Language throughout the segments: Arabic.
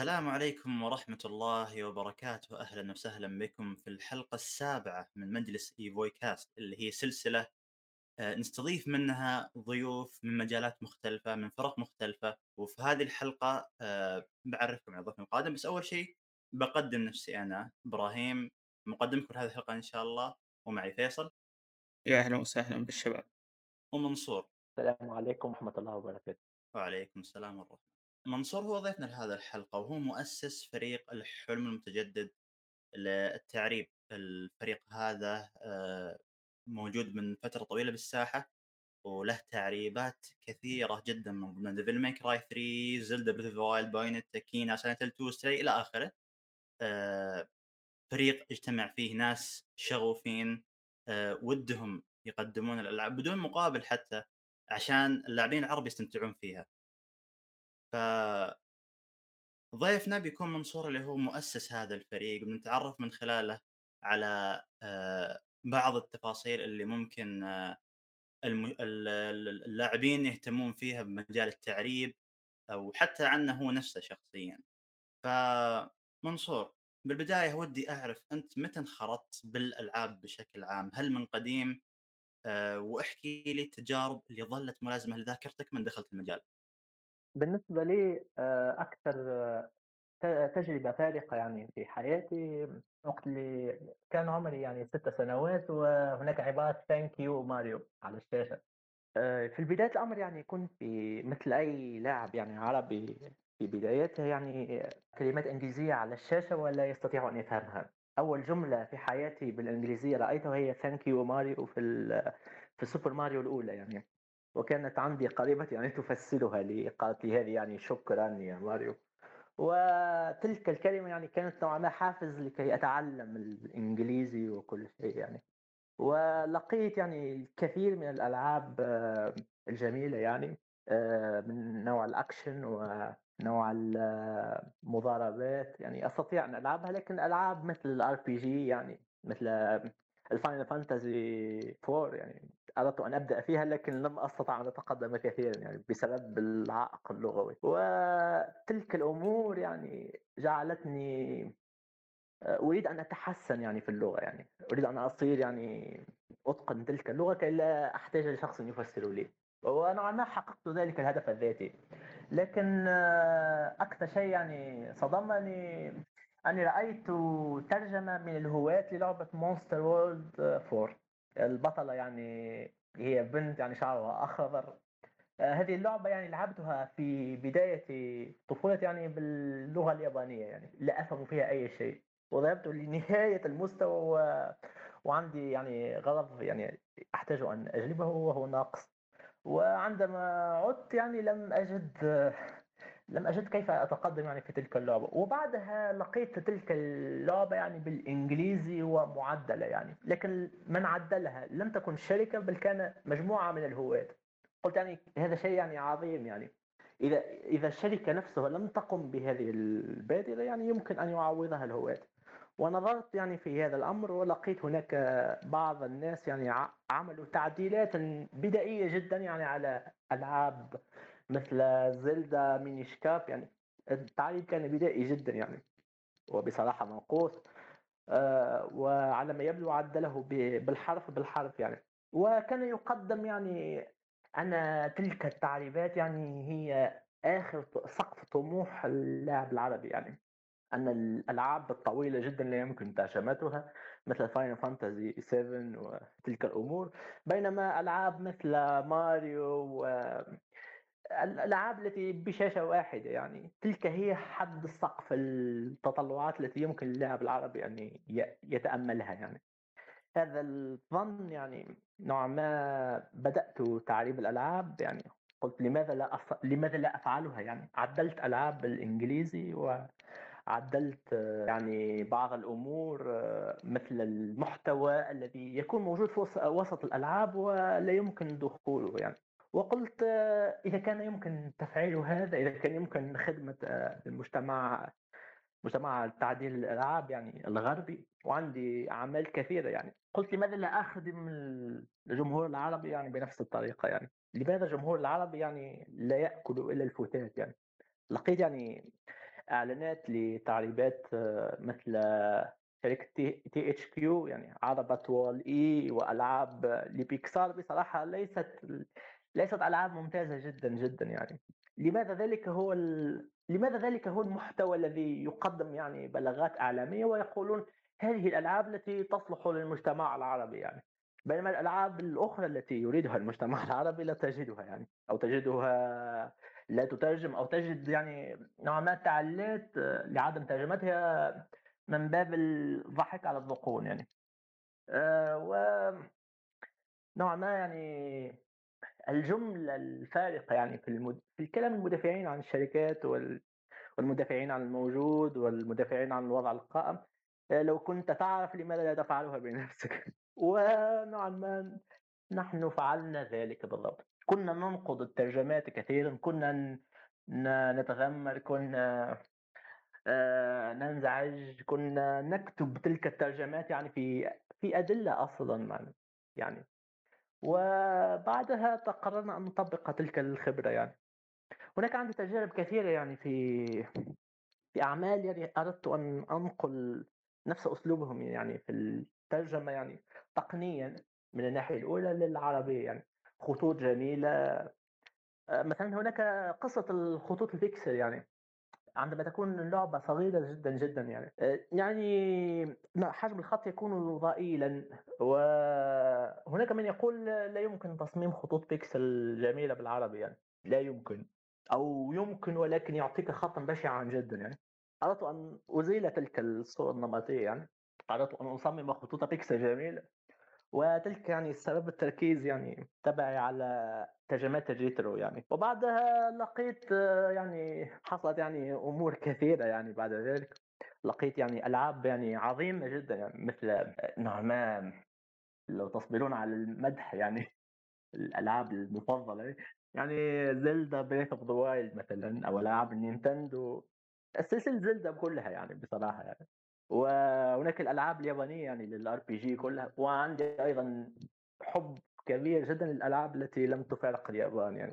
السلام عليكم ورحمة الله وبركاته. أهلا وسهلا بكم في الحلقة السابعة من مجلس إيفوي كاست اللي هي سلسلة آه، نستضيف منها ضيوف من مجالات مختلفة من فرق مختلفة. وفي هذه الحلقة آه، بعرفكم على ضيفنا القادم. بس أول شيء بقدم نفسي أنا إبراهيم. مقدمكم لهذه الحلقة إن شاء الله. ومعي فيصل. يا أهلا وسهلا بالشباب. ومنصور. السلام عليكم ورحمة الله وبركاته. وعليكم السلام ورحمة منصور هو ضيفنا لهذه الحلقة وهو مؤسس فريق الحلم المتجدد للتعريب. الفريق هذا آه، موجود من فترة طويلة بالساحة وله تعريبات كثيرة جدا من ضمن Devil May Cry 3 Zelda Breath Wild Bayonetta Kena Silent 2 Stray إلى آخره. آه، فريق اجتمع فيه ناس شغوفين آه، ودهم يقدمون الألعاب بدون مقابل حتى عشان اللاعبين العرب يستمتعون فيها. ف ضيفنا بيكون منصور اللي هو مؤسس هذا الفريق بنتعرف من خلاله على آه، بعض التفاصيل اللي ممكن آه، اللاعبين يهتمون فيها بمجال التعريب أو حتى عنه هو نفسه شخصيا. فمنصور بالبداية ودي أعرف أنت متى انخرطت بالألعاب بشكل عام؟ هل من قديم؟ آه، واحكي لي التجارب اللي ظلت ملازمة لذاكرتك من دخلت المجال. بالنسبة لي آه، أكثر آه، تجربة فارقة يعني في حياتي وقت اللي كان عمري يعني ست سنوات وهناك عبارة Thank you Mario على الشاشة. آه، في بداية الأمر يعني كنت مثل أي لاعب يعني عربي في بدايته يعني كلمات إنجليزية على الشاشة ولا يستطيع أن يفهمها. أول جملة في حياتي بالإنجليزية رأيتها هي Thank you Mario في في Super Mario الأولى يعني. وكانت عندي قريبتي يعني تفسرها لي قالت لي هذه يعني شكرا يا ماريو. وتلك الكلمة يعني كانت نوعا ما حافز لكي أتعلم الإنجليزي وكل شيء يعني. ولقيت يعني الكثير من الألعاب آه، الجميلة يعني آه، من نوع الأكشن ونوع المضاربات يعني أستطيع أن ألعبها لكن ألعاب مثل ال RPG يعني مثل ال Final Fantasy 4 يعني أردت أن أبدأ فيها لكن لم أستطع أن أتقدم كثيرا يعني بسبب العائق اللغوي. وتلك الأمور يعني جعلتني آه، أريد أن أتحسن يعني في اللغة يعني أريد أن أصير يعني أتقن تلك اللغة كي لا أحتاج لشخص يفسر لي. ونوعا ما حققت ذلك الهدف الذاتي. لكن آه، أكثر شيء يعني صدمني أني رأيت ترجمة من الهواة للعبة مونستر وورلد 4 البطلة يعني هي بنت يعني شعرها أخضر. آه، هذه اللعبة يعني لعبتها في بداية طفولتي يعني باللغة اليابانية يعني لا أفهم فيها أي شيء. وذهبت لنهاية المستوى و... وعندي يعني غرض يعني أحتاج أن أجلبه وهو ناقص. وعندما عدت يعني لم أجد لم أجد كيف أتقدم يعني في تلك اللعبة؟ وبعدها لقيت تلك اللعبة يعني بالإنجليزي ومعدلة يعني لكن من عدلها؟ لم تكن شركة بل كان مجموعة من الهواة قلت يعني هذا شيء يعني عظيم يعني. إذا إذا الشركة نفسها لم تقم بهذه البادرة يعني يمكن أن يعوضها الهواة ونظرت يعني في هذا الأمر ولقيت هناك بعض الناس يعني عملوا تعديلات بدائية جدا يعني على ألعاب مثل زلدا ميني شكاب يعني التعديل كان بدائي جدا يعني وبصراحة منقوص. آه، وعلى ما يبدو عدله بالحرف بالحرف يعني. وكان يقدم يعني أن تلك التعريبات يعني هي آخر سقف طموح اللاعب العربي يعني. أن الألعاب الطويلة جدا لا يمكن ترجمتها مثل Final Fantasy 7 وتلك الأمور. بينما ألعاب مثل ماريو الألعاب التي بشاشة واحدة يعني تلك هي حد السقف التطلعات التي يمكن للاعب العربي أن ي- يتأملها يعني. هذا الظن يعني نوعا ما بدأت تعريب الألعاب يعني. قلت لماذا لا أف... لماذا لا أفعلها يعني؟ عدلت ألعاب بالإنجليزي وعدلت يعني بعض الأمور آه، مثل المحتوى الذي يكون موجود في وس- وسط الألعاب ولا يمكن دخوله يعني. وقلت آه، إذا كان يمكن تفعيل هذا إذا كان يمكن خدمة آه، المجتمع مجتمع تعديل الالعاب يعني الغربي وعندي أعمال كثيرة يعني. قلت لماذا لا أخدم الجمهور العربي يعني بنفس الطريقة يعني؟ لماذا الجمهور العربي يعني لا يأكل إلا الفتات يعني؟ لقيت يعني إعلانات لتعريبات آه، مثل شركة THQ يعني عربة WALL-E وألعاب لبيكسار. بصراحة ليست ليست ألعاب ممتازة جدا جدا يعني. لماذا ذلك هو ال... لماذا ذلك هو المحتوى الذي يقدم يعني بلاغات إعلامية ويقولون هذه الألعاب التي تصلح للمجتمع العربي يعني؟ بينما الألعاب الأخرى التي يريدها المجتمع العربي لا تجدها يعني أو تجدها لا تترجم أو تجد يعني نوعا ما تعليلات لعدم ترجمتها من باب الضحك على الذقون يعني. أه و نوعا ما يعني الجملة الفارقة يعني في, المد... في الكلام المدافعين عن الشركات وال... والمدافعين عن الموجود والمدافعين عن الوضع القائم آه، لو كنت تعرف لماذا لا تفعلها بنفسك. ونوعا ما نحن فعلنا ذلك بالضبط. كنا ننقد الترجمات كثيرا كنا نتذمر كنا آه، ننزعج كنا نكتب تلك الترجمات يعني في في أدلة أصلا يعني وبعدها قررنا أن نطبق تلك الخبرة يعني. هناك عندي تجارب كثيرة يعني في في أعمال يعني أردت أن أنقل نفس أسلوبهم يعني في الترجمة يعني تقنيا من الناحية الأولى للعربية يعني. خطوط جميلة. آه، مثلا هناك قصة الخطوط البيكسل يعني. عندما تكون اللعبة صغيرة جدا جدا يعني. آه، يعني حجم الخط يكون ضئيلا. وهناك من يقول لا يمكن تصميم خطوط بيكسل جميلة بالعربي يعني. لا يمكن. أو يمكن ولكن يعطيك خطا بشعا جدا يعني. أردت أن أزيل تلك الصورة النمطية يعني. أردت أن أصمم خطوط بيكسل جميلة. وتلك يعني سبب التركيز يعني تبعي على ترجمات ال retro يعني. وبعدها لقيت يعني حصلت يعني أمور كثيرة يعني بعد ذلك. لقيت يعني ألعاب يعني عظيمة جدا يعني مثل نوعا ما لو تصبرون على المدح يعني الألعاب المفضلة. يعني Zelda Breath of the Wild مثلا أو ألعاب النينتندو. السلسلة Zelda كلها يعني بصراحة يعني. وهناك الألعاب اليابانية يعني لل RPG كلها وعندي أيضا حب كبير جدا للألعاب التي لم تفارق اليابان يعني.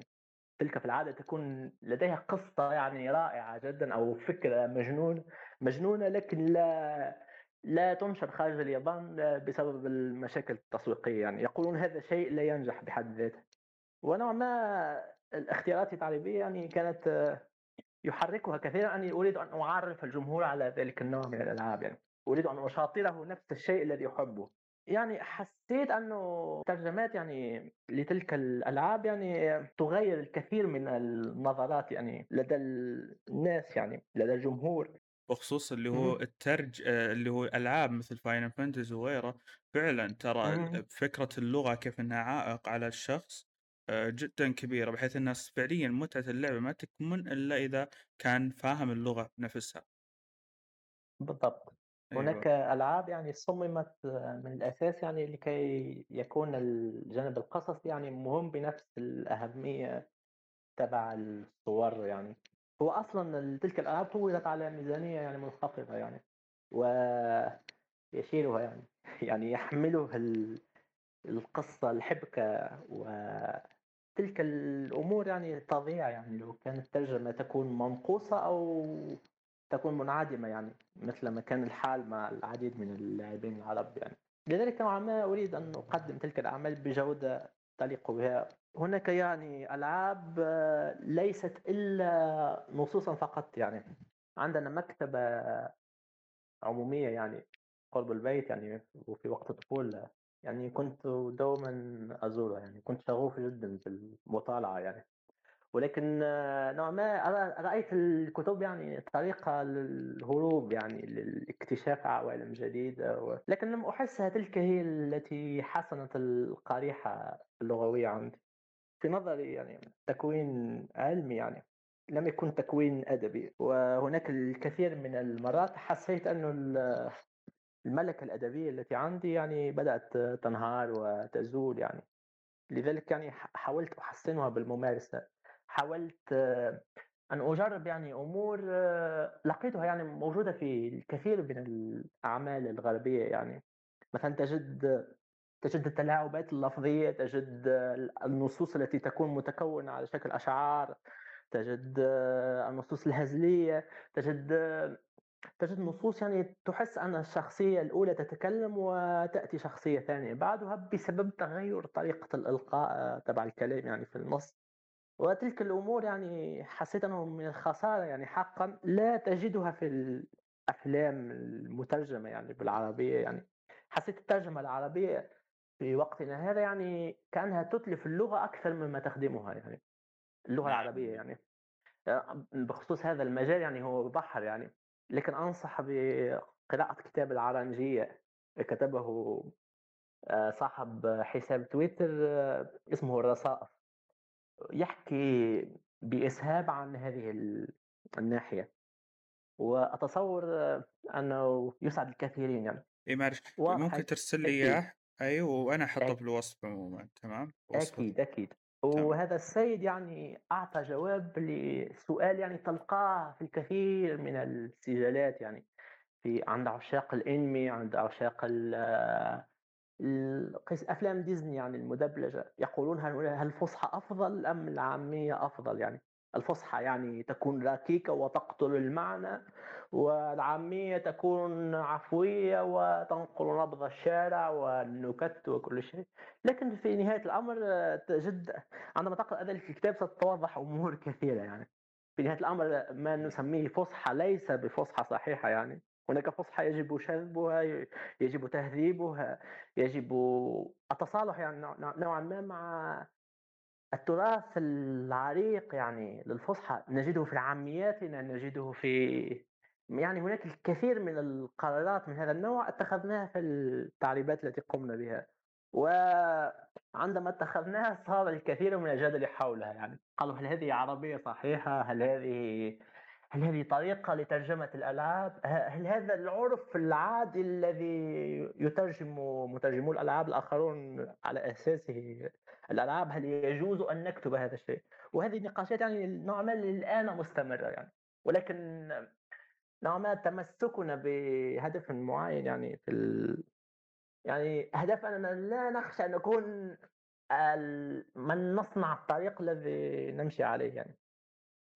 تلك في العادة تكون لديها قصة يعني رائعة جدا أو فكرة مجنون مجنونة لكن لا لا تنشر خارج اليابان بسبب المشاكل التسويقية يعني. يقولون هذا شيء لا ينجح بحد ذاته. ونوعا ما الاختيارات التعريبيه يعني كانت يحركها كثيرا أني أريد أن أعرف الجمهور على ذلك النوع من الألعاب يعني أريد أن أشاطره نفس الشيء الذي يحبه يعني حسيت أنه ترجمات يعني لتلك الألعاب يعني تغير الكثير من النظرات يعني لدى الناس يعني لدى الجمهور. بخصوص اللي هو الترج آه، اللي هو ألعاب مثل فاينل فانتزي وغيره فعلا ترى فكرة اللغة كيف إنها عائق على الشخص جدا كبيرة بحيث الناس فعليا متعة اللعبة ما تكمن إلا إذا كان فاهم اللغة نفسها. بالضبط. أيوة. هناك ألعاب يعني صممت من الأساس يعني لكي يكون الجانب القصصي يعني مهم بنفس الأهمية تبع الصور يعني. هو أصلا تلك الألعاب طورت على ميزانية يعني منخفضة يعني ويشيلها يعني. يعني يحملها القصة الحبكة وتلك الأمور يعني تضيع يعني لو كانت الترجمه تكون منقوصة أو تكون منعدمة يعني مثل ما كان الحال مع العديد من اللاعبين العرب يعني. لذلك نوعا ما أريد أن أقدم تلك الأعمال بجودة تليق بها هناك يعني ألعاب ليست إلا نصوصا فقط يعني. عندنا مكتبة عمومية يعني قرب البيت يعني وفي وقت الطفولة يعني كنت دوما أزورها يعني كنت شغوف جدا بالمطالعة يعني. ولكن نوعا ما رأيت الكتب يعني طريقة للهروب يعني لاكتشاف عوالم جديدة لكن لم أحسها تلك هي التي حسنت القريحة اللغوية عندي. في نظري يعني تكوين علمي يعني لم يكن تكوين أدبي وهناك الكثير من المرات حسيت أنه الملكة الأدبية التي عندي يعني بدأت تنهار وتزول يعني. لذلك يعني حاولت أحسنها بالممارسة. حاولت آه، أن أجرب يعني أمور آه، لقيتها يعني موجودة في الكثير من الأعمال الغربية يعني. مثلا تجد تجد التلاعبات اللفظية تجد النصوص التي تكون متكونة على شكل أشعار تجد آه، النصوص الهزلية تجد آه، تجد نصوص يعني تحس أن الشخصية الأولى تتكلم وتأتي شخصية ثانية. بعدها بسبب تغير طريقة الإلقاء آه، تبع الكلام يعني في النص. وتلك الأمور يعني حسيت أنه من الخسارة يعني حقا لا تجدها في الأفلام المترجمة يعني بالعربية يعني. حسيت الترجمة العربية في وقتنا هذا يعني كأنها تتلف اللغة أكثر مما تخدمها يعني. اللغة نعم. العربية يعني. بخصوص هذا المجال يعني هو بحر يعني. لكن أنصح بقراءة كتاب العرنجية كتبه آه، صاحب حساب تويتر اسمه الرصائف. يحكي بإسهاب عن هذه الناحية. وأتصور أنه يسعد الكثيرين يعني. إي معلش ممكن ترسل لي إياه؟ أيوه وأنا أحطه في الوصف عموما تمام؟ أكيد أكيد. وهذا السيد يعني أعطى جواب لسؤال يعني تلقاه في الكثير من السجالات يعني في عند عشاق الإنمي عند عشاق أفلام ديزني يعني المدبلجة يقولون هل الفصحى أفضل أم العامية أفضل يعني؟ الفصحى يعني تكون ركيكه وتقتل المعنى والعامية تكون عفوية وتنقل نبض الشارع والنكت وكل شيء. لكن في نهاية الأمر تجد عندما تقرأ ذلك الكتاب ستتوضح أمور كثيرة يعني. في نهاية الأمر ما نسميه فصحى ليس بفصحى صحيحة يعني. هناك فصحى يجب شذبها يجب تهذيبها يجب التصالح يعني نوعا ما مع التراث العريق يعني للفصحى نجده في عامياتنا نجده في يعني هناك الكثير من القرارات من هذا النوع اتخذناها في التعريبات التي قمنا بها. وعندما اتخذناها صار الكثير من الجدل حولها يعني. قالوا هل هذه عربية صحيحة؟ هل هذه هل هذه طريقة لترجمة الألعاب؟ هل هذا العرف العادي الذي يترجم مترجمو الألعاب الآخرون على أساسه الألعاب هل يجوز أن نكتب هذا الشيء؟ وهذه النقاشات يعني نوعا ما الآن مستمرة يعني ولكن نوعا ما تمسكنا بهدف معين يعني في ال... يعني هدفنا لا نخشى أن نكون من نصنع الطريق الذي نمشي عليه يعني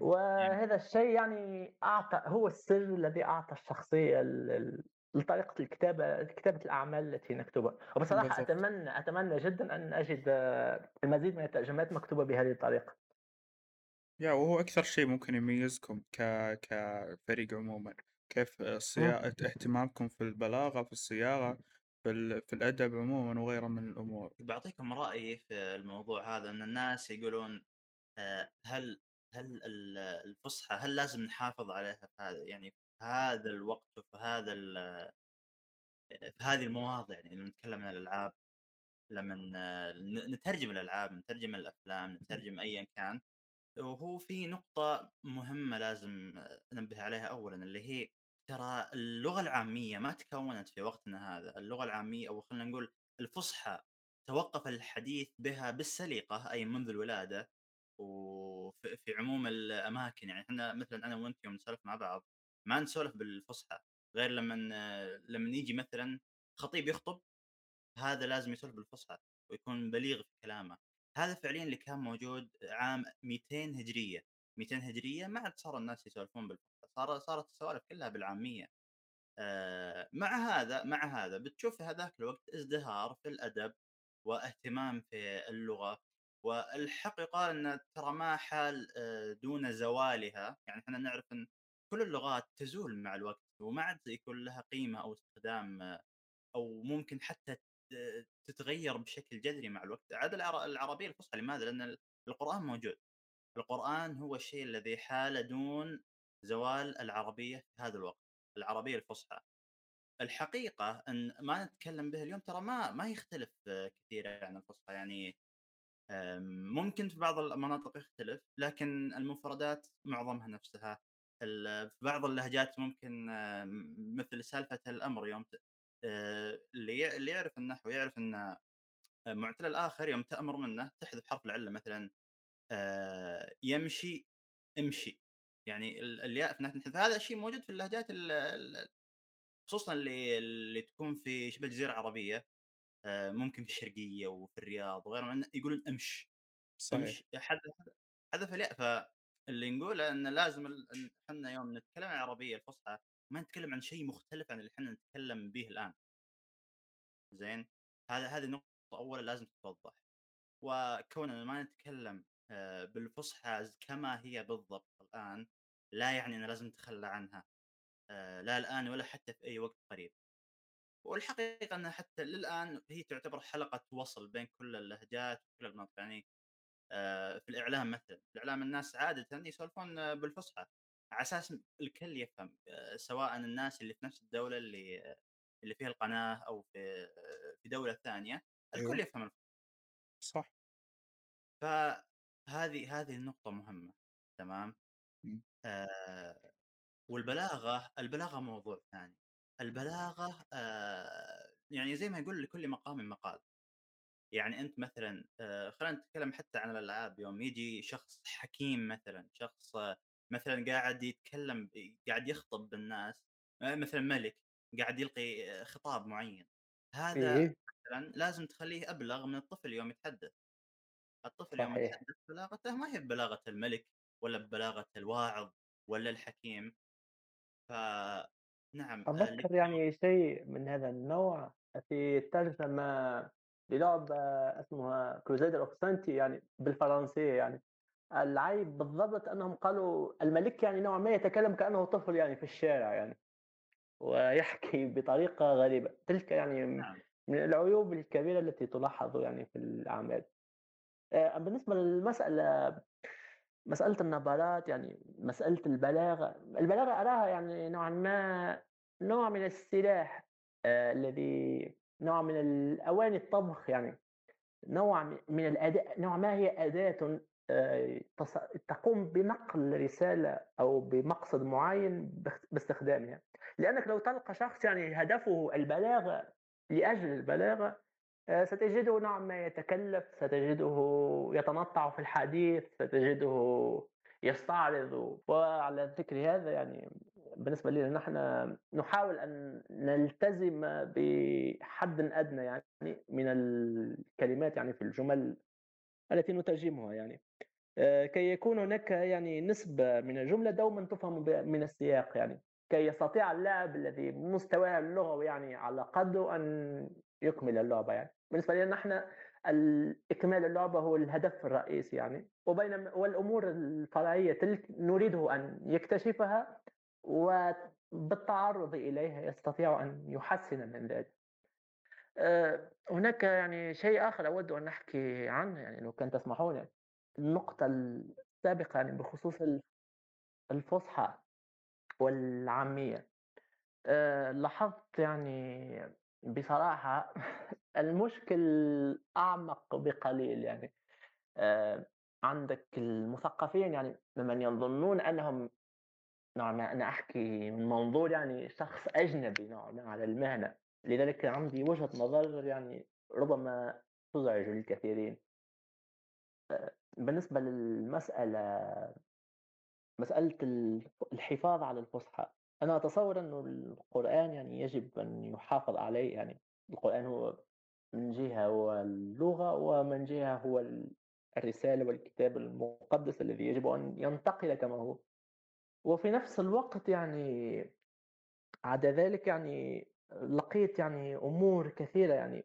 وهذا الشيء يعني أعطى هو السر الذي أعطى الشخصية لطريقة الكتابة كتابة الأعمال التي نكتبها. وبصراحة بالضبط. أتمنى أتمنى جدا أن أجد المزيد من الترجمات مكتوبة بهذه الطريقة. يا وهو أكثر شيء ممكن يميزكم ك كفريق عموما. كيف صياغة اهتمامكم في البلاغة في الصياغة في, ال... في الأدب عموما وغيره من الأمور. بعطيكم رأيي في الموضوع هذا أن الناس يقولون آه، هل هل الفصحى هل لازم نحافظ عليها في هذا يعني في هذا الوقت وفي هذا في هذه المواضع يعني لما نتكلم عن الألعاب لما نترجم الألعاب نترجم الأفلام نترجم ايا كان وهو في نقطة مهمة لازم ننبه عليها أولا اللي هي ترى اللغة العامية ما تكونت في وقتنا هذا، اللغة العامية أو خلينا نقول الفصحى توقف الحديث بها بالسليقة أي منذ الولادة وفي في عموم الأماكن يعني إحنا مثلا أنا وأنت يوم نسولف مع بعض ما نسولف بالفصحى غير لما لما يجي مثلا خطيب يخطب هذا لازم يسولف بالفصحى ويكون بليغ في كلامه. هذا فعليا اللي كان موجود عام 200 هجرية. 200 هجرية ما عاد صار الناس يسولفون بالفصحى صار صارت السوالف كلها بالعامية. آه مع هذا مع هذا بتشوف في هذاك الوقت ازدهار في الأدب واهتمام في اللغة. والحق يقال أن ترى ما حال آه، دون زوالها. يعني إحنا نعرف إن كل اللغات تزول مع الوقت وما عاد يكون لها قيمة أو استخدام آه، أو ممكن حتى تتغير بشكل جذري مع الوقت. عاد العربية الفصحى لماذا؟ لأن القرآن موجود. القرآن هو الشيء الذي حال دون زوال العربية في هذا الوقت العربية الفصحى. الحقيقة إن ما نتكلم به اليوم ترى ما ما يختلف آه، كثير عن الفصحى. يعني ممكن في بعض المناطق يختلف لكن المفردات معظمها نفسها. في بعض اللهجات ممكن مثل سالفة الأمر يوم آه، اللي اللي يعرف النحو يعرف إن آه، معتل الآخر يوم تأمر منه تحذف حرف العلة مثلا آه، يمشي امشي. يعني الياء في نحو هذا الشيء موجود في اللهجات خصوصا اللي اللي تكون في شبه الجزيره العربيه ممكن في الشرقية وفي الرياض وغيرها يقولون أمش صحيح أمش حذف حذف الياء اللي نقوله إن لازم إحنا يوم نتكلم عن العربية الفصحى ما نتكلم عن شيء مختلف عن اللي إحنا نتكلم به الآن. زين؟ هذا هذه نقطة اولا لازم تتوضح. وكوننا ما نتكلم آه، بالفصحى كما هي بالضبط الآن لا يعني ان لازم نتخلى عنها. آه، لا الآن ولا حتى في أي وقت قريب. والحقيقة انها حتى للآن هي تعتبر حلقة وصل بين كل اللهجات وكل المناطق يعني آه، في الإعلام مثلا، الإعلام الناس عاده يسولفون بالفصحى على أساس الكل يفهم آه، سواء الناس اللي في نفس الدولة اللي اللي فيها القناة أو في في دولة ثانية الكل أيوه. يفهم الفصحى. صح فهذه هذه النقطة مهمة تمام؟ آه والبلاغة البلاغة موضوع ثاني البلاغة آه يعني زي ما يقول لكل مقام مقال. يعني أنت مثلا آه خلينا نتكلم حتى عن الألعاب. يوم يجي شخص حكيم مثلا شخص آه مثلا قاعد يتكلم قاعد يخطب بالناس آه مثلا ملك قاعد يلقي خطاب معين. هذا إيه؟ مثلا لازم تخليه أبلغ من الطفل يوم يتحدث. الطفل صحيح. يوم يتحدث بلاغته ما هي ببلاغة الملك ولا ببلاغة الواعظ ولا الحكيم. ف نعم أتذكر يعني شيء من هذا النوع في ترجمة للعبة اسمها Crusader of Centy يعني بالفرنسية يعني. العيب بالضبط أنهم قالوا الملك يعني نوعا ما يتكلم كأنه طفل يعني في الشارع يعني ويحكي بطريقة غريبة. تلك يعني نعم. من العيوب الكبيرة التي تلاحظ يعني في الأعمال. آه، بالنسبة للمسألة مسألة النبرات يعني مسألة البلاغة البلاغة أراها يعني نوعا ما نوع من السلاح آه الذي نوع من الأواني الطبخ يعني نوع من الأداء نوع ما هي أداة آه تقوم بنقل رسالة أو بمقصد معين باستخدامها. لأنك لو تلقى شخص يعني هدفه البلاغة لأجل البلاغة ستجده نوعا ما يتكلف ستجده يتنطع في الحديث ستجده يستعرض. وعلى ذكر هذا يعني بالنسبة لنا نحن نحاول أن نلتزم بحد أدنى يعني من الكلمات يعني في الجمل التي نترجمها يعني. آه، كي يكون هناك يعني نسبة من الجملة دوما تفهم من السياق يعني. كي يستطيع اللاعب الذي مستواه اللغوي يعني على قدره أن يكمل اللعبة يعني. بالنسبة لنا نحن إكمال اللعبة هو الهدف الرئيسي يعني. وبينما والأمور الفرعية تلك نريده أن يكتشفها وبالتعرض إليها يستطيع أن يحسن من ذلك. آه، هناك يعني شيء آخر أود أن أحكي عنه يعني لو كان تسمحون النقطة السابقة يعني بخصوص الفصحى والعامية. آه، لاحظت يعني بصراحة المشكل أعمق بقليل يعني. آه، عندك المثقفين يعني ممن يظنون أنهم نوعا ما أنا أحكي من منظور يعني شخص أجنبي نوعا ما على المهنة. لذلك عندي وجهة نظر يعني ربما تزعج الكثيرين. آه، بالنسبة للمسألة مسألة الحفاظ على الفصحى. أنا أتصور أنه القرآن يعني يجب أن يحافظ عليه يعني القرآن هو من جهة هو اللغة ومن جهة هو الرسالة والكتاب المقدس الذي يجب أن ينتقل كما هو. وفي نفس الوقت يعني عدا ذلك يعني لقيت يعني أمور كثيرة يعني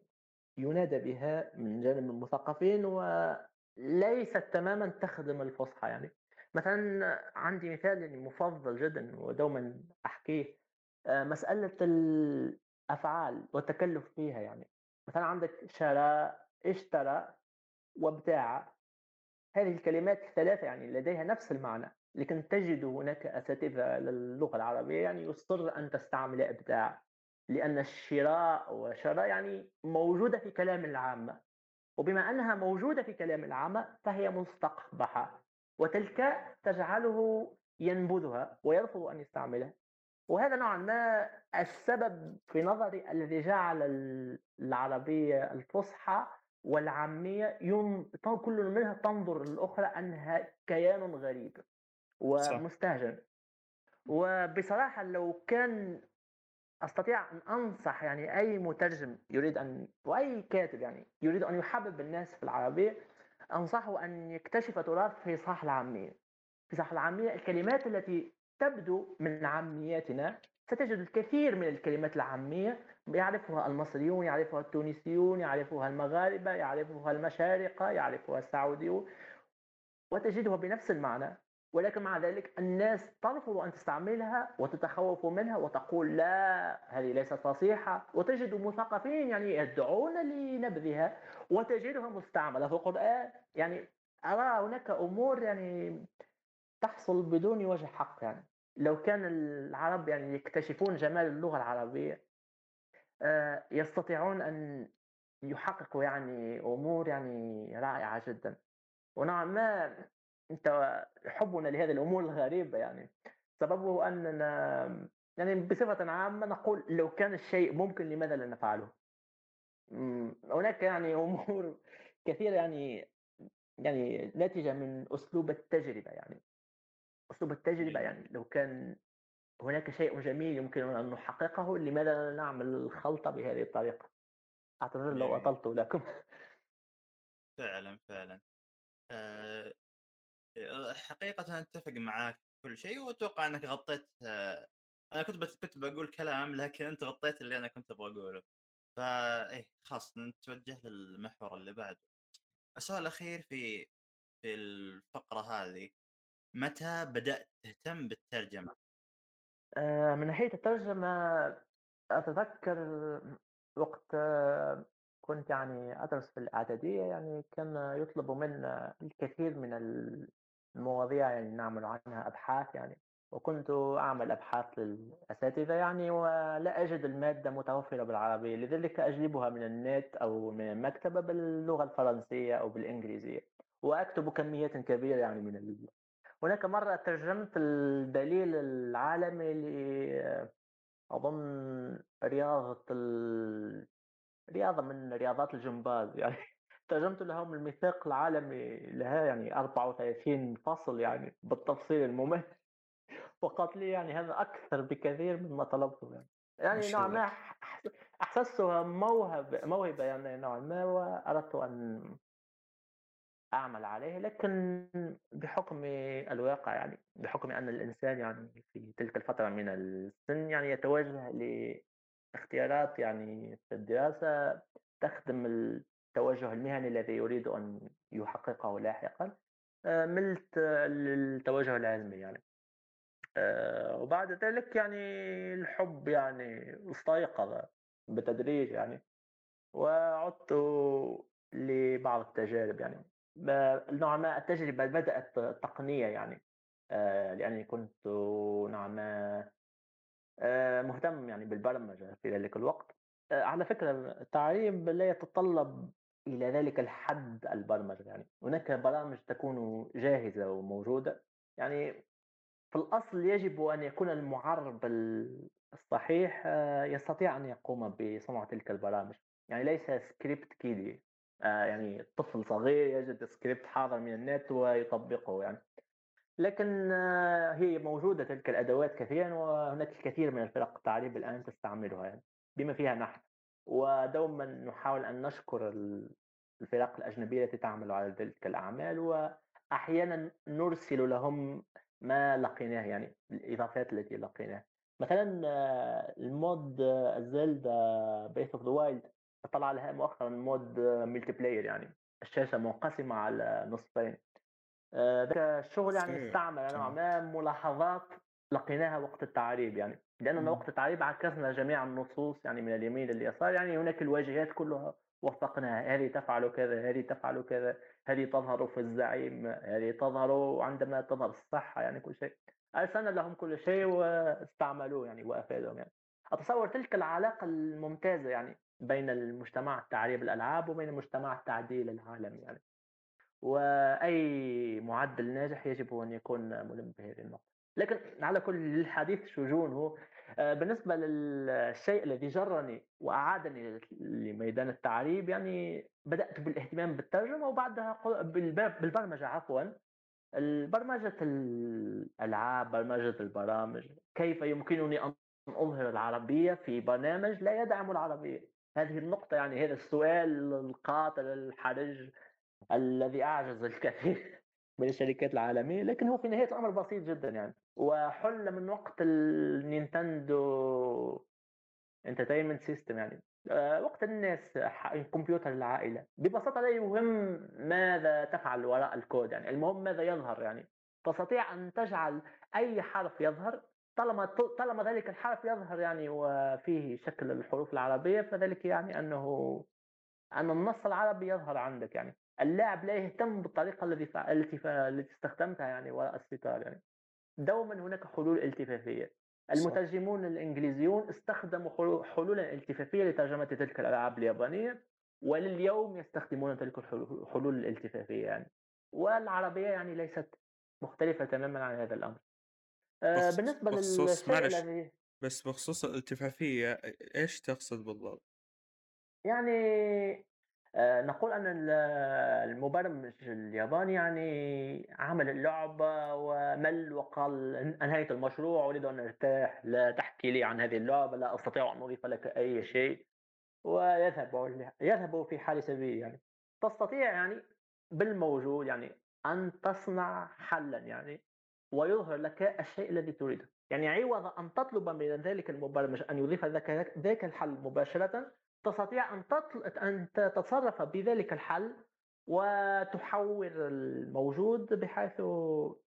ينادى بها من جانب المثقفين وليست تماما تخدم الفصحى يعني. مثلا عندي مثال يعني مفضل جدا ودوما أحكيه آه، مسألة الأفعال والتكلف فيها يعني. مثلا عندك شرى اشترى وابتاع. هذه الكلمات الثلاثة يعني لديها نفس المعنى لكن تجد هناك أساتذة للغة العربية يعني يصر أن تستعمل إبداع لأن الشراء وشراء يعني موجودة في كلام العامة. وبما أنها موجودة في كلام العامة فهي مستقبحة. وتلك تجعله ينبذها ويرفض أن يستعملها وهذا نوعا ما السبب في نظري الذي جعل العربية الفصحى والعامية يوم كل منها تنظر للأخرى أنها كيان غريب ومستهجن. وبصراحة لو كان أستطيع أن أنصح يعني أي مترجم يريد أن وأي كاتب يعني يريد أن يحبب الناس في العربية أنصحه أن يكتشف تراث في صح العامية. في صح العامية الكلمات التي تبدو من عامياتنا ستجد الكثير من الكلمات العامية يعرفها المصريون يعرفها التونسيون يعرفها المغاربة يعرفها المشارقة يعرفها السعوديون وتجدها بنفس المعنى. ولكن مع ذلك الناس ترفض أن تستعملها وتتخوف منها وتقول لا هذه ليست فصيحة. وتجد مثقفين يعني يدعون لنبذها وتجدها مستعملة في القرآن. يعني أرى هناك أمور يعني تحصل بدون وجه حق يعني. لو كان العرب يعني يكتشفون جمال اللغة العربية آه، يستطيعون أن يحققوا يعني أمور يعني رائعة جدا. ونوعا ما أنت حبنا لهذه الأمور الغريبة يعني. سببه أننا يعني بصفة عامة نقول لو كان الشيء ممكن لماذا لا نفعله؟ هناك يعني أمور كثيرة يعني يعني ناتجة من أسلوب التجربة يعني. أسلوب التجربة يعني لو كان هناك شيء جميل يمكن أن نحققه لماذا لا نعمل الخلطه بهذه الطريقة؟ أعتذر لو أطلت لكم. فعلا فعلا. حقيقة أتفق معاك في كل شيء وأتوقع أنك غطيت أنا كنت كنت بقول كلام لكن أنت غطيت اللي أنا كنت أبغى أقوله فإيه خلاص نتوجه للمحور اللي بعده السؤال الأخير في في الفقرة هذه متى بدأت تهتم بالترجمة؟ آه، من ناحية الترجمة أتذكر وقت كنت يعني أدرس في الإعدادية يعني كان يطلب منا الكثير من المواضيع يعني نعمل عنها أبحاث يعني. وكنت أعمل أبحاث للأساتذة يعني ولا أجد المادة متوفرة بالعربية لذلك أجلبها من النت أو من المكتبة باللغة الفرنسية أو بالإنجليزية وأكتب كميات كبيرة يعني من ال... هناك مرة ترجمت الدليل العالمي ل أظن رياضة ال... رياضة من رياضات الجمباز يعني. ترجمت لهم الميثاق العالمي لها يعني 34 فصل يعني بالتفصيل الممل. وقالت لي يعني هذا أكثر بكثير مما طلبته يعني. يعني نوعا ما أحسستها موهبة موهبة يعني نوعا ما وأردت أن أعمل عليه لكن بحكم الواقع يعني بحكم أن الإنسان يعني في تلك الفترة من السن يعني يتوجه لإختيارات يعني في الدراسة تخدم التوجه المهني الذي يريد أن يحققه لاحقا آه، ملت للتوجه العلمي يعني. آه، وبعد ذلك يعني الحب يعني استيقظ بتدريج يعني وعدت لبعض التجارب يعني. نوعا ما التجربة بدأت تقنية يعني آه، لأني كنت نوعا ما مهتم يعني بالبرمجة في ذلك الوقت. على فكرة التعريب لا يتطلب إلى ذلك الحد البرمجة. يعني هناك برامج تكون جاهزة وموجودة. يعني في الأصل يجب أن يكون المعرب الصحيح آه، يستطيع أن يقوم بصنع تلك البرامج. يعني ليس script kiddie. آه، يعني طفل صغير يجد سكريبت حاضر من النت ويطبقه يعني. لكن آه، هي موجودة تلك الأدوات كثيرا وهناك الكثير من الفرق التعريب الآن تستعملها يعني. بما فيها نحن. ودوما نحاول أن نشكر الفرق الأجنبية التي تعمل على تلك الأعمال وأحيانا نرسل لهم ما لقيناه يعني الإضافات التي لقيناها مثلا ال mod Zelda Breath of the Wild طلع لها مؤخرا mod multiplayer يعني الشاشة منقسمة على نصفين. آه، ذاك الشغل يعني استعمل نوعا ما ملاحظات لقيناها وقت التعريب يعني لأننا وقت التعريب عكسنا جميع النصوص يعني من اليمين لليسار يعني هناك الواجهات كلها وفقناها هذه تفعل كذا هذه تفعل كذا هذه تظهر في الزعيم هذه تظهر عندما تظهر الصحة يعني كل شيء. أرسلنا لهم كل شيء واستعملوه يعني وأفادهم يعني. أتصور تلك العلاقة الممتازة يعني بين المجتمع التعريب الألعاب وبين مجتمع التعديل العالمي يعني. وأي معدل ناجح يجب أن يكون ملم بهذه النقطة. لكن على كل الحديث شجون هو. آه، بالنسبة للشيء الذي جرني وأعادني لميدان التعريب يعني بدأت بالاهتمام بالترجمة وبعدها بالبرمجة عفوا. برمجة الألعاب برمجة البرامج كيف يمكنني أن أظهر العربية في برنامج لا يدعم العربية؟ هذه النقطة يعني هذا السؤال القاتل الحرج الذي أعجز الكثير من الشركات العالمية لكن هو في نهاية الأمر بسيط جدا يعني. وحل من وقت ال Nintendo Entertainment System يعني. آه، وقت ال NES كمبيوتر العائلة. ببساطة لا يهم ماذا تفعل وراء الكود يعني. المهم ماذا يظهر يعني. تستطيع أن تجعل أي حرف يظهر. طالما طالما ذلك الحرف يظهر يعني وفيه شكل الحروف العربية فذلك يعني أنه أن النص العربي يظهر عندك يعني. اللاعب لا يهتم بالطريقة التي التي استخدمتها يعني وراء الستار يعني. دوما هناك حلول التفافية. المترجمون الإنجليزيون استخدموا حلولا التفافيه لترجمة تلك الألعاب اليابانية ولليوم يستخدمون تلك الحلول الالتفافية يعني. والعربية يعني ليست مختلفة تماما عن هذا الأمر. آه بالنسبة للشيء معلش الذي بس بخصوص الالتفافية إيش تقصد بالضبط؟ يعني نقول أن المبرمج الياباني يعني عمل اللعبة ومل وقال أنهيت المشروع أريد أن أرتاح لا تحكي لي عن هذه اللعبة لا أستطيع أن أضيف لك أي شيء. ويذهب يذهب في حال سبيل يعني. تستطيع يعني بالموجود يعني أن تصنع حلا يعني ويظهر لك الشيء الذي تريده. يعني عوض أن تطلب من ذلك المبرمج أن يضيف لك ذاك الحل مباشرة تستطيع أن. أن تتصرف بذلك الحل وتحور الموجود بحيث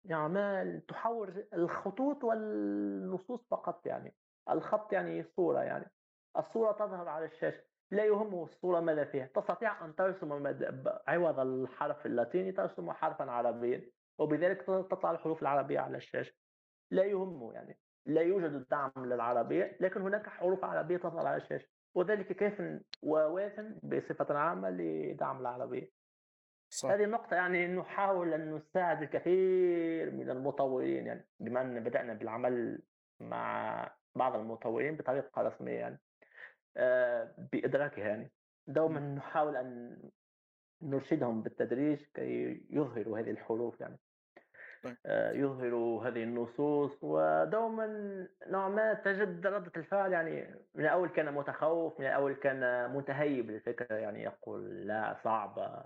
يعني تحور الخطوط والنصوص فقط يعني. الخط يعني صورة يعني. الصورة تظهر على الشاشة. لا يهمه الصورة ماذا فيها. تستطيع أن ترسم. عوض الحرف اللاتيني ترسم حرفا عربيا وبذلك تطلع الحروف العربية على الشاشة. لا يهمه يعني. لا يوجد دعم للعربية لكن هناك حروف عربية تظهر على الشاشة. وذلك كيف وواثن بصفة عامة لدعم العربية. صح. هذه النقطة يعني نحاول أن نساعد الكثير من المطورين يعني بما أن بدأنا بالعمل مع بعض المطورين بطريقة رسمية يعني آه، بإدراكها يعني. دوما نحاول أن نرشدهم بالتدريج كي يظهروا هذه الحروف يعني. آه، يظهروا هذه النصوص ودوما نوعا ما تجد ردة الفعل يعني من الأول كان متخوف من الأول كان متهيب للفكرة يعني يقول لا صعبة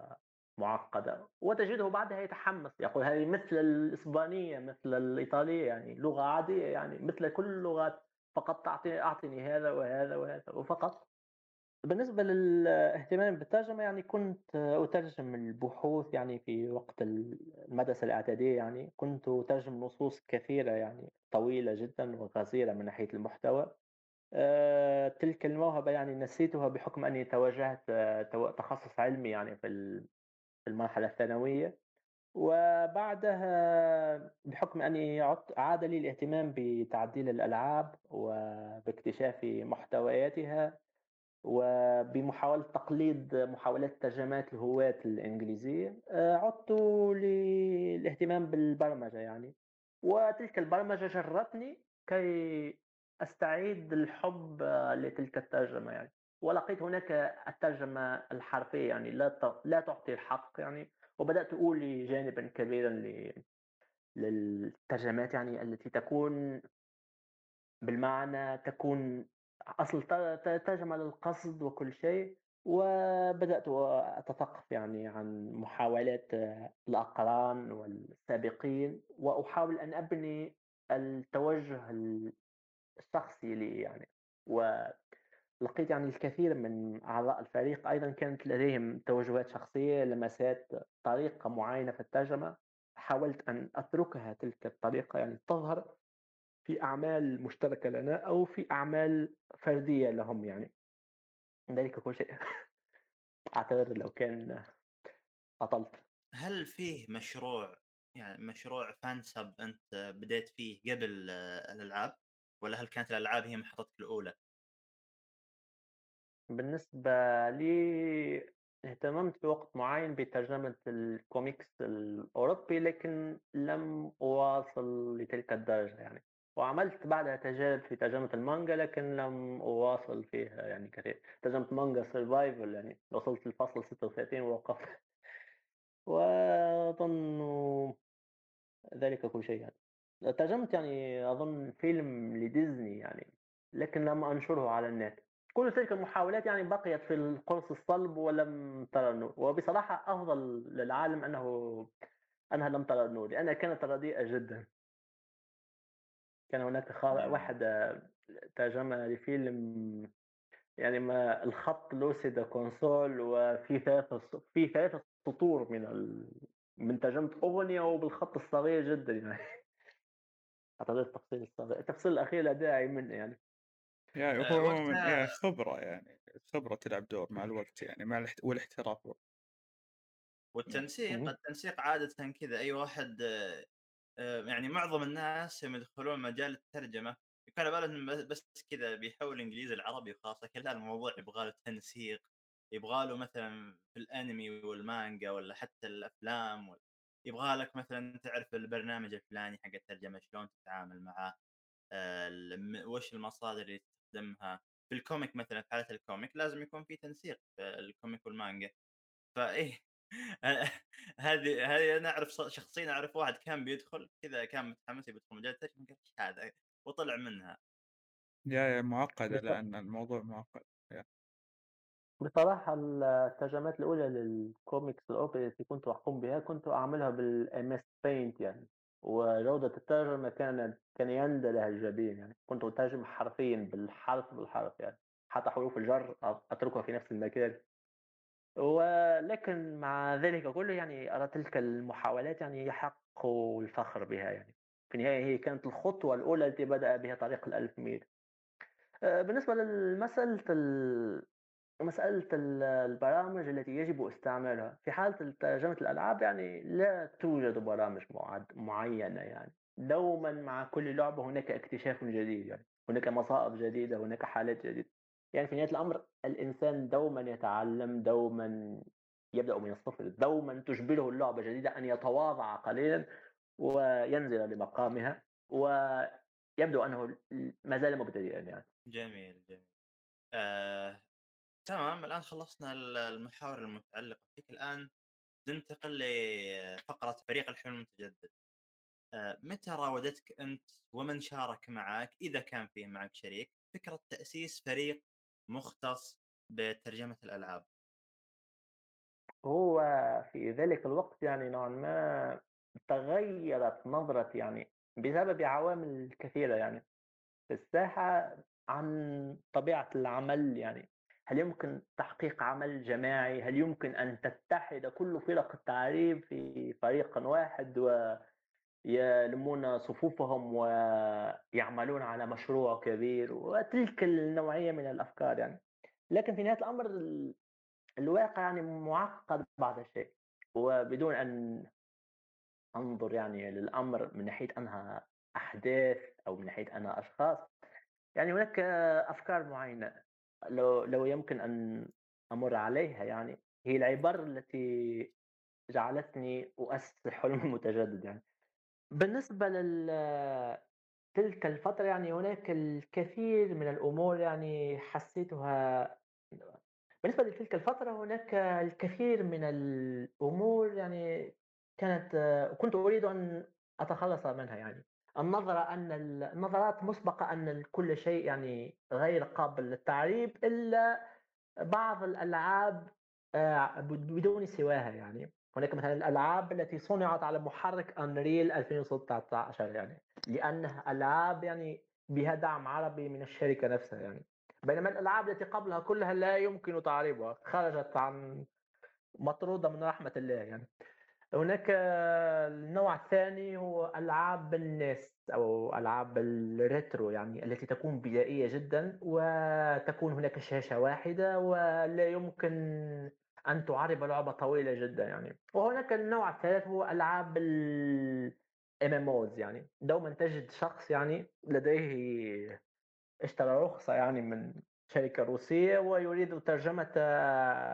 معقدة وتجده بعدها يتحمس يقول هذه مثل الإسبانية مثل الإيطالية يعني لغة عادية يعني مثل كل اللغات فقط تعطي أعطني هذا وهذا وهذا وفقط بالنسبة للاهتمام بالترجمة يعني كنت أترجم البحوث يعني في وقت المدرسة الإعدادية يعني كنت أترجم نصوص كثيرة يعني طويلة جدا وغزيرة من ناحية المحتوى. أه تلك الموهبة يعني نسيتها بحكم أني توجهت أه تخصص علمي يعني في المرحلة الثانوية. وبعدها بحكم أني عاد لي الاهتمام بتعديل الألعاب وباكتشاف محتوياتها وبمحاولة تقليد محاولات ترجمات الهواة الإنجليزية آه، عدت للاهتمام بالبرمجة يعني. وتلك البرمجة جرتني كي أستعيد الحب آه، لتلك الترجمة يعني. ولقيت هناك الترجمة الحرفية يعني لا لا تعطي الحق يعني. وبدأت أولي جانبا كبيرا للترجمات يعني التي تكون بالمعنى تكون أصل ترجمه للقصد وكل شيء وبدأت أتثقف يعني عن محاولات الأقران والسابقين وأحاول أن أبني التوجه الشخصي لي يعني. ولقيت يعني الكثير من أعضاء الفريق أيضا كانت لديهم توجهات شخصية لمسات طريقة معينة في الترجمة. حاولت أن أتركها تلك الطريقة يعني تظهر. في أعمال مشتركة لنا أو في أعمال فردية لهم يعني. ذلك كل شيء. أعتذر لو كان أطلت. هل فيه مشروع يعني مشروع فانسب أنت بديت فيه قبل الألعاب؟ ولا هل كانت الألعاب هي محطتك الأولى؟ بالنسبة لي اهتممت في وقت معين بترجمة الكوميكس الأوروبي لكن لم أواصل لتلك الدرجة يعني. وعملت بعدها تجارب في ترجمة المانجا لكن لم أواصل فيها يعني كثير. ترجمة مانجا survival يعني وصلت للفصل 36 ووقفت. وأظن ذلك كل شيء يعني. ترجمت يعني أظن فيلم لديزني يعني لكن لم أنشره على النت. كل تلك المحاولات يعني بقيت في القرص الصلب ولم ترى النور. وبصراحة أفضل للعالم أنه أنها لم ترى النور لأنها كانت رديئة جدا. كان هناك خا... واحد آه، ترجمة لفيلم يعني ما الخط لوسيدا كونسول وفي ثلاثة في ثلاثة سطور من ال... من ترجمة أغنية وبالخط الصغير جدا يعني. أعتقد التفصيل الصغير التفصيل الأخير لا داعي منه يعني. يعني هو يعني خبرة يعني خبرة تلعب دور مع الوقت يعني مع الاحت... والاحتراف. والتنسيق التنسيق عادة كذا أي واحد يعني معظم الناس يوم يدخلون مجال الترجمة يكون على بالهم بس كذا بيحول انجليزي العربي وخلاص لكن لا الموضوع يبغى له تنسيق يبغى له مثلا في الأنمي والمانجا ولا حتى الأفلام يبغى لك مثلا تعرف البرنامج الفلاني حق الترجمة شلون تتعامل معاه آه وش المصادر اللي تستخدمها. في ال comic مثلا في حالة ال comic لازم يكون في تنسيق في ال comic والمانجا فإيه هذه هذه أنا أعرف شخصيا أعرف واحد كان بيدخل كذا كان متحمس يدخل مجال الترجمه قال إيش هذا؟ وطلع منها. يا يا معقده لأن الموضوع معقد. يا. بصراحة الترجمات الأولى للكوميكس الأوروبي التي كنت أقوم بها كنت أعملها بال MS Paint يعني. وجودة الترجمة كانت كان يندى لها الجبين يعني. كنت أترجم حرفيا بالحرف بالحرف يعني. حتى حروف الجر أتركها في نفس المكان. ولكن مع ذلك كله يعني أرى تلك المحاولات يعني يحق الفخر بها يعني. في النهاية هي كانت الخطوة الأولى التي بدأ بها طريق الألف ميل. آه، بالنسبة لمسألة مسألة البرامج التي يجب استعمالها. في حالة ترجمة الألعاب يعني لا توجد برامج معينة يعني. دوما مع كل لعبة هناك اكتشاف جديد يعني. هناك مصائب جديدة هناك حالات جديدة. يعني في نهاية الأمر الإنسان دوما يتعلم دوما يبدأ من الصفر دوما تجبره اللعبة الجديدة أن يتواضع قليلا وينزل لمقامها ويبدو أنه ما زال مبتدئا يعني. جميل جميل. آه، تمام. الآن خلصنا المحاور المتعلقة فيك. الآن ننتقل لفقرة فريق الحلم المتجدد. آه، متى راودتك أنت ومن شارك معك إذا كان فيه معك شريك؟ فكرة تأسيس فريق مختص بترجمة الألعاب. هو في ذلك الوقت يعني نوعا ما تغيرت نظرة يعني بسبب عوامل كثيرة يعني. في الساحة عن طبيعة العمل يعني. هل يمكن تحقيق عمل جماعي؟ هل يمكن أن تتحد كل فرق التعريب في فريق واحد ويلمون صفوفهم ويعملون على مشروع كبير وتلك النوعية من الأفكار يعني. لكن في نهاية الأمر الواقع يعني معقد بعض الشيء. وبدون أن أنظر يعني للأمر من ناحية أنها أحداث أو من ناحية أنها أشخاص يعني هناك أفكار معينة لو لو يمكن أن أمر عليها يعني هي العبارة التي جعلتني أؤسس الحلم المتجدد يعني. بالنسبة لل تلك الفترة يعني هناك الكثير من الأمور يعني حسيتها بالنسبة لتلك الفترة هناك الكثير من الأمور يعني كانت كنت أريد أن أتخلص منها يعني. النظرة أن النظرات مسبقة أن كل شيء يعني غير قابل للتعريب إلا بعض الألعاب آه، بدون سواها يعني. هناك مثلا الألعاب التي صنعت على محرك أنريل 2016 يعني لأنها ألعاب يعني بها دعم عربي من الشركة نفسها يعني. بينما الألعاب التي قبلها كلها لا يمكن تعريبها خرجت عن مطرودة من رحمة الله يعني. هناك النوع الثاني هو ألعاب ال NES أو ألعاب ال retro يعني التي تكون بدائية جدا وتكون هناك شاشة واحدة ولا يمكن أن تعرب لعبة طويلة جدا يعني. وهناك النوع الثالث هو ألعاب ال MM يعني. دوما تجد شخص يعني لديه اشترى رخصة يعني من شركة روسية ويريد ترجمة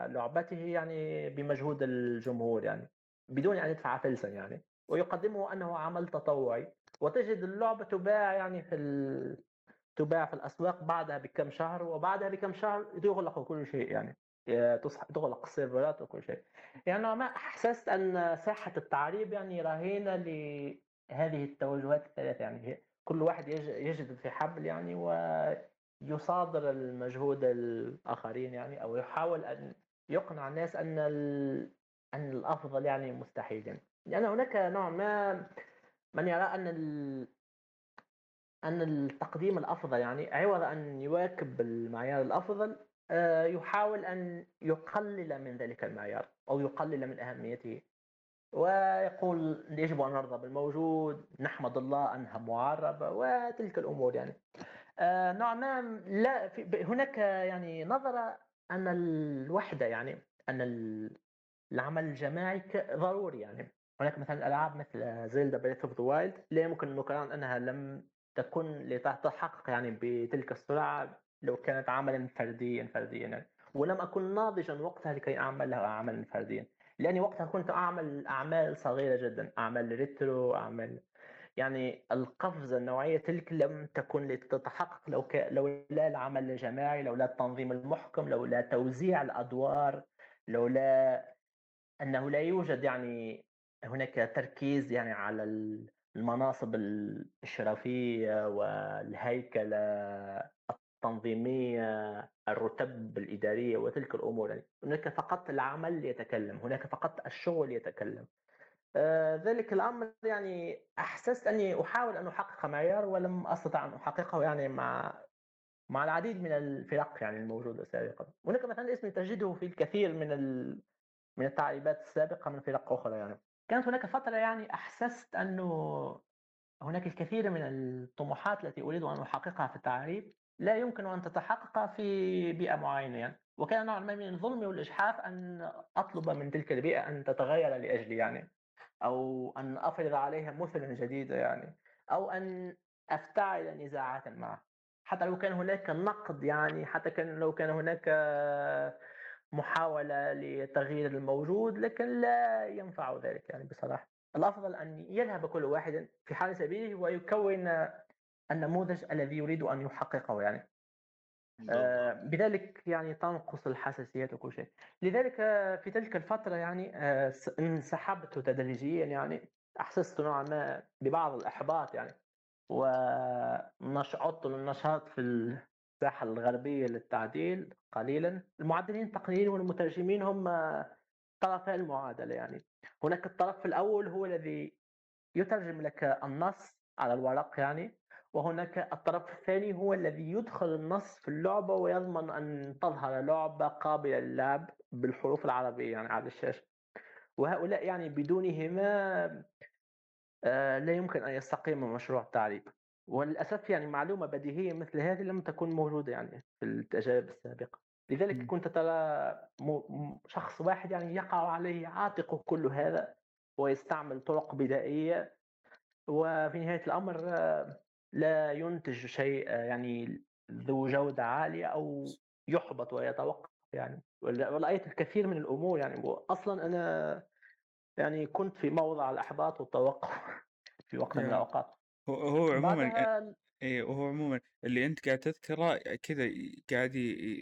لعبته يعني بمجهود الجمهور يعني بدون أن يدفع فلسا يعني. ويقدمه أنه عمل تطوعي. وتجد اللعبة تباع يعني في ال... تباع في الأسواق بعدها بكم شهر وبعدها بكم شهر يغلق كل شيء يعني. تغلق السيرفرات وكل شيء. يعني ما أحسست أن ساحه التعريب يعني رهينة لهذه التوجهات الثلاثة. يعني كل واحد يجد في حبل يعني ويصادر المجهود الآخرين يعني أو يحاول أن يقنع الناس أن أن الأفضل يعني مستحيل يعني. لأن هناك نوع ما من يرى أن ال... أن التقديم الأفضل يعني عوض أن يواكب المعيار الأفضل آه، يحاول أن يقلل من ذلك المعيار أو يقلل من أهميته. ويقول يجب أن نرضى بالموجود نحمد الله أنها معربة وتلك الأمور يعني. آه، نوعا ما لا هناك يعني نظرة أن الوحدة يعني أن العمل الجماعي ضروري يعني. هناك مثلا ألعاب مثل Zelda Breath of the Wild لا يمكن النكران أنها لم تكن لتتحقق يعني بتلك السرعة. لو كانت عملا فرديا فرديا. ولم أكن ناضجا وقتها لكي أعمل له عملا فرديا. لأني وقتها كنت أعمل أعمال صغيرة جدا أعمال retro أعمال يعني القفزة النوعية تلك لم تكن لتتحقق لو ك... لولا العمل الجماعي لولا التنظيم المحكم لولا توزيع الأدوار لولا أنه لا يوجد يعني هناك تركيز يعني على المناصب الشرفية والهيكلة التنظيمية الرتب الإدارية وتلك الأمور يعني هناك فقط العمل يتكلم هناك فقط الشغل يتكلم. آه، ذلك الأمر يعني أحسست أني أحاول أن أحقق معيار ولم أستطع أن أحققه يعني مع مع العديد من الفرق يعني الموجودة سابقا. هناك مثلا اسم تجده في الكثير من ال... من التعريبات السابقة من فرق أخرى يعني. كانت هناك فترة يعني أحسست أنه هناك الكثير من الطموحات التي أريد أن أحققها في التعريب لا يمكن أن تتحقق في بيئة معينة. يعني وكان نوع ما من الظلم والإجحاف أن أطلب من تلك البيئة أن تتغير لأجلي يعني أو أن أفرض عليها مثلا جديدة يعني أو أن أفتعل نزاعات معه. حتى لو كان هناك نقد يعني حتى كان لو كان هناك محاولة لتغيير الموجود لكن لا ينفع ذلك يعني بصراحة. الأفضل أن يذهب كل واحد في حال سبيله ويكون النموذج الذي يريد أن يحققه يعني. آه بذلك يعني تنقص الحساسيات وكل شيء. لذلك في تلك الفترة يعني آه انسحبت تدريجيا يعني أحسست نوعا ما ببعض الإحباط يعني ونشعت النشاط في الساحة الغربية للتعديل قليلا. المعدلين التقنيين والمترجمين هم طرفي المعادلة يعني. هناك الطرف الأول هو الذي يترجم لك النص على الورق يعني وهناك الطرف الثاني هو الذي يدخل النص في اللعبة ويضمن أن تظهر لعبة قابلة للعب بالحروف العربية يعني على الشاشة. وهؤلاء يعني بدونهما آه، لا يمكن أن يستقيم مشروع التعريب وللأسف يعني معلومة بديهية مثل هذه لم تكن موجودة يعني في التجارب السابقة. لذلك كنت ترى شخص واحد يعني يقع عليه عاتقه كل هذا ويستعمل طرق بدائية. وفي نهاية الأمر آه، لا ينتج شيء آه، يعني ذو جودة عالية أو يحبط ويتوقف يعني. ورأيت الكثير من الأمور يعني. أصلا أنا يعني كنت في موضع الإحباط والتوقف في وقت من الأوقات. هو عموما إي وهو عموما اللي أنت قاعد تذكره كذا قاعد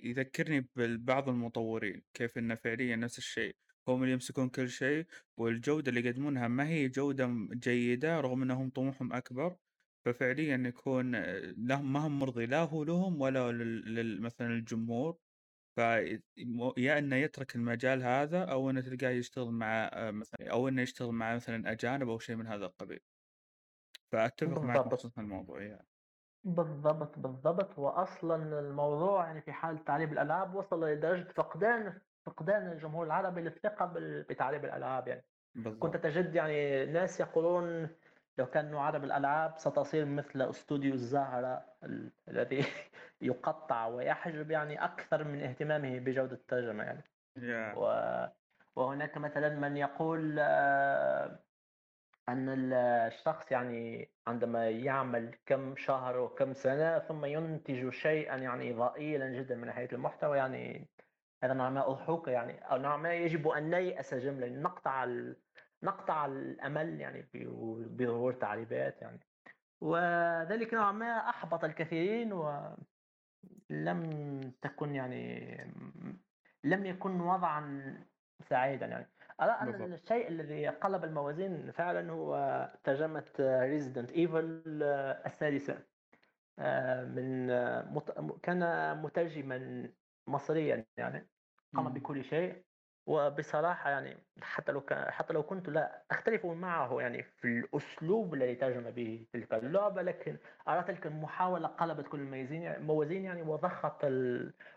يذكرني ببعض المطورين كيف انه فعليا نفس الشيء. هم اللي يمسكون كل شيء والجودة اللي يقدمونها ما هي جودة جيدة رغم إنهم طموحهم أكبر. ففعليا يكون لهم ما هم مرضي لا هو لهم ولا لل مثلا الجمهور ف يا إنه يترك المجال هذا أو إنه تلقاه يشتغل مع مثلا أو إنه يشتغل مع مثلا أجانب أو شيء من هذا القبيل. فأتفق معك بخصوص الموضوع يعني بالضبط بالضبط. واصلا الموضوع يعني في حال تعريب الألعاب وصل لدرجه فقدان فقدان الجمهور العربي للثقة بتعريب الألعاب يعني. بالضبط. كنت تجد يعني ناس يقولون لو كان نعرب الألعاب ستصير مثل أستوديو الزهرة الذي يقطع ويحجب يعني أكثر من اهتمامه بجودة الترجمة يعني yeah. و... وهناك مثلا من يقول آه، أن الشخص يعني عندما يعمل كم شهر وكم سنة ثم ينتج شيئا يعني ضئيلا جدا من ناحية المحتوى يعني هذا نوع ما أضحوكة يعني أو نوع ما يجب أن نيأس جملة نقطع ال... نقطع الأمل يعني بظهور تعريبات يعني وذلك نوعا ما أحبط الكثيرين ولم تكن يعني لم يكن وضعا سعيدا يعني أن بالضبط. الشيء الذي قلب الموازين فعلا هو ترجمة Resident Evil السادسة آه، من. كان مترجما مصريا يعني قام بكل شيء وبصراحة يعني حتى لو كان حتى لو كنت لا أختلف معه يعني في الأسلوب الذي ترجم به تلك اللعبة لكن أرى تلك المحاولة قلبت كل الموازين الموازين يعني وضخت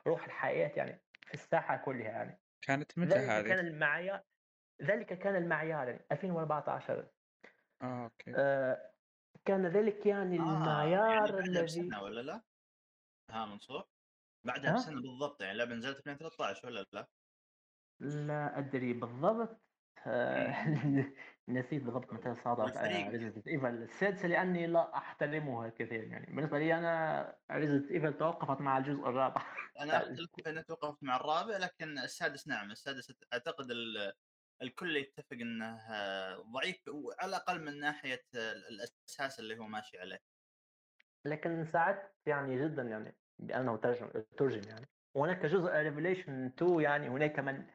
روح الحياة يعني في الساحة كلها يعني كانت متى ذلك هذه؟ كان المعيار ذلك كان المعيار يعني 2014 آه okay آه كان ذلك يعني آه يعني المعيار بعدها الذي بسنة ولا لا؟ ها منصور؟ بعدها ها؟ بسنة بالضبط يعني اللعبة نزلت 2013 ولا لا؟ لا أدري بالضبط آه،. نسيت بالضبط متى والفريق Resident Evil. السادسة لأني لا أحترمها كثير يعني. بالنسبة لي أنا Resident Evil توقفت مع الجزء الرابع. في اني توقفت مع الرابع لكن السادس نعم. السادس أعتقد ال- الكل يتفق إنه ضعيف وعلى الأقل من ناحية الأساس اللي هو ماشي عليه. لكن ساعدت يعني جدا يعني بأنه ترجم ترجم يعني. وهناك جزء Revelations 2 يعني هناك من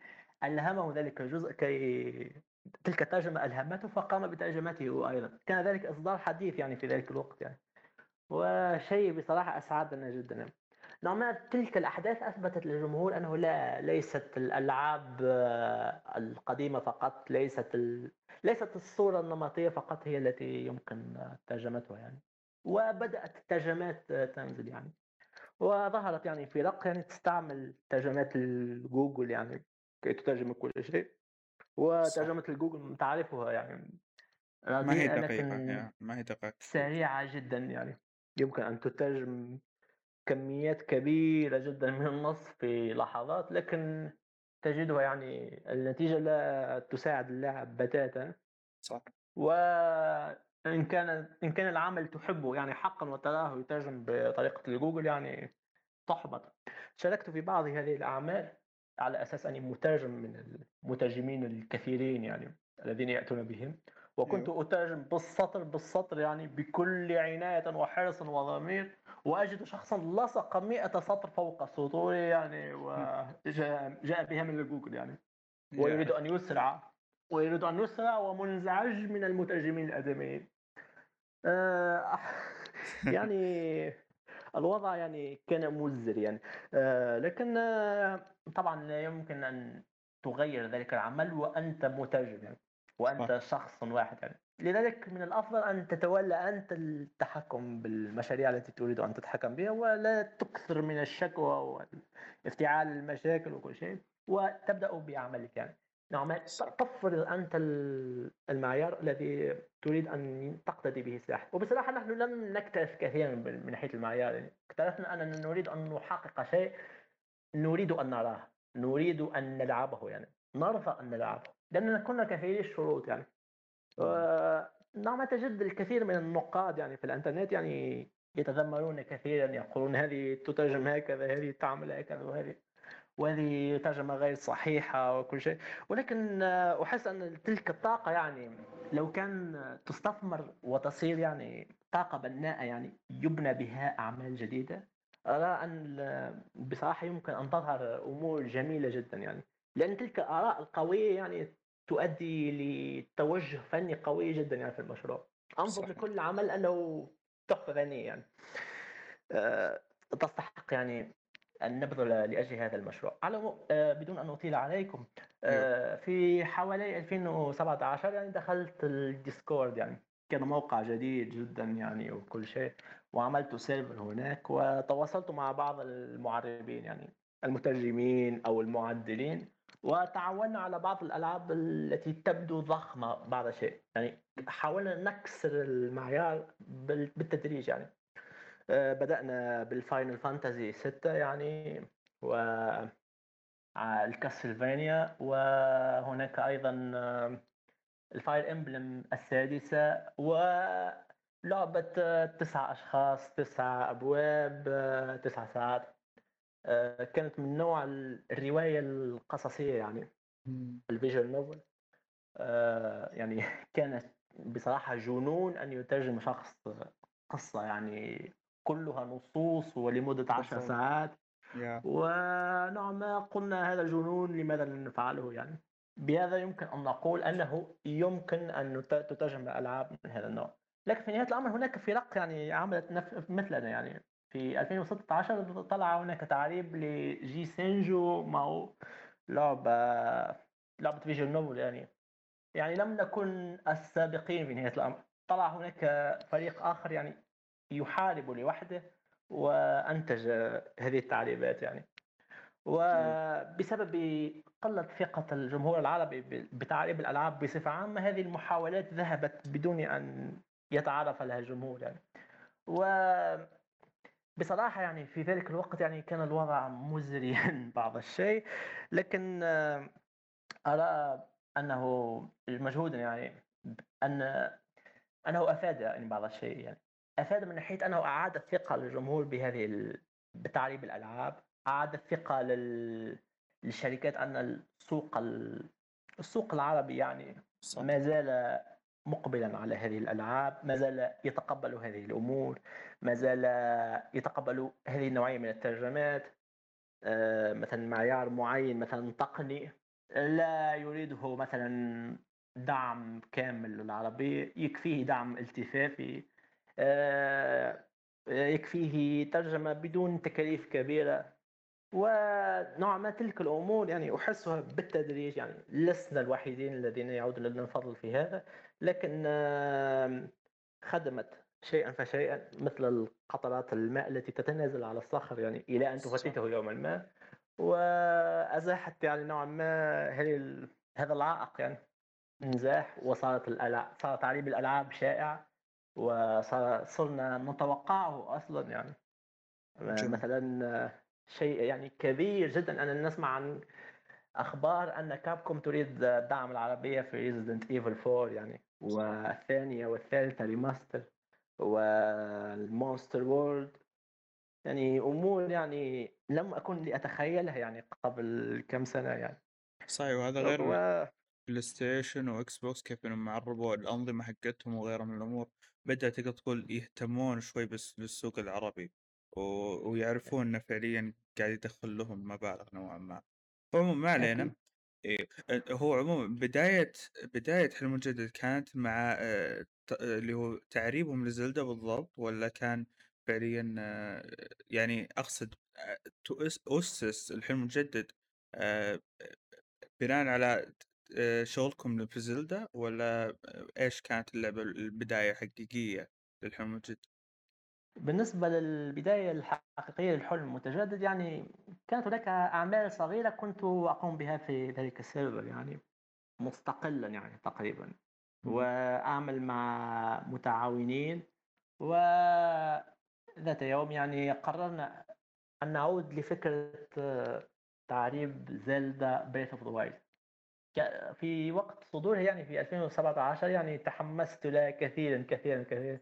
ألهمه ذلك الجزء كي تلك الترجمة ألهمته فقام بترجمته أيضا. كان ذلك إصدار حديث يعني في ذلك الوقت يعني. وشيء بصراحة أسعدنا جدا. ما تلك الأحداث أثبتت للجمهور أنه لا ليست الألعاب القديمة فقط ليست ال... ليست الصورة النمطية فقط هي التي يمكن ترجمتها يعني. وبدأت الترجمات تنزل يعني. وظهرت يعني فرق يعني تستعمل ترجمات الجوجل يعني كي تترجم كل شيء وترجمة الجوجل تعرفها يعني ما هي يا ما هي دقيقة سريعة جدا يعني. يمكن أن تترجم كميات كبيرة جدا من النص في لحظات لكن تجدها يعني النتيجة لا تساعد اللاعب بتاتا. صح. وإن كان إن كان العمل تحبه يعني حقا وتراه يترجم بطريقة الجوجل يعني تحبط. شاركت في بعض هذه الأعمال. على أساس أني مترجم من المترجمين الكثيرين يعني الذين يأتون بهم وكنت أيوه. أترجم بالسطر بالسطر يعني بكل عناية وحرص وضمير وأجد شخصا لصق مئة سطر فوق سطوري يعني وجاء جاء بها من جوجل يعني. ويريد يا أن يسرع ويريد أن يسرع ومنزعج من المترجمين الآدميين. آه، يعني الوضع يعني كان مزر يعني. آه، لكن آه، طبعا لا يمكن أن تغير ذلك العمل وأنت مترجم يعني وأنت شخص واحد يعني. لذلك من الأفضل أن تتولى أنت التحكم بالمشاريع التي تريد أن تتحكم بها ولا تكثر من الشكوى وافتعال المشاكل وكل شيء وتبدأ بعملك يعني. نعم تفرض أنت المعيار الذي تريد أن تقتدي به الساحة وبصراحة نحن لم نكترث كثيرا من ناحية المعيار. يعني اكترثنا أننا نريد أن نحقق شيء نريد أن نراه نريد أن نلعبه يعني. نرضى أن نلعبه لأننا كنا كثيري الشروط يعني. نعم تجد الكثير من النقاد يعني في الإنترنت يعني يتذمرون كثيرا يقولون هذه تترجم هكذا هذه تعمل هكذا وهذه وهذه ترجمة غير صحيحة وكل شيء. ولكن أحس أن تلك الطاقة يعني لو كان تستثمر وتصير يعني طاقة بناءة يعني يبنى بها أعمال جديدة أرى أن بصراحة يمكن أن تظهر أمور جميلة جدا يعني. لأن تلك الآراء القوية يعني تؤدي لتوجه فني قوي جدا يعني في المشروع. أنظر لكل عمل أنه تحفة فنية يعني. أه تستحق يعني أن نبذل لأجل هذا المشروع. على أه بدون أن أطيل عليكم أه في حوالي 2017 يعني دخلت ال Discord يعني. كان موقع جديد جدا يعني وكل شيء وعملت server هناك وتواصلت مع بعض المعربين يعني المترجمين أو المعدلين وتعاوننا على بعض الألعاب التي تبدو ضخمة بعض الشيء. يعني حاولنا نكسر المعيار بالتدريج يعني. آه، بدأنا بال Final Fantasy 6 يعني و ال Castlevania وهناك أيضا آه، ال Fire Emblem السادسة ولعبة آه، تسعة أشخاص تسعة أبواب تسعة ساعات. آه، كانت من نوع الرواية القصصية يعني ال visual novel آه، يعني كانت بصراحة جنون أن يترجم شخص قصة يعني كلها نصوص ولمدة عشر ساعات. ونوعا ما قلنا هذا جنون لماذا لا نفعله يعني؟ بهذا يمكن أن نقول أنه يمكن أن تترجم العاب من هذا النوع. لكن في نهاية الأمر هناك فرق يعني عملت مثلنا يعني. في 2016 طلع هناك تعريب لجي سينجو ماو لعبة لعبة فيجن نوبل يعني. يعني لم نكن السابقين في نهاية الأمر. طلع هناك فريق آخر يعني يحارب لوحده وأنتج هذه التعريبات يعني. وبسبب قلة ثقة الجمهور العربي بتعريب الألعاب بصفة عامة هذه المحاولات ذهبت بدون أن يتعرف لها الجمهور يعني. و بصراحة يعني في ذلك الوقت يعني كان الوضع مزريا بعض الشيء لكن أرى أنه المجهود يعني أن أنه أفاد يعني بعض الشيء يعني. أفاد من ناحية أنه أعاد الثقة للجمهور بهذه ال... بتعريب الألعاب أعاد الثقة لل... للشركات أن السوق ال... السوق العربي يعني صح. ما زال مقبلا على هذه الألعاب ما زال يتقبل هذه الأمور ما زال يتقبل هذه النوعية من الترجمات آه، مثلا معيار معين مثلا تقني لا يريده مثلا دعم كامل للعربية يكفيه دعم التفافي يكفيه ترجمة بدون تكاليف كبيرة ونوعا ما تلك الأمور يعني أحسها بالتدريج يعني لسنا الوحيدين الذين يعود لنا الفضل في هذا لكن خدمت شيئا فشيئا مثل القطرات الماء التي تتنازل على الصخر يعني إلى أن تفتته يوما ما وأزاحت يعني نوعا ما هذه هذا العائق يعني انزاح وصارت الالعاب صار تعريب الألعاب شائع. وصرنا نتوقعه أصلا يعني. مثلا شيء يعني كبير جدا أن نسمع عن أخبار أن Capcom تريد دعم العربية في Resident Evil 4 يعني. والثانية والثالثة remaster وال Monster World يعني أمور يعني لم أكن لأتخيلها يعني قبل كم سنة يعني. صحيح وهذا غير و... PlayStation و Xbox كيف إنهم عربوا الأنظمة حقتهم وغيرها من الأمور. بدات تقدر تقول يهتمون شوي بس بالسوق العربي و... ويعرفون إنه فعليا قاعد يدخل لهم مبالغ نوعا ما. عموما ما علينا. إيه هو عموما بداية بداية حلم الجدد كانت مع آه، اللي هو تعريبهم لزلدة بالضبط ولا كان فعليا آه، يعني أقصد آه، أسس الحلم الجدد بناء على شغلكم في زلدة ولا إيش كانت اللعبة البداية الحقيقية للحلم الجدد؟ بالنسبة للبداية الحقيقية للحلم المتجدد يعني كانت هناك أعمال صغيرة كنت أقوم بها في ذلك ال server يعني مستقلا يعني تقريبا وأعمل مع متعاونين وذات يوم يعني قررنا أن نعود لفكرة تعريب Zelda Breath of the في وقت صدورها يعني في 2017 يعني تحمست لها كثيرا كثيرا كثيرا.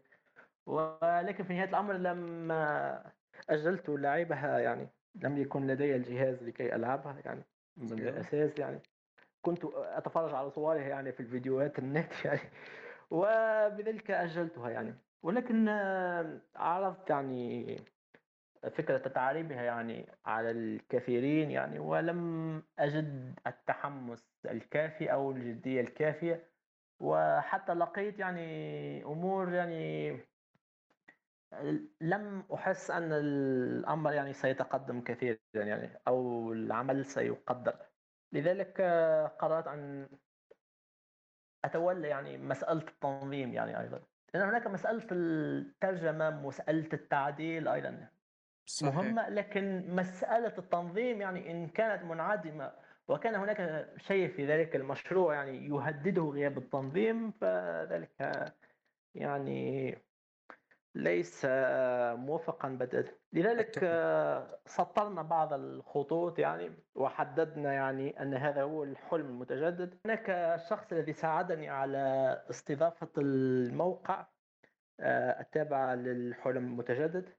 ولكن في نهاية الأمر لما أجلت لعبها يعني لم يكن لدي الجهاز لكي ألعبها يعني من الأساس يعني. كنت أتفرج على صورها يعني في الفيديوهات النت يعني. وبذلك أجلتها يعني. ولكن عرفت يعني فكرة تعريبها يعني على الكثيرين يعني ولم أجد التحمس الكافي أو الجدية الكافية. وحتى لقيت يعني أمور يعني لم أحس أن الأمر يعني سيتقدم كثيرا يعني أو العمل سيقدر. لذلك قررت أن أتولى يعني مسألة التنظيم يعني أيضا. لأن هناك مسألة الترجمة مسألة التعديل أيضا. صحيح. مهمة لكن مسألة التنظيم يعني إن كانت منعدمة وكان هناك شيء في ذلك المشروع يعني يهدده غياب التنظيم فذلك يعني ليس موفقا بدأت لذلك سطرنا بعض الخطوط يعني وحددنا يعني أن هذا هو الحلم المتجدد. هناك الشخص الذي ساعدني على استضافة الموقع آه، التابع للحلم المتجدد.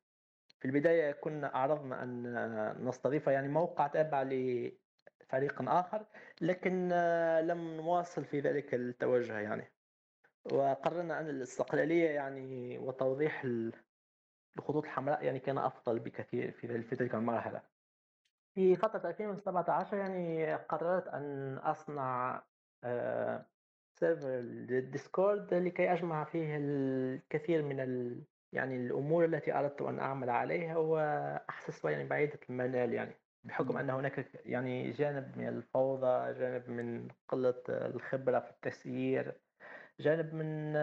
في البداية كنا أعرضنا أن نستضيف يعني موقع تابع لفريق آخر لكن آه، لم نواصل في ذلك التوجه يعني وقررنا أن الاستقلالية يعني وتوضيح الخطوط الحمراء يعني كان أفضل بكثير في تلك المرحلة. في فترة 2017 يعني قررت أن أصنع server لل Discord لكي أجمع فيه الكثير من يعني الأمور التي أردت أن أعمل عليها وأحسس يعني بعيدة المنال يعني بحكم أن هناك يعني جانب من الفوضى جانب من قلة الخبرة في التسيير جانب من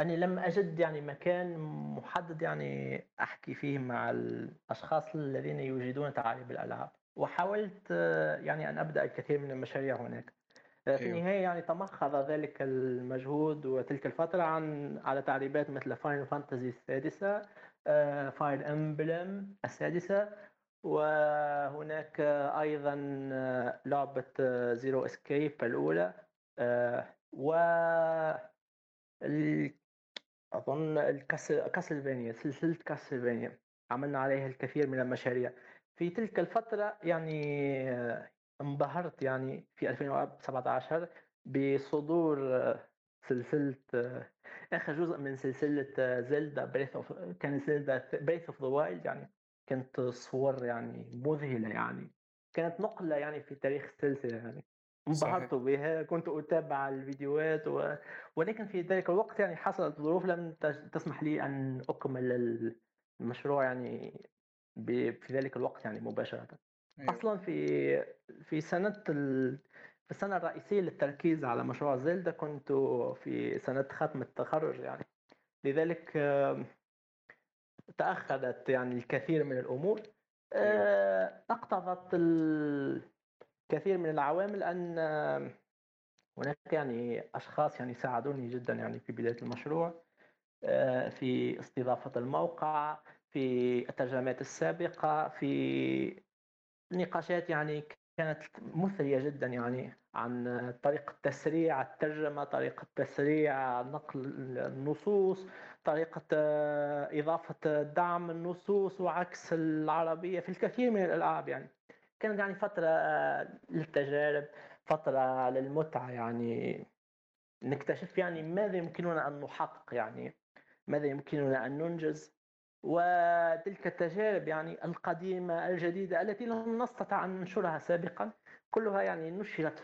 أني لم أجد يعني مكان محدد يعني أحكي فيه مع الأشخاص الذين يجيدون تعريب الألعاب. وحاولت يعني أن أبدأ الكثير من المشاريع هناك. في أيوه. النهاية يعني تمخض ذلك المجهود وتلك الفترة عن على تعريبات مثل فاينل فانتزي السادسة Fire Emblem السادسة وهناك أيضا آه، لعبة Zero Escape الأولى و أظن ال Castle Castlevania سلسلة Castlevania عملنا عليها الكثير من المشاريع في تلك الفترة يعني آه، انبهرت يعني في 2017 بصدور آه، سلسلة آه، آخر جزء من سلسلة Zelda Breath of كان Zelda Breath of the Wild يعني كانت صور يعني مذهلة يعني كانت نقلة يعني في تاريخ السلسلة يعني. انبهرت بها كنت أتابع الفيديوهات و... ولكن في ذلك الوقت يعني حصلت ظروف لم تسمح لي أن أكمل المشروع يعني ب... في ذلك الوقت يعني مباشرة. أيوه. أصلا في في سنة ال... في السنة الرئيسية للتركيز على مشروع زيلدا كنت في سنة ختم التخرج يعني لذلك تأخرت يعني الكثير من الأمور أيوه. آه، أقتضت ال... كثير من العوامل أن هناك يعني أشخاص يعني ساعدوني جدا يعني في بداية المشروع آه، في استضافة الموقع في الترجمات السابقة في نقاشات يعني كانت مثرية جدا يعني عن طريقة تسريع الترجمة طريقة تسريع نقل النصوص طريقة آه، إضافة دعم النصوص وعكس العربية في الكثير من الألعاب يعني. كانت يعني فترة آه، للتجارب فترة للمتعة يعني. نكتشف يعني ماذا يمكننا أن نحقق يعني ماذا يمكننا أن ننجز. وتلك التجارب يعني القديمة الجديدة التي لم نستطع أن ننشرها سابقا كلها يعني نشرت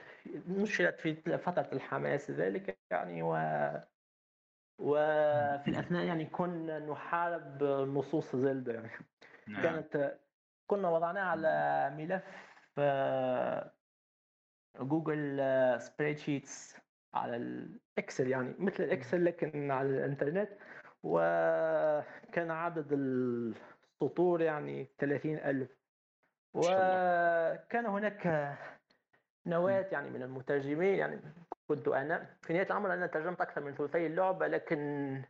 نشرت في فترة الحماس ذلك يعني و وفي الأثناء يعني كنا نحارب نصوص Zelda يعني نعم. كانت كنا وضعناه على ملف آه، Google Spreadsheets على ال Excel يعني مثل ال Excel لكن على الإنترنت وكان عدد السطور يعني 30 ألف. وكان هناك نواة يعني من المترجمين يعني كنت أنا في نهاية الأمر أنا ترجمت أكثر من ثلثي اللعبة لكن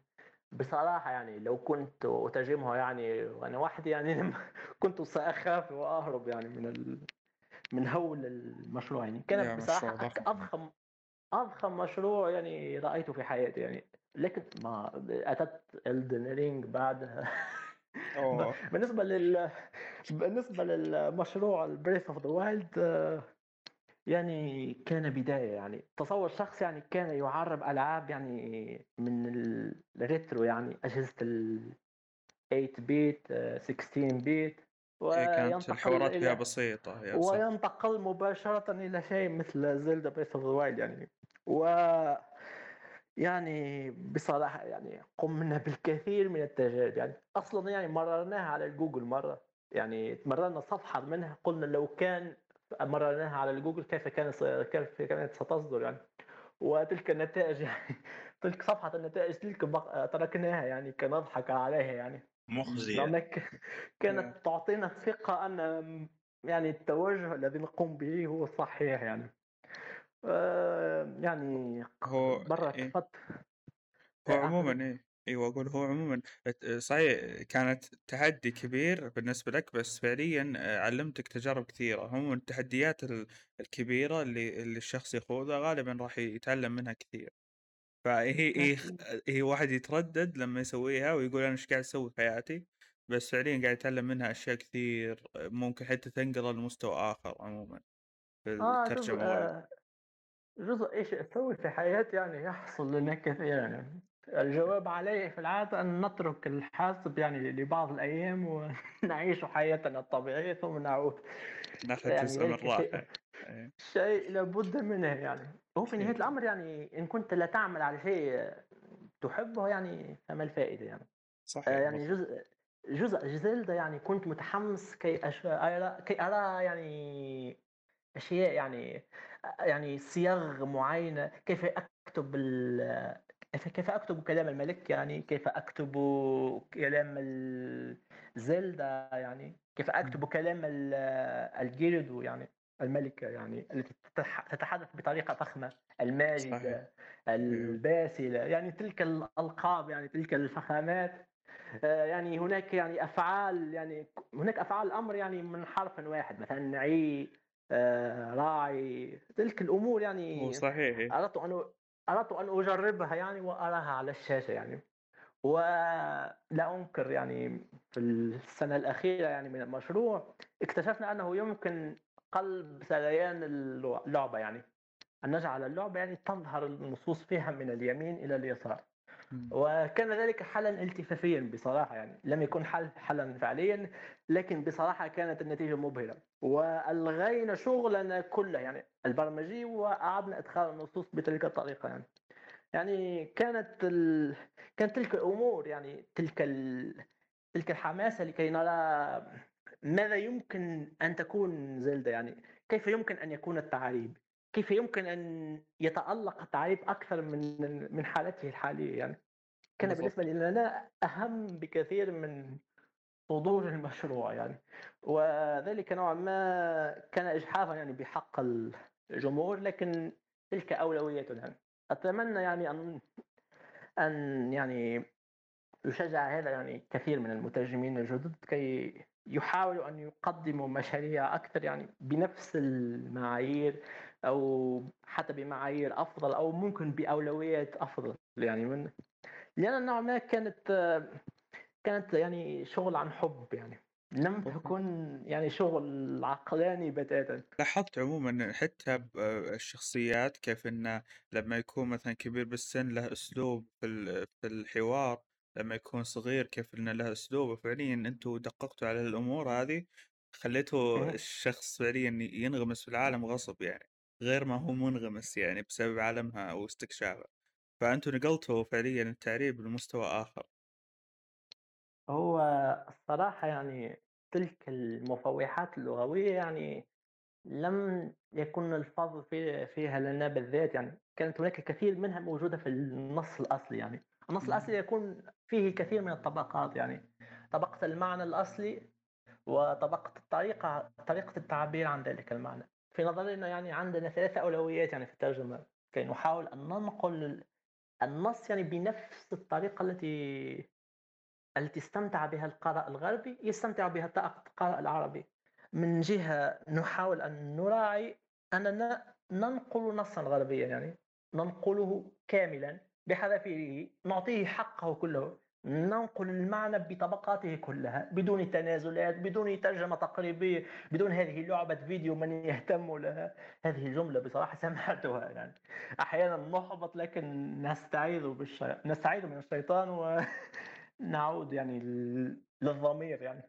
بصراحة يعني لو كنت أترجمها يعني وأنا وحدي يعني كنت سأخاف وأهرب يعني من ال... من هول المشروع يعني. كانت بصراحة أضخم أضخم مشروع يعني رأيته في حياتي يعني. لكن ما أتت Elden Ring بعدها بالنسبة لل بالنسبة للمشروع ال Breath of the Wild يعني كان بداية يعني تصور شخص يعني كان يعرب ألعاب يعني من ال retro يعني أجهزة ال 8 bit 16 bit كانت الحوارات فيها بسيطة وينتقل مباشرة إلى شيء مثل Zelda Breath of Wild يعني. و يعني بصراحة يعني قمنا بالكثير من التجارب. يعني أصلا يعني مررناها على الجوجل مرة. يعني مررنا صفحة منها قلنا لو كان مررناها على الجوجل كيف كان كيف كانت ستصدر يعني. وتلك النتائج يعني تلك صفحة النتائج تلك تركناها يعني كنضحك عليها يعني. مخزية. كانت تعطينا ثقة أن يعني التوجه الذي نقوم به هو صحيح يعني. آه، يعني هو مرت إيه؟ هو عموما إيه أيوه أقول هو عموما صحيح كانت تحدي كبير بالنسبة لك بس فعليا آه، علمتك تجارب كثيرة. عموما التحديات الكبيرة اللي اللي الشخص يخوضها غالبا راح يتعلم منها كثير. فهي هي هي واحد يتردد لما يسويها ويقول أنا إيش قاعد أسوي في حياتي؟ بس فعليا قاعد يتعلم منها أشياء كثير ممكن حتى تنقله لمستوى آخر عموما في آه الترجمة. آه جزء إيش أسوي في حياتي يعني يحصل لنا كثيرا يعني. الجواب عليه في العادة أن نترك الحاسب يعني لبعض الأيام ونعيش حياتنا الطبيعية ثم نعود. ناخذ يعني جزء من الراحة شيء, إيه. شيء لابد منه يعني. هو في نهاية الأمر يعني إن كنت لا تعمل على شيء تحبه يعني فما الفائدة يعني. صحيح يعني جزء جزء زلدة يعني كنت متحمس كي أش... أرى كي أرى يعني أشياء يعني يعني صيغ معينة كيف أكتب ال... كيف أكتب كلام الملك؟ يعني كيف أكتب كلام زلدة يعني كيف أكتب كلام الجيردو؟ يعني الملكة يعني التي تتحدث بطريقة فخمة الماجدة صحيح. الباسلة يعني تلك الألقاب يعني تلك الفخامات. آه، يعني هناك يعني أفعال يعني هناك أفعال الأمر يعني من حرف واحد مثلا نعي آه، راعي تلك الأمور يعني صحيح. أردت أن أردت أن أجربها يعني وأراها على الشاشة يعني. ولا أنكر يعني في السنة الأخيرة يعني من المشروع اكتشفنا أنه يمكن قلب سريان اللعبة يعني. أن نجعل اللعبة يعني تظهر النصوص فيها من اليمين إلى اليسار. وكان ذلك حلا التفافيا بصراحة يعني. لم يكن حل حلا فعليا لكن بصراحة كانت النتيجة مبهرة. وألغينا شغلنا كله يعني البرمجي وأعدنا إدخال النصوص بتلك الطريقة يعني. يعني كانت ال... كانت تلك الأمور يعني تلك ال... تلك الحماسة لكي نرى ماذا يمكن أن تكون زلدة يعني. كيف يمكن أن يكون التعريب؟ كيف يمكن أن يتألق التعريب أكثر من من حالته الحالية يعني. كان بالضبط. بالنسبة لنا أهم بكثير من صدور المشروع يعني وذلك نوعا ما كان إجحافا يعني بحق الجمهور لكن تلك أولويتنا يعني. أتمنى يعني أن أن يعني يشجع هذا يعني كثير من المترجمين الجدد كي يحاولوا أن يقدموا مشاريع أكثر يعني بنفس المعايير أو حتى بمعايير أفضل أو ممكن بأولويات أفضل يعني من لأن نوعا ما كانت كانت يعني شغل عن حب يعني. لم تكن يعني شغل عقلاني بتاتا. لاحظت عموما حتى بالشخصيات كيف انه لما يكون مثلا كبير بالسن له أسلوب في في الحوار لما يكون صغير كيف انه له اسلوب فعليا أنتم دققتوا على الأمور هذه خليتوا الشخص فعليا ينغمس في العالم غصب يعني غير ما هو منغمس يعني بسبب عالمها واستكشافه فانتم نقلتوا فعليا التعريب لمستوى آخر. هو الصراحة يعني تلك المفوحات اللغوية يعني لم يكن الفضل في فيها لنا بالذات يعني كانت هناك كثير منها موجودة في النص الأصلي يعني. النص الأصلي يكون فيه كثير من الطبقات يعني طبقة المعنى الأصلي وطبقة الطريقة طريقة التعبير عن ذلك المعنى. في نظرنا يعني عندنا ثلاثة أولويات يعني في الترجمة كي نحاول أن ننقل النص يعني بنفس الطريقة التي التي استمتع بها القارئ الغربي يستمتع بها القارئ العربي. من جهة نحاول أن نراعي أننا ننقل نصا غربيا يعني ننقله كاملا بحذافيره نعطيه حقه كله. ننقل المعنى بطبقاته كلها بدون تنازلات بدون ترجمة تقريبية بدون هذه لعبة فيديو من يهتم لها. هذه الجملة بصراحة سمعتها يعني. أحيانا نحبط لكن نستعيذ بالشي... نستعيذ من الشيطان ونعود يعني للضمير يعني.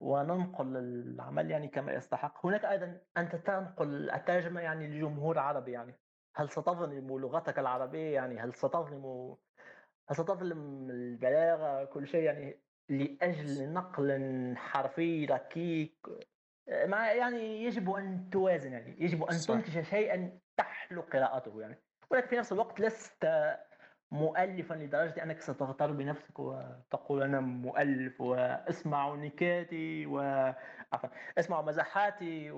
وننقل العمل يعني كما يستحق. هناك أيضا أنت تنقل الترجمة يعني لجمهور عربي يعني. هل ستظلم لغتك العربية يعني؟ هل ستظلم ستظلم البلاغة كل شيء يعني لأجل نقل حرفي ركيك مع يعني يجب أن توازن يعني يجب أن صح. تنتج شيئا تحلو قراءته يعني. ولكن في نفس الوقت لست مؤلفا لدرجة أنك ستغتر بنفسك وتقول أنا مؤلف واسمعوا نكاتي و اسمعوا مزحاتي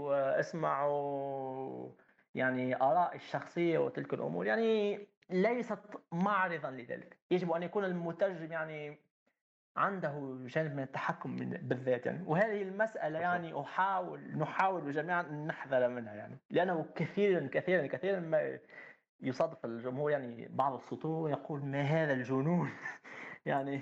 واسمعوا يعني آراء الشخصية وتلك الأمور. يعني ليست معرضا لذلك. يجب أن يكون المترجم يعني عنده جانب من التحكم من بالذات يعني. وهذه المسألة يعني أحاول نحاول جميعا أن نحذر منها يعني. لأنه كثيرا كثيرا كثيرا ما يصادف الجمهور يعني بعض السطور يقول ما هذا الجنون؟ يعني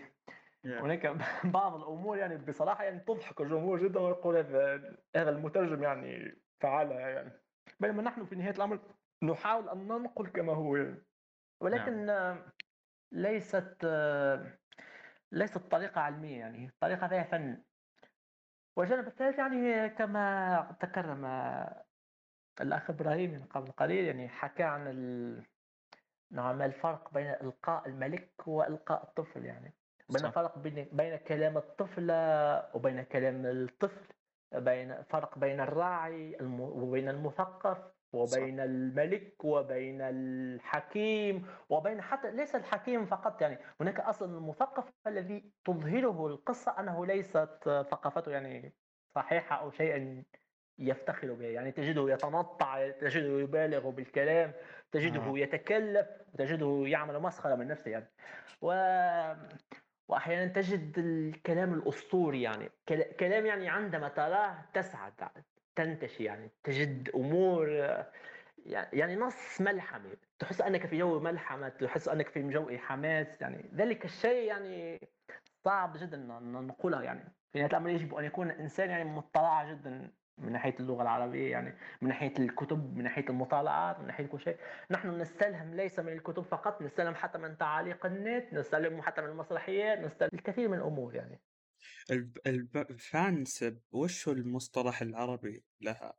هناك بعض الأمور يعني بصراحة يعني تضحك الجمهور جدا ويقول هذا هذا المترجم يعني فعلها يعني. بينما نحن في نهاية الأمر نحاول أن ننقل كما هو يعني. ولكن نعم. ليست ليست طريقة علمية يعني طريقة فيها فن. والجانب الثالث يعني كما تكرم الأخ إبراهيم من قبل قليل يعني حكى عن ال... نوعا ما الفرق بين إلقاء الملك وإلقاء الطفل يعني. بين فرق بين بين كلام الطفلة وبين كلام الطفل بين فرق بين الراعي وبين المثقف. وبين صح. الملك وبين الحكيم وبين حتى ليس الحكيم فقط يعني هناك أصلا المثقف الذي تظهره القصة أنه ليست ثقافته يعني صحيحة أو شيئا يفتخر به يعني تجده يتنطع تجده يبالغ بالكلام تجده آه. يتكلف تجده يعمل مسخرة من نفسه يعني و واحيانا تجد الكلام الأسطوري يعني كلام يعني عندما تراه تسعد تنتشي يعني تجد أمور يعني نص ملحمة. تحس أنك في جو ملحمة تحس أنك في جو حماس يعني ذلك الشيء يعني صعب جدا ان يعني في نهاية الأمر يجب أن يكون الإنسان يعني مطلع جدا من ناحية اللغة العربية يعني من ناحية الكتب من ناحية المطالعات من ناحية كل شيء. نحن نستلهم ليس من الكتب فقط نستلهم حتى من تعاليق النت نستلهم حتى من المسرحيات نستلهم الكثير من الأمور يعني. ال fansub وش هو المصطلح العربي لها؟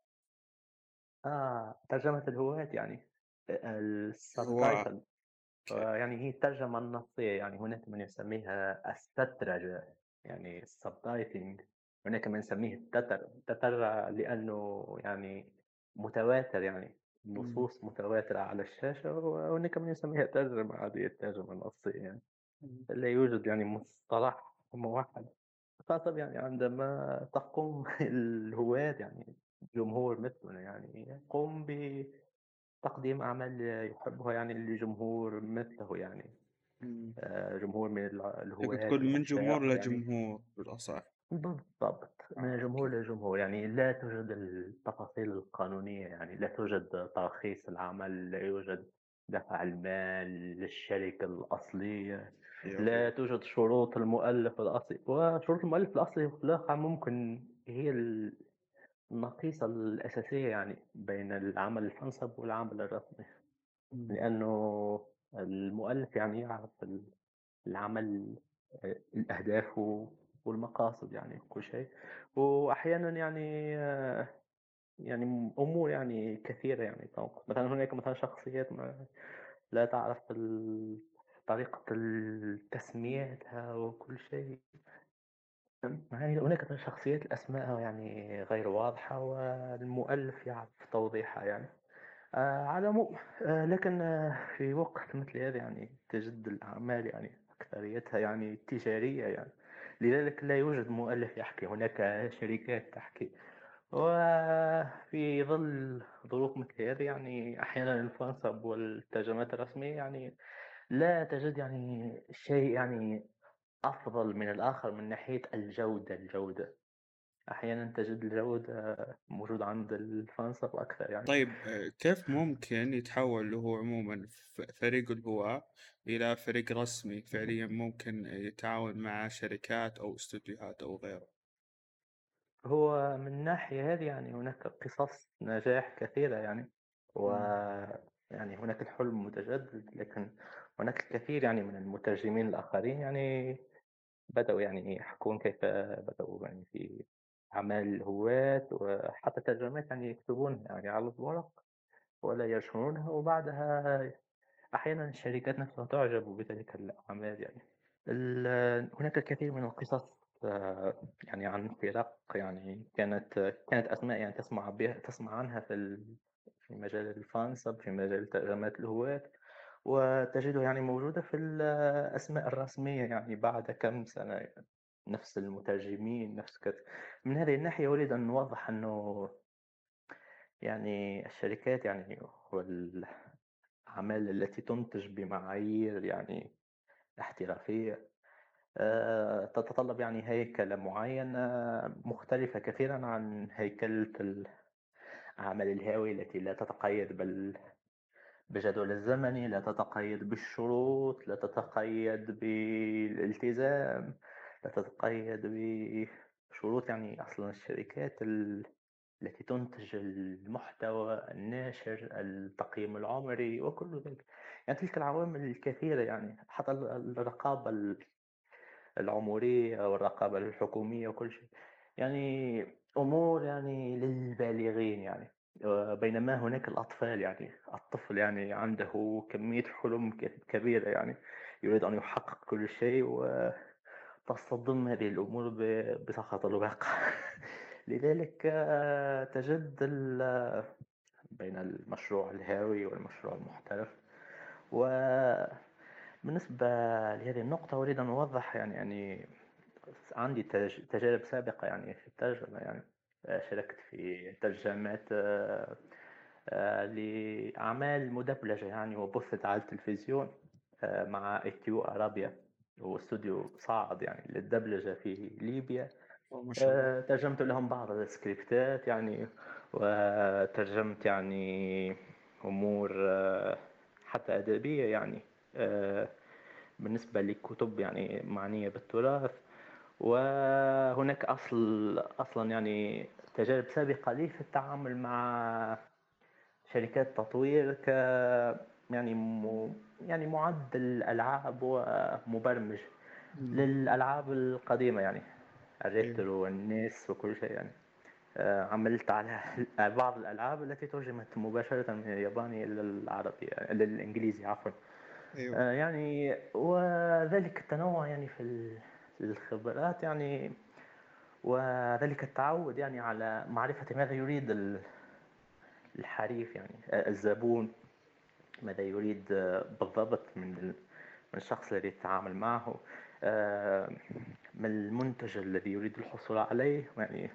آه ترجمة الهواة يعني ال subtitle يعني هي الترجمة النصية يعني هناك من يسميها السترجه يعني السبتايتنج هناك من يسميه التتر التتر لأنه يعني متواتر يعني إمم. نصوص متواترة على الشاشة وهناك من يسميها ترجمة عادية الترجمة النصية يعني إمم. لا يوجد يعني مصطلح موحد خاصة يعني عندما تقوم الهواة يعني جمهور مثلنا يعني يقوم بتقديم أعمال يحبها يعني لجمهور مثله يعني. آه، جمهور من الهواة تقول من جمهور يعني. لجمهور بالأصح. بالضبط من جمهور لجمهور يعني لا توجد التفاصيل القانونية يعني لا توجد ترخيص العمل لا يوجد دفع المال للشركة الأصلية. لا توجد شروط المؤلف الأصلي وشروط المؤلف الأصلي إطلاقا ممكن هي النقيصة الأساسية يعني بين العمل الفنسب والعمل الرسمي. لأنه المؤلف يعني يعرف العمل الأهداف والمقاصد يعني كل شيء. واحيانا يعني يعني أمور يعني كثيرة يعني مثلا هناك مثلا شخصيات لا تعرف طريقة تسميتها وكل شيء. يعني هناك شخصيات الأسماء يعني غير واضحة والمؤلف يعرف توضيحها يعني. آه على مو آه لكن آه في وقت مثل هذا يعني تجد الأعمال يعني أكثريتها يعني تجارية يعني. لذلك لا يوجد مؤلف يحكي هناك شركات تحكي. وفي ظل ظروف مثل هذه يعني أحيانا الفانسب والترجمات الرسمية يعني لا تجد يعني شيء يعني أفضل من الآخر من ناحية الجودة الجودة. أحيانا تجد الجودة موجودة عند الفانسب أكثر يعني. طيب كيف ممكن يتحول هو عموما فريق الهواة إلى فريق رسمي فعليا ممكن يتعاون مع شركات أو استوديوهات أو غيره؟ هو من الناحية هذه يعني هناك قصص نجاح كثيرة يعني و يعني هناك الحلم متجدد لكن هناك الكثير يعني من المترجمين الآخرين يعني بدأوا يعني يحكون كيف بدأوا يعني في أعمال الهواة وحتى ترجمات يعني يكتبون يعني على الورق ولا يرسمونها وبعدها أحيانا الشركات نفسها تعجب بتلك الأعمال يعني. هناك الكثير من القصص آه، يعني عن فرق يعني كانت كانت أسماء يعني تسمع بها تسمع عنها في في مجال الفانسب في مجال ترجمات الهواة. وتجدها يعني موجودة في الأسماء الرسمية يعني بعد كم سنة يعني. نفس المترجمين نفس كذا. من هذه الناحية أريد أن نوضح أنه يعني الشركات يعني والأعمال التي تنتج بمعايير يعني احترافية آه، تتطلب يعني هيكلة معينة مختلفة كثيرا عن هيكلة الأعمال الهاوية التي لا تتقيد بل بجدول الزمني لا تتقيد بالشروط لا تتقيد بالالتزام لا تتقيد بشروط يعني أصلا الشركات التي تنتج المحتوى الناشر التقييم العمري وكل ذلك. يعني تلك العوامل الكثيرة يعني حتى الرقابة العمرية والرقابة الحكومية وكل شيء. يعني أمور يعني للبالغين يعني. بينما هناك الأطفال يعني الطفل يعني عنده كمية حلم كبيرة يعني يريد أن يحقق كل شيء و تصطدم هذه الأمور بسخط الواقع. لذلك تجد بين المشروع الهاوي والمشروع المحترف. وبالنسبة لهذه النقطة أريد أن أوضح يعني يعني عندي تجارب سابقة يعني في الترجمة يعني. شاركت في ترجمات آه، لأعمال مدبلجة يعني وبثت على التلفزيون آه، مع ايتيو Arabia واستوديو صاعد يعني للدبلجة في ليبيا. آه، ترجمت لهم بعض السكريبتات يعني وترجمت يعني أمور حتى أدبية يعني بالنسبة لكتب يعني معنية بالتراث. وهناك أصل أصلا يعني تجارب سابقة لي في التعامل مع شركات تطوير ك يعني م... يعني معدل ألعاب ومبرمج للألعاب القديمة يعني. الريترو والنيس وكل شيء يعني. آه، عملت على بعض الألعاب التي ترجمت مباشرة من الياباني إلى العربي إلى الإنجليزي عفوا. أيوة. آه، يعني وذلك التنوع يعني في الخبرات يعني وذلك التعود يعني على معرفة ماذا يريد الحريف يعني آه، الزبون ماذا يريد آه، بالضبط من من الشخص الذي يتعامل معه آه، ما المنتج الذي يريد الحصول عليه يعني.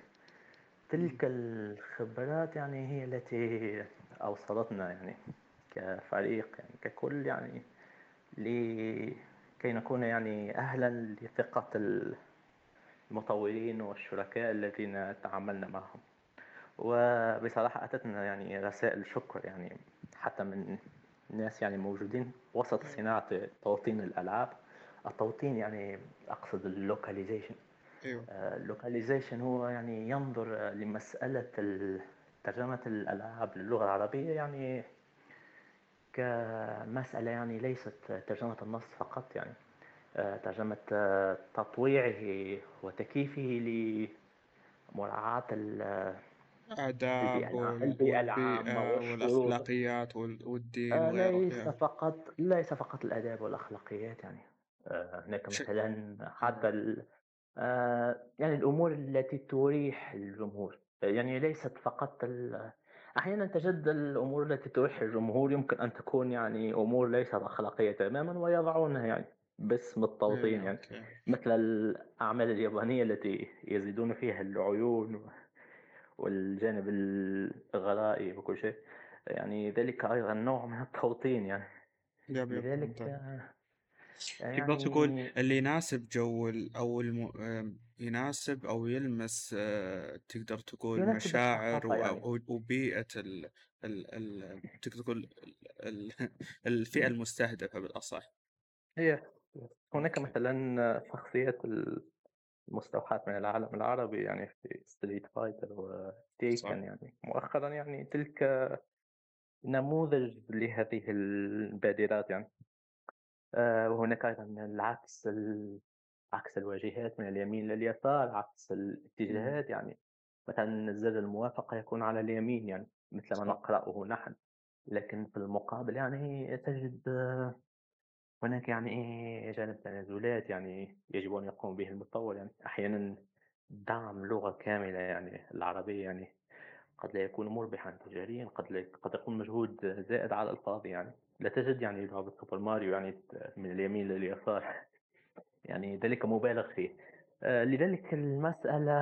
تلك الخبرات يعني هي التي أوصلتنا يعني كفريق يعني ككل يعني لكي نكون يعني أهلا لثقة المطورين والشركاء الذين تعاملنا معهم. وبصراحة أتتنا يعني رسائل شكر يعني حتى من ناس يعني موجودين وسط صناعة توطين الألعاب. التوطين يعني أقصد ال localization. أيوه. ال localization هو يعني ينظر لمسألة ترجمة الألعاب للغة العربية يعني كمسألة يعني ليست ترجمة النص فقط يعني آه، ترجمة تطويعه وتكييفه لمراعاة آداب البيئة العامة والأخلاقيات والدين آه ليس يعني. فقط ليس فقط الآداب والأخلاقيات يعني. آه هناك مثلا حتى آه يعني الأمور التي تريح الجمهور. يعني ليست فقط أحيانا تجد الأمور التي تريح الجمهور يمكن أن تكون يعني أمور ليست أخلاقية تماما ويضعونها يعني باسم التوطين يعني. مثل الأعمال اليابانية التي يزيدون فيها العيون والجانب الغرائي وكل شيء. يعني ذلك أيضا نوع من التوطين يعني. لذلك يعني تقدر تقول اللي يناسب جو أو الم... يناسب أو يلمس آه، تقدر تقول مشاعر يعني. وبيئة ال... ال... ال... تقدر تقول ال... الفئة المستهدفة بالأصح. هي هناك مثلا شخصية مستوحاة من العالم العربي يعني في Street Fighter و Tekken يعني. مؤخرا يعني تلك نموذج لهذه البادرات يعني. آه، وهناك أيضا العكس عكس الواجهات من اليمين لليسار عكس الاتجاهات يعني مثلا زر الموافقة يكون على اليمين يعني مثل ما نقرأه نحن. لكن في المقابل يعني تجد هناك يعني جانب تنازلات يعني يجب أن يقوم به المطور. يعني أحيانا دعم لغة كاملة يعني العربية يعني قد لا يكون مربحا تجاريا قد لا قد يكون مجهود زائد على الفاضي يعني. لا تجد يعني لعبة سوبر ماريو يعني من اليمين لليسار. يعني ذلك مبالغ فيه. آه، لذلك المسألة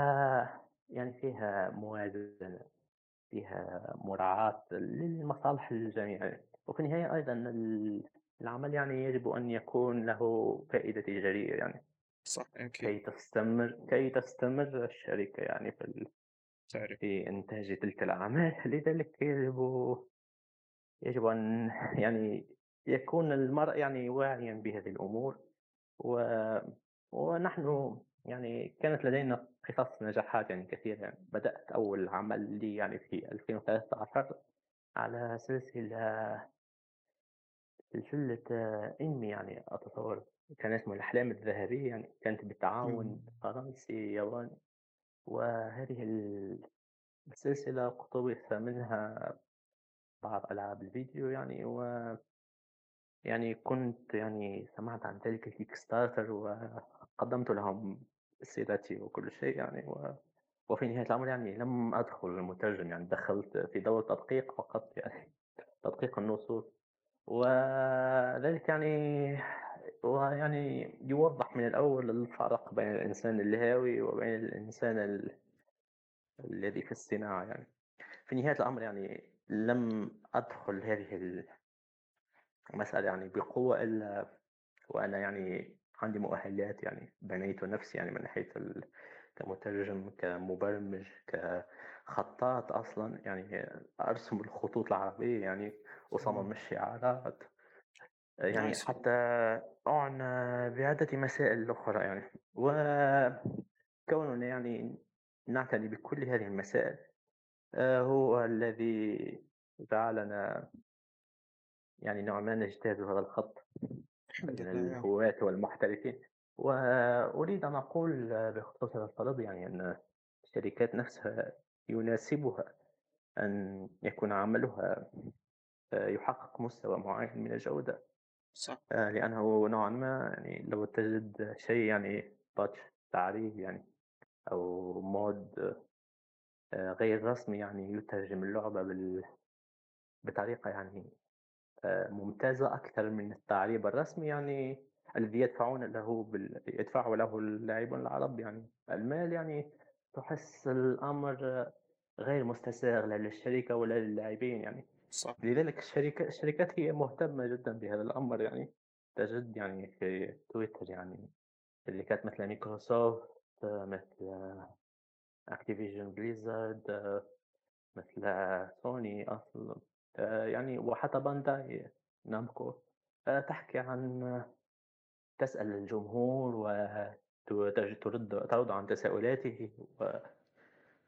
يعني فيها موازنة فيها مراعاة للمصالح الجميع. وفي النهاية أيضا العمل يعني يجب أن يكون له فائدة تجارية يعني. صح أكيد. كي تستمر كي تستمر الشركة يعني في ال... في إنتاج تلك الأعمال. لذلك يجب يجب أن يعني يكون المرء يعني واعيا بهذه الأمور. و... ونحن يعني كانت لدينا قصص نجاحات يعني كثيرة يعني. بدأت أول عمل لي يعني في 2013 على سلسلة سلسلة أنمي يعني أتصور كان اسمه الأحلام الذهبية يعني. كانت بالتعاون فرنسي ياباني. وهذه السلسلة اقتبس منها بعض ألعاب الفيديو يعني. و يعني كنت يعني سمعت عن ذلك ال Kickstarter و قدمت لهم سيرتي وكل شيء يعني و... وفي نهاية الأمر يعني لم أدخل المترجم يعني دخلت في دور تدقيق فقط يعني تدقيق النصوص. وذلك يعني ويعني يوضح من الأول الفرق بين الإنسان الهاوي وبين الإنسان ال... الذي في الصناعة يعني. في نهاية الأمر يعني لم أدخل هذه المسألة يعني بقوة إلا وأنا يعني عندي مؤهلات يعني بنيت نفسي يعني من ناحية كمترجم كمبرمج كخطاط أصلا. يعني أرسم الخطوط العربية يعني وصمم الشعارات. يعني نايس. حتى أعنى بعدة مسائل أخرى يعني. وكوننا يعني نعتني بكل هذه المسائل آه، هو الذي جعلنا يعني نوعا ما نجتاز هذا الخط الحمد بين لله. يا الهواة والمحترفين. وأريد أن أقول بخصوص هذا الطلب يعني أن الشركات نفسها يناسبها أن يكون عملها آه، يحقق مستوى معين من الجودة. صح. آه، لأنه نوعا ما يعني لو تجد شيء يعني تاتش تعريف يعني أو مود آه، غير رسمي يعني يترجم اللعبة بال... بطريقة يعني ممتازة أكثر من التعريب الرسمي. يعني الذي يدفعون له بال... يدفع له اللاعبون العرب يعني المال يعني تحس الأمر غير مستساغ لا للشركة ولا للاعبين يعني صح. لذلك الشركة الشركات هي مهتمة جدا بهذا الأمر يعني تجد يعني في تويتر يعني شركات مثل مايكروسوفت مثل Activision Blizzard مثل سوني أصلا آه، يعني وحتى Bandai Namco. آه، تحكي عن تسأل الجمهور وترد ترد عن تساؤلاته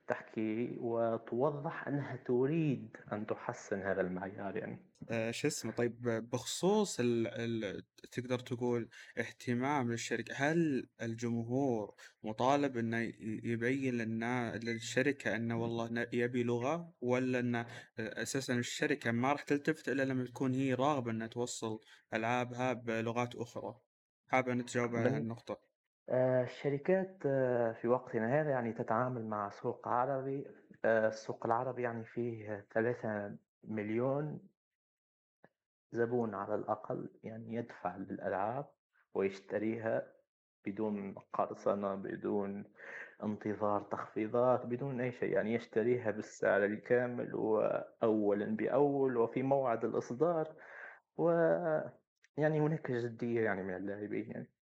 تحكي وتوضح أنها تريد أن تحسن هذا المعيار يعني. آه، شو اسمه؟ طيب بخصوص ال ال تقدر تقول اهتمام للشركة هل الجمهور مطالب إنه يبين للنا للشركة إنه والله يبي لغة ولا إنه أساسا الشركة ما راح تلتفت إلا لما تكون هي راغبة إنها توصل ألعابها بلغات أخرى؟ حابة أن تجاوب على هالنقطة آه، الشركات آه، في وقتنا هذا يعني تتعامل مع سوق عربي آه، السوق العربي يعني فيه ثلاثة مليون زبون على الأقل يعني يدفع للألعاب ويشتريها بدون قرصنة بدون انتظار تخفيضات بدون أي شيء يعني يشتريها بالسعر الكامل وأولا بأول وفي موعد الإصدار و يعني هناك جدية يعني من اللاعبين يعني.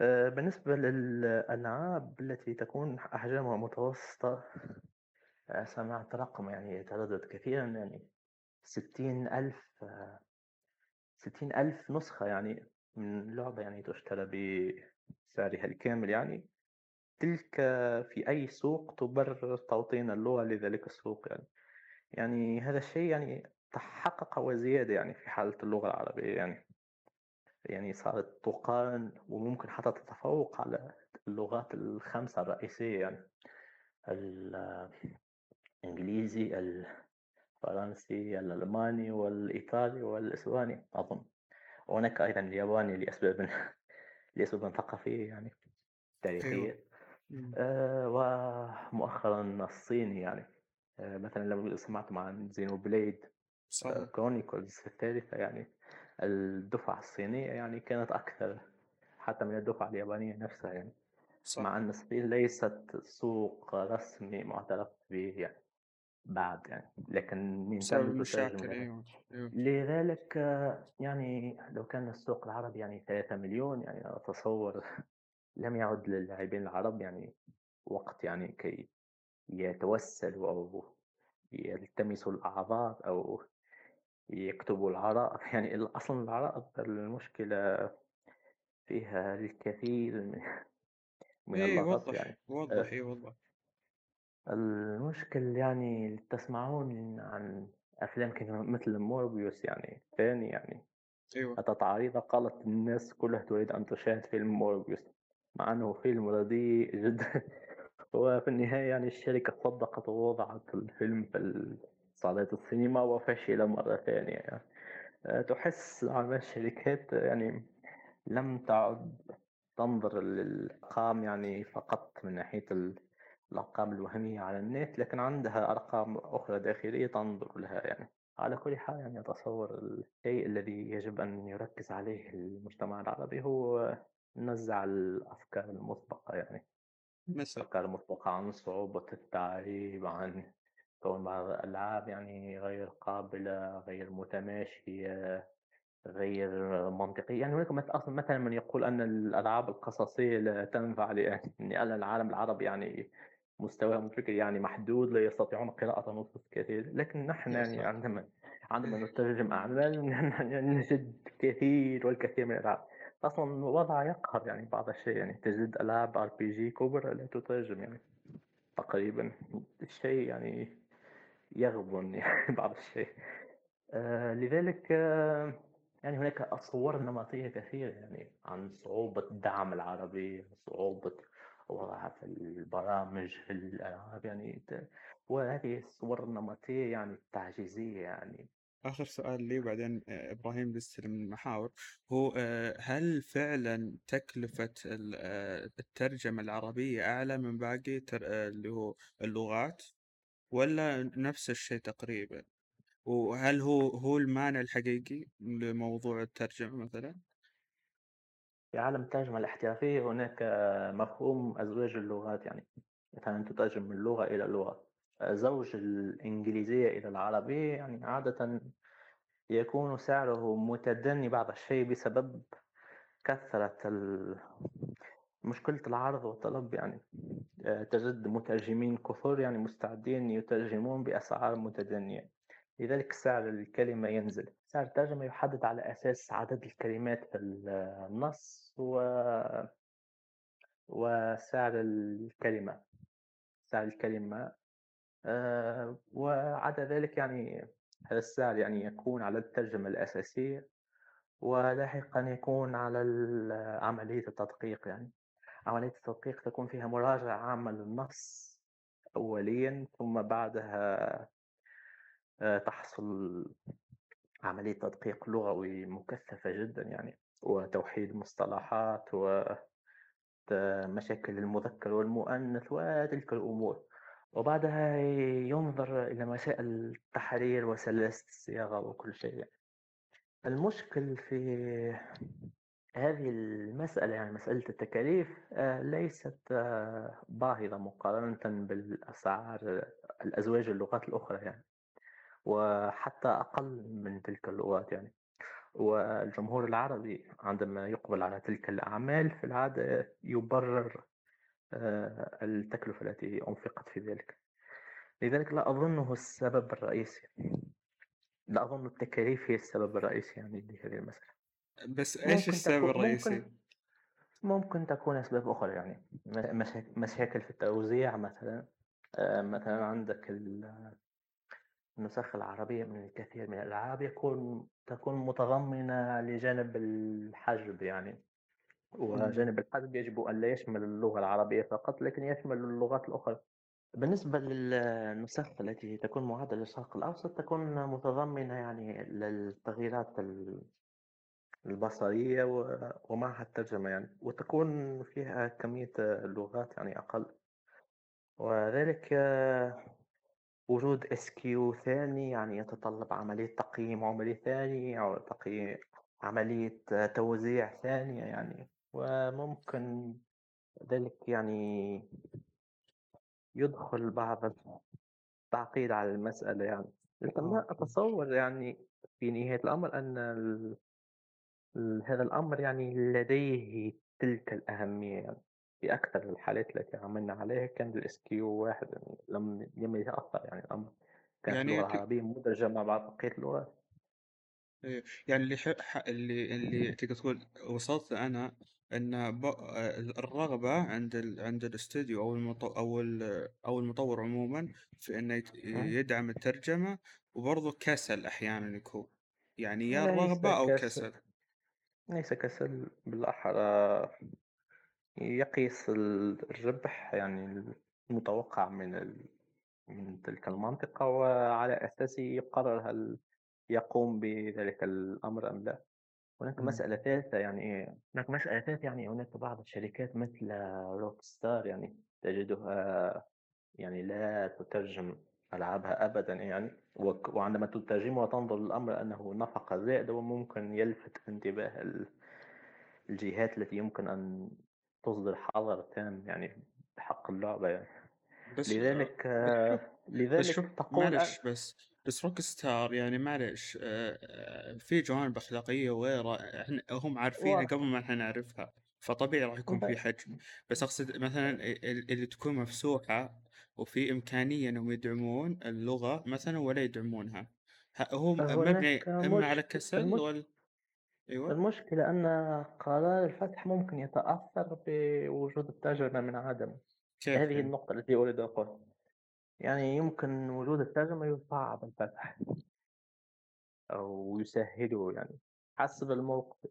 بالنسبة للألعاب التي تكون أحجامها متوسطة آه، سمعت رقم يعني يتردد كثيرا يعني ستين ألف ستين ألف نسخة يعني من لعبة يعني تشترى بسعرها الكامل يعني. تلك في أي سوق تبرر توطين اللغة لذلك السوق يعني. يعني هذا الشيء يعني تحقق وزيادة يعني في حالة اللغة العربية يعني. يعني صارت تقارن وممكن حتى تتفوق على اللغات الخمسة الرئيسية يعني. الإنجليزي الفرنسي الألماني والإيطالي والإسباني أظن. وهناك أيضا الياباني لأسباب لأسباب ثقافية يعني تاريخية. مم. آه، ومؤخرا الصيني يعني. آه، مثلا لو سمعتم عن Xenoblade صحيح. Chronicles الثالثة يعني. الدفعة الصينية يعني كانت أكثر حتى من الدفعة اليابانية نفسها يعني. صح. مع أن الصين ليست سوق رسمي معترف به يعني بعد يعني لكن Nintendo هذا أيوه أيوه. لذلك يعني لو كان السوق العربي يعني 3 مليون يعني أتصور لم يعد للاعبين العرب يعني وقت يعني كي يتوسلوا أو يلتمسوا الأعذار أو يكتبوا العرائض يعني ال- أصلا العرائض المشكلة فيها الكثير من من إيه اللغط وضح يعني. وضح إيه وضح المشكل يعني تسمعون عن أفلام كده مثل موربيوس يعني ثاني يعني؟ أيوه. أتت عريضة قالت الناس كلها تريد أن تشاهد فيلم موربيوس مع أنه فيلم رديء جدا. وفي النهاية يعني الشركة صدقت ووضعت الفيلم في صالات السينما وفشل مرة ثانية يعني. أه، تحس على الشركات يعني لم تعد تنظر للأرقام يعني فقط من ناحية الأرقام الوهمية على النت لكن عندها أرقام أخرى داخلية تنظر لها يعني. على كل حال يعني أتصور الشيء الذي يجب أن يركز عليه المجتمع العربي هو نزع الأفكار المسبقة يعني. مثل الأفكار المسبقة عن صعوبة التعريب عن كون بعض الألعاب يعني غير قابلة غير متماشية غير منطقية. يعني هناك أصلا مثلا من يقول أن الألعاب القصصية لا تنفع لأن العالم العربي يعني مستواهم الفكري يعني محدود لا يستطيعون قراءة نصوص كثير. لكن نحن يعني عندما عندما نترجم أعمال نجد كثير والكثير من الألعاب. أصلا الوضع يقهر يعني بعض الشيء. يعني تجد ألعاب RPG كبرى لا تترجم يعني تقريبا الشيء يعني يغبن يعني بعض الشيء. آه لذلك آه يعني هناك صور نمطية كثيرة يعني عن صعوبة دعم العربي صعوبة وضعها في البرامج في الألعاب يعني وهذه الصور النمطية يعني تعجيزية يعني. آخر سؤال لي بعدين آه، إبراهيم بيستلم المحاور. هو هل فعلا تكلفة الترجمة العربية أعلى من باقي اللي هو اللغات؟ ولا نفس الشيء تقريبا وهل هو هو المانع الحقيقي لموضوع الترجمة مثلا؟ في عالم الترجمة الاحترافية هناك مفهوم أزواج اللغات يعني مثلا تترجم من لغة إلى لغة زوج الإنجليزية إلى العربية يعني عادة يكون سعره متدني بعض الشيء بسبب كثرة مشكلة العرض والطلب يعني تجد مترجمين كثر يعني مستعدين يترجمون بأسعار متدنية. لذلك سعر الكلمة ينزل. سعر الترجمة يحدد على أساس عدد الكلمات في النص و... وسعر الكلمة سعر الكلمة أه وعدا ذلك يعني هذا السعر يعني يكون على الترجمة الأساسية ولاحقا يكون على عملية التدقيق يعني. عملية التدقيق تكون فيها مراجعة عامة للنص أوليا ثم بعدها آه، تحصل عملية تدقيق لغوي مكثفة جدا يعني وتوحيد مصطلحات ومشاكل المذكر والمؤنث وتلك الأمور وبعدها ينظر إلى مسائل التحرير وسلاسة الصياغة وكل شيء يعني. المشكل في هذه المسألة يعني مسألة التكاليف آه، ليست آه، باهظة مقارنة بالأسعار الأزواج اللغات الأخرى يعني. وحتى أقل من تلك اللغات يعني. والجمهور العربي عندما يقبل على تلك الأعمال في العادة يبرر آه، التكلفة التي أنفقت في ذلك. لذلك لا أظنه السبب الرئيسي. لا أظن التكاليف هي السبب الرئيسي يعني لهذه المسألة. بس إيش السبب الرئيسي؟ ممكن, ممكن تكون أسباب أخرى يعني مشاكل في التوزيع مثلا. آه، مثلا عندك النسخ العربية من الكثير من الألعاب يكون تكون متضمنة لجانب الحجب يعني. وجانب الحجب يجب أن لا يشمل اللغة العربية فقط لكن يشمل اللغات الأخرى. بالنسبة للنسخ التي تكون معدة للشرق الأوسط تكون متضمنة يعني للتغييرات البصرية ومعها الترجمة يعني وتكون فيها كمية لغات يعني أقل وذلك وجود SKU ثاني يعني يتطلب عملية تقييم عمري ثاني أو تقييم عملية توزيع ثانية يعني وممكن ذلك يعني يدخل بعض التعقيد على المسألة يعني لكن لا آه. أتصور يعني في نهاية الأمر أن. هذا الأمر يعني لديه تلك الأهمية يعني في أكثر الحالات التي عملنا عليها كان الإس كيو واحد يعني لم لم يتأثر يعني الأمر كانت يعني اللغة العربية مدرجة مع بعض بقية اللغات إيه، يعني اللي اللي اللي تقدر تقول وصلت أنا إن. الرغبة عند ال... عند الاستوديو أو المط... أو ال... أو المطور عموما في إنه يدعم الترجمة وبرضه كسل أحيانا يكون. يعني يا رغبه أو كسل. ليس كسل بالأحرى يقيس الربح يعني المتوقع من ال... من تلك المنطقة وعلى أساسه يقرر هل يقوم بذلك الأمر أم لا هناك إمم. مسألة ثالثة يعني هناك مسألة ثالثة يعني هناك بعض الشركات مثل روك ستار يعني تجدها يعني لا تترجم ألعابها أبدا يعني. وعندما تترجمها تنظر للأمر أنه نفقة زائدة وممكن يلفت انتباه ال- الجهات التي يمكن أن تصدر حظر تام يعني بحق اللعبة يعني. بس لذلك بس آه، بس شوف لذلك تقول معلش بس بس روك ستار يعني معلش آه، آه، في جوانب أخلاقية وغيره إحنا هم عارفينها قبل ما إحنا نعرفها فطبيعي راح يكون في حجم. بس أقصد مثلا ال- اللي تكون مفتوحة وفي إمكانية إنهم يدعمون اللغة مثلا ولا يدعمونها. ه- هو مبني إما على كسل المش ولا أيوه. المشكلة أن قرار الفتح ممكن يتأثر بوجود الترجمة من عدم. كيف هذه يعني؟ النقطة التي أريد أقولها. يعني يمكن وجود الترجمة يصعب الفتح. أو يسهله يعني حسب الموقف.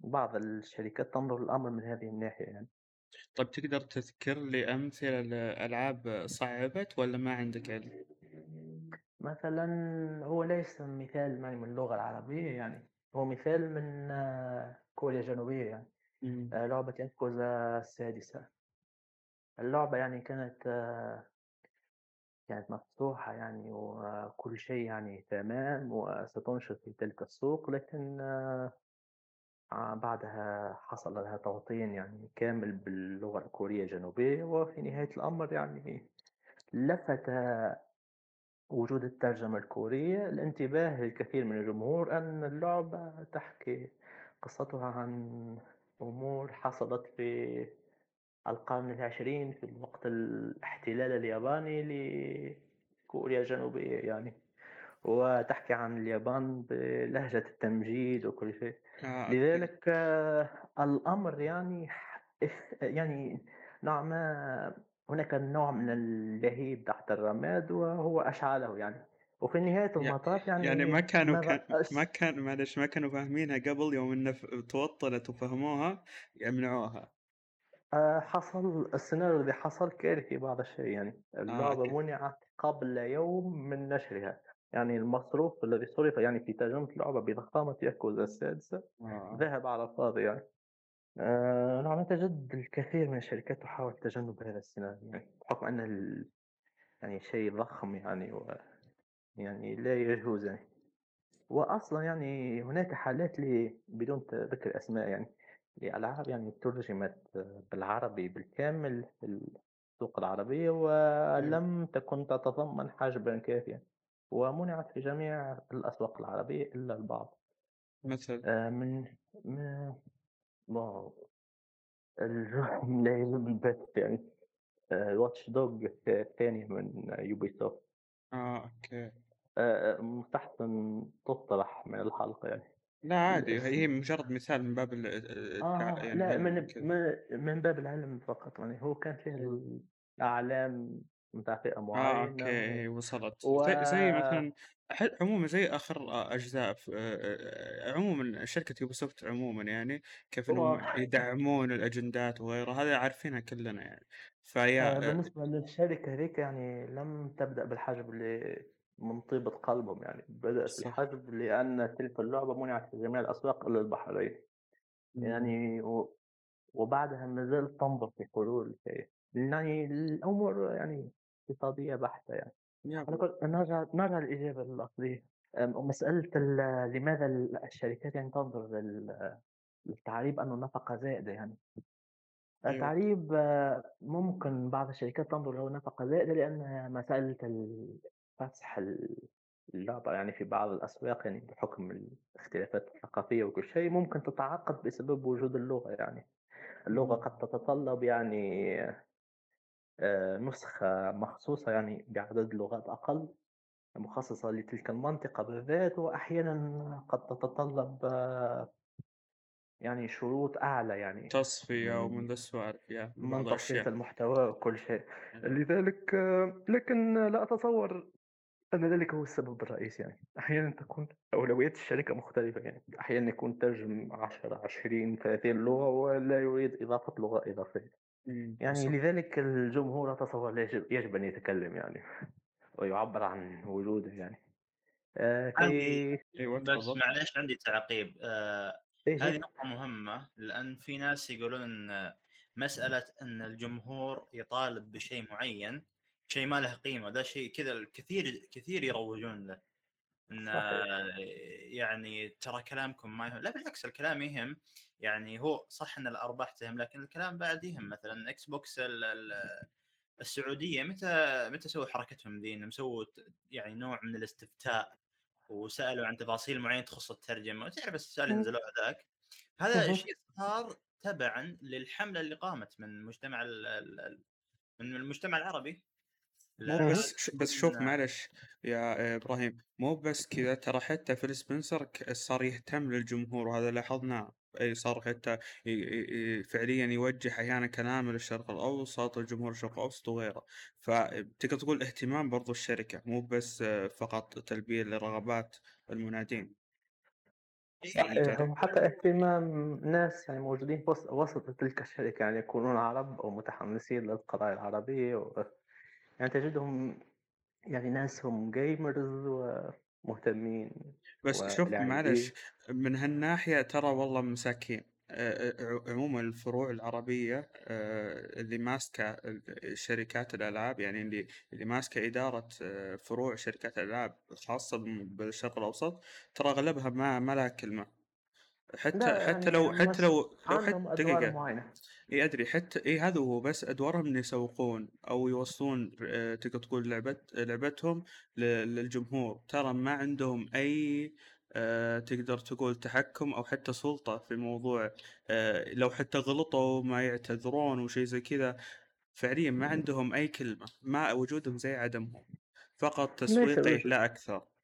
بعض الشركات تنظر للأمر من هذه الناحية يعني. طيب تقدر تذكر لي أمثلة لألعاب صعبت ولا ما عندك علم؟ مثلا هو ليس مثال يعني من اللغة العربية يعني هو مثال من آه، كوريا الجنوبية يعني مم. آه، لعبة ياكوزا السادسة اللعبة يعني كانت آه، كانت مفتوحة يعني وكل شيء يعني تمام وستنشر في تلك السوق لكن آه، بعدها حصل لها توطين يعني كامل باللغة الكورية الجنوبية وفي نهاية الأمر يعني لفت وجود الترجمة الكورية الانتباه للكثير من الجمهور أن اللعبة تحكي قصتها عن أمور حصلت في القرن العشرين في وقت الاحتلال الياباني لكوريا الجنوبية يعني. وتحكي عن اليابان بلهجة التمجيد وكل شيء. آه لذلك آه، الأمر يعني يعني نوعا ما هناك نوع من اللهيب تحت الرماد وهو أشعله يعني. وفي نهاية المطاف يعني ما يعني كانوا ما كان ما كان معلش ما كانوا فاهمينها قبل يوم انه توطنت وفهموها يمنعوها. آه، حصل السيناريو الذي حصل كارثي بعض الشيء يعني. اللعبة okay منعت قبل يوم من نشرها. يعني المصروف الذي صرف يعني في ترجمة اللعبة بضخامة ياكوزا السادسة آه. ذهب على الفاضي يعني. آه، نعم تجد الكثير من الشركات تحاول تجنب هذا السيناريو يعني بحكم أن ال... يعني شيء ضخم يعني و... يعني لا يجوز يعني. وأصلا يعني هناك حالات ل... بدون ذكر أسماء يعني لألعاب يعني ترجمت بالعربي بالكامل في السوق العربية أيوه ولم تكن تتضمن حجبا كافيا. ومنعت في جميع الأسواق العربية إلا البعض. مثل؟ آه، من من البث يعني. Watch Dogs الثانية من Ubisoft آه أوكي مستحسن تطرح من الحلقة يعني. لا عادي. هي مجرد مثال من باب ال-. آه يعني لا من من من باب العلم فقط يعني. هو كان فيه الأعلام متاع فئة آه أوكي وصلت. و... زي زي مثلا أح- عموما زي آخر أجزاء في آه، آه، عموما شركة Ubisoft عموما يعني كيف إنهم يدعمون الأجندات وغيره هذا عارفينها كلنا يعني. فيا آه آه، بالنسبة للشركة هذيك يعني لم تبدأ بالحجب اللي من طيبة قلبهم يعني بدأت صح. الحجب لأن تلك اللعبة منعت في جميع الأسواق إلا البحرين مم. يعني و... وبعدها ما زالت تنظر في حلول يعني الأمور يعني اقتصادية بحتة يعني. يب على كل نرجع نرجع للإجابة الأصلية. أم- مسألة ال- لماذا ال- الشركات يعني تنظر لل- للتعريب أنه نفقة زائدة يعني؟ أيوه التعريب آه، ممكن بعض الشركات تنظر له نفقة زائدة لأن مسألة ال- فتح ال- اللعبة يعني في بعض الأسواق يعني بحكم الاختلافات الثقافية وكل شيء ممكن تتعقد بسبب وجود اللغة يعني. اللغة مم. قد تتطلب يعني آه، نسخة مخصوصة يعني بعدد لغات أقل مخصصة لتلك المنطقة بالذات وأحيانا قد تتطلب آه، يعني شروط أعلى يعني تصفية من ومن ذا السوالف يا من بعض تصفية الأشياء المحتوى وكل شيء. لذلك آه، لكن لا أتصور أن ذلك هو السبب الرئيسي يعني أحيانا تكون أولويات الشركة مختلفة يعني أحيانا يكون ترجم 10 20 30 لغة ولا يريد إضافة لغة إضافية. يعني وصل لذلك الجمهور أتصور لا يجب, يجب أن يتكلم يعني ويعبر عن وجوده يعني. آه عندي كي أيوه بس معليش عندي تعقيب. آه إيه هذه إيه نقطة مهمة لأن في ناس يقولون أن مسألة أن الجمهور يطالب بشيء معين شيء ما له قيمة ده شيء كذا الكثير كثير يروجون له. إن يعني ترى كلامكم ما يهم لا بالعكس الكلام يهم. يعني هو صح إن الأرباح تهم لكن الكلام بعد يهم مثلا Xbox ال- ال- السعودية متى متى سووا حركتهم ذي إنهم سووا يعني نوع من الاستفتاء وسألوا عن تفاصيل معينة تخص الترجمة وتعرف السؤال اللي مم. نزلوه ذاك هذا. الشيء صار تبعا للحملة اللي قامت من مجتمع من المجتمع العربي مو مهم. بس بس شوف معلش يا إبراهيم مو بس كذا ترى حتى فيل سبنسر صار يهتم للجمهور وهذا لاحظناه صار حتى فعليا يوجه أحيانا كلامه للشرق الأوسط الجمهور الشرق الأوسط وغيره. فتقدر تقول اهتمام برضو الشركة مو بس فقط تلبية لرغبات المنادين. صحيح وحتى اهتمام ناس يعني موجودين وسط تلك الشركة يعني يكونون عرب أو متحمسين للقضايا العربية و... يعني تجدهم يعني ناس هم جيمرز ومهتمين بس شوف. معلش من هالناحية ترى والله مساكين عموما الفروع العربية آه، اللي ماسكة شركات الألعاب يعني اللي اللي ماسكة إدارة آه، فروع شركات الألعاب خاصة بم- بالشرق الأوسط ترى أغلبها ما ما لها كلمة حتى لا حتى يعني لو حتى لو لو حتى دقيقة. معينة. اي أدري حتى اي هذا هو بس أدوارهم ان يسوقون أو يوصلون آه، تقدر تقول لعبت لعبتهم للجمهور. ترى ما عندهم أي آه، تقدر تقول تحكم أو حتى سلطة في موضوع آه، لو حتى غلطوا ما يعتذرون وشي زي كذا. فعليا ما عندهم أي كلمة ما وجودهم زي عدمهم. فقط تسويقي لا أكثر.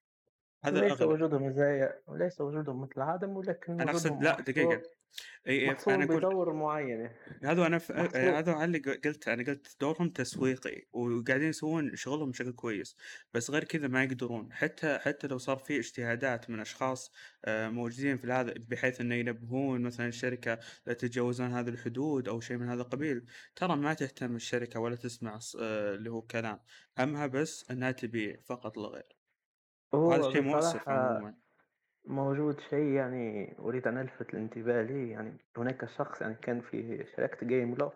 هذا ليس اغلب وجودهم زي ليس وجودهم مثل عدم ولكن أنا أقصد وجودهم لا دقيقة. إي إي محصور أنا أقول بدور معين. هذا أنا ف... محصور هذا اللي قلت أنا قلت دورهم تسويقي وقاعدين يسوون شغلهم بشكل كويس. بس غير كذا ما يقدرون. حتى حتى لو صار في اجتهادات من أشخاص آه، موجودين في هذا بحيث إنه ينبهون مثلا الشركة لا تتجاوزون هذه الحدود أو شيء من هذا القبيل ترى ما تهتم الشركة ولا تسمع آه، اللي هو كلام. همها بس إنها تبيع فقط لا غير وهذا هو شيء مؤسف بصراحة عموما موجود شيء يعني أريد أن ألفت الانتباه لي يعني هناك شخص يعني كان في شركة جيم لوف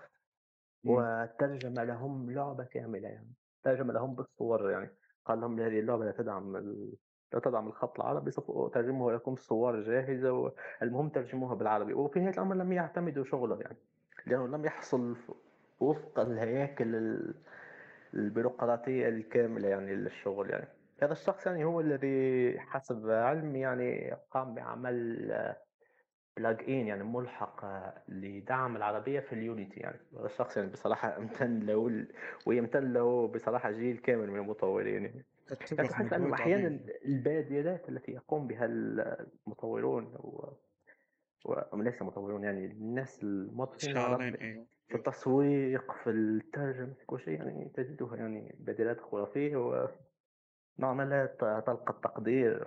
مم. وترجم لهم لعبة كاملة يعني ترجم لهم بالصور يعني قال لهم هذه اللعبة لا تدعم ال... لا تدعم الخط العربي سوف أترجمه لكم صور جاهزة والمهم ترجموها بالعربي. وفي نهاية الأمر لم يعتمدوا شغله يعني لأنه لم يحصل وفق الهياكل ال- البيروقراطية الكاملة يعني للشغل يعني. هذا الشخص يعني هو الذي حسب علمي يعني قام بعمل بلاج ان يعني ملحق لدعم العربية في اليونيتي يعني. هذا الشخص يعني بصراحة امتن له ويمتن له بصراحة جيل كامل من المطورين يعني. يعني تحس أحيانا عظيم البادرات التي يقوم بها المطورون و... و... ليس مطورون يعني الناس شغالين أيوه في التسويق في الترجمة في كل شيء يعني تجدها يعني بادرات خرافية ونوعا ت- تلقى التقدير.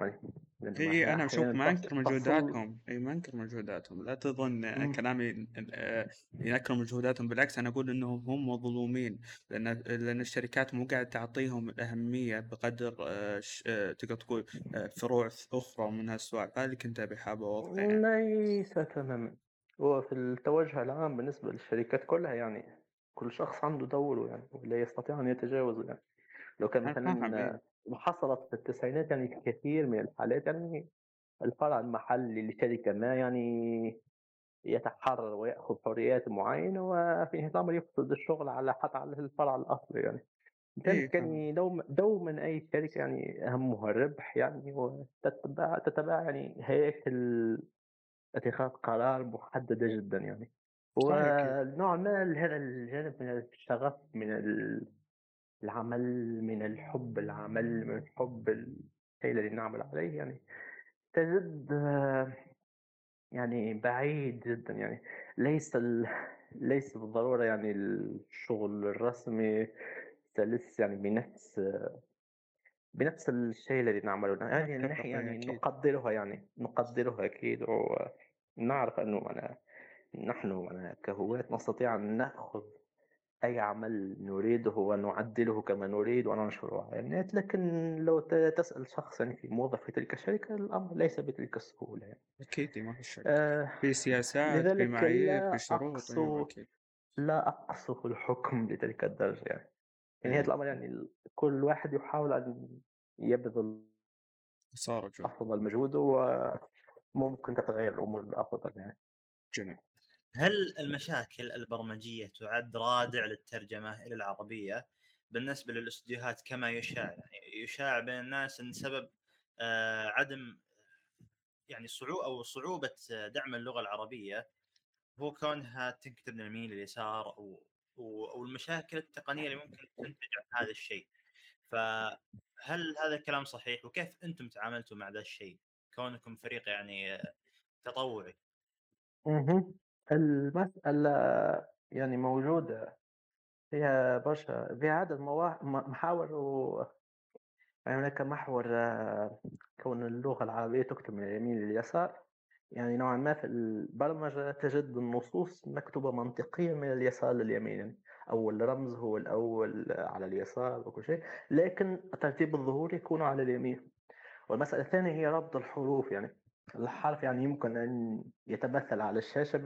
يعني إي أنا شوف أحيانا ما انكر مجهوداتهم. إي ما انكر مجهوداتهم. لا تظن مم. كلامي آه، ينكر مجهوداتهم. بالعكس أنا أقول إنهم هم مظلومين لأن لأن الشركات مو قاعد تعطيهم الأهمية بقدر آه، آه، تقدر تقول فروع أخرى من هالسوالف. هذا اللي كنت أبي حابب اوضحه يعني. ليس تماما. هو في التوجه العام بالنسبة للشركات كلها يعني كل شخص عنده دوره يعني ولا يستطيع أن يتجاوزه يعني. لو كان مثلا اي حصلت في التسعينات يعني كثير من الحالات يعني الفرع المحلي لشركة ما يعني يتحرر ويأخذ حريات معينة وفي الأمر يفقد الشغل على حتى على الفرع الأصلي يعني. لذلك فاهم يعني دوما دوما أي شركة يعني أهمها الربح يعني وتتبع تتبع يعني هياكل اتخاذ قرار محددة جدا يعني. ونوعا ما هذا الجانب من الشغف من ال- العمل من الحب العمل من حب الشيء الذي نعمل عليه يعني تجد يعني بعيد جدا يعني. ليس ال... ليس بالضرورة يعني الشغل الرسمي سلس يعني بنفس بنفس الشيء الذي نعمله. يعني نحن يعني أكيد. نقدرها يعني نقدرها أكيد. ونعرف أنه أنا نحن أنا كهواة نستطيع أن نأخذ أي عمل نريده ونعدله كما نريد وننشره على النت لكن لو تسأل شخص يعني في موظف تلك الشركة الأمر ليس بتلك السهولة يعني. أكيد ما في شك. آه في سياسات في معايير في لا شروط أيوة أقصو أكيد. لا أقصف الحكم لتلك الدرجة يعني. في نهاية إيه. الأمر يعني كل واحد يحاول أن يبذل صار أفضل مجهوده وممكن تتغير الأمور للأفضل يعني. جميل. هل المشاكل البرمجية تعد رادع للترجمة إلى العربية؟ بالنسبة للأستديوهات كما يشاع يعني يشاع بين الناس إن سبب آه، عدم يعني صعوبه أو صعوبة دعم اللغة العربية هو كونها تنكتب من اليمين لليسار أو أو المشاكل التقنية اللي ممكن تنتج عن هذا الشيء. فهل هذا الكلام صحيح؟ وكيف أنتم تعاملتوا مع ذا الشيء؟ كونكم فريق يعني تطوعي. اهم. المسألة يعني موجودة. فيها برشا فيها عدد موا- محاور و يعني هناك محور كون اللغة العربية تكتب من اليمين لليسار. يعني نوعا ما في البرمجة تجد النصوص مكتوبة منطقيا من اليسار لليمين. أول رمز هو الأول على اليسار وكل شيء لكن ترتيب الظهور يكون على اليمين. والمسألة الثانية هي ربط الحروف يعني الحرف يعني يمكن أن يتمثل على الشاشة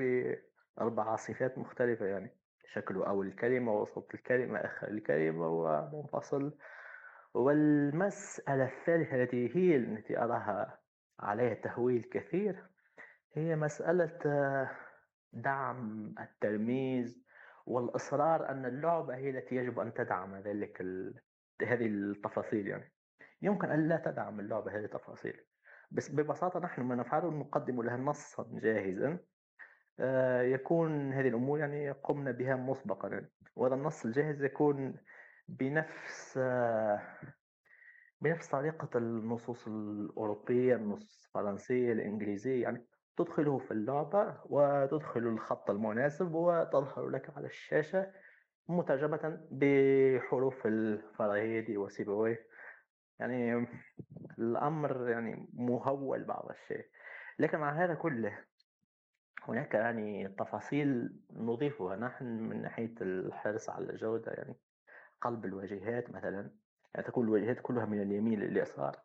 بأربع صفات مختلفة يعني شكله أول الكلمة وسط الكلمة آخر الكلمة ومنفصل. والمسألة الثالثة التي هي التي أراها عليها تهويل كثير هي مسألة دعم الترميز والإصرار أن اللعبة هي التي يجب أن تدعم ذلك ال... هذه التفاصيل يعني. يمكن أن لا تدعم اللعبة هذه التفاصيل. بس ببساطة نحن ما نفعله نقدم لها نصا جاهزا آه، يكون هذه الأمور يعني قمنا بها مسبقا. وهذا النص الجاهز يكون بنفس آه، بنفس طريقة النصوص الأوروبية النصوص الفرنسية الإنجليزية يعني تدخله في اللعبة وتدخل الخط المناسب وتظهر لك على الشاشة مترجمة بحروف الفراهيدي وسيبويه يعني الأمر يعني مهول بعض الشيء. لكن مع هذا كله هناك يعني تفاصيل نضيفها. نحن من ناحية الحرص على الجودة يعني قلب الواجهات مثلا يعني تكون الواجهات كلها من اليمين لليسار.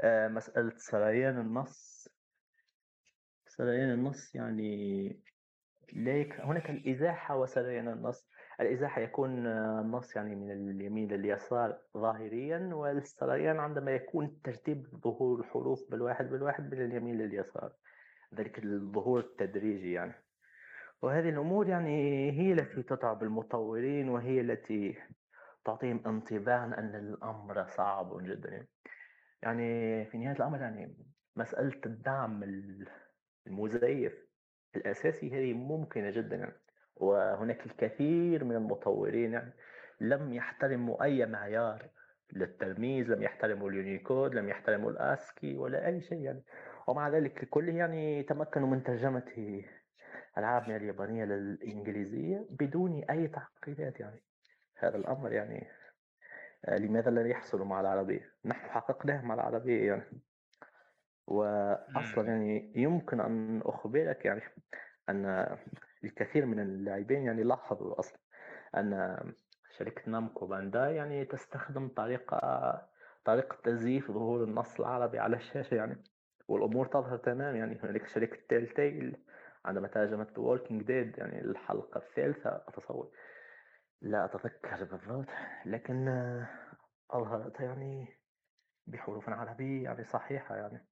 آه، مسألة سريان النص. سريان النص يعني ليك هناك الإزاحة وسريان النص. الإزاحة يكون آه، النص يعني من اليمين لليسار ظاهريا والسريان عندما يكون ترتيب ظهور الحروف بالواحد بالواحد من اليمين لليسار. ذلك الظهور التدريجي يعني. وهذه الأمور يعني هي التي تتعب المطورين وهي التي تعطيهم انطباعا أن الأمر صعب جدا. يعني. يعني في نهاية الأمر يعني مسألة الدعم المزيف الأساسي هذه ممكنة جدا. يعني وهناك الكثير من المطورين يعني. لم يحترموا أي معيار للترميز لم يحترموا اليونيكود لم يحترموا الأسكي ولا أي شيء يعني. ومع ذلك كله يعني تمكنوا من ترجمة العاب من اليابانية للإنجليزية بدون أي تعقيدات يعني. هذا الأمر يعني آه، لماذا لا يحصل مع العربية؟ نحن حققناه مع العربية يعني. وأصلا يعني يمكن أن أخبرك يعني أن الكثير من اللاعبين يعني لاحظوا أصلا أن شركة نامكو بانداي يعني تستخدم طريقة طريقة تزييف ظهور النص العربي على الشاشة يعني والأمور تظهر تمام يعني. هنالك شركة تيل تيل عندما ترجمت Walking Dead يعني الحلقة الثالثة. أتصور لا أتذكر بالضبط لكن أظهرت يعني بحروف عربية يعني صحيحة يعني.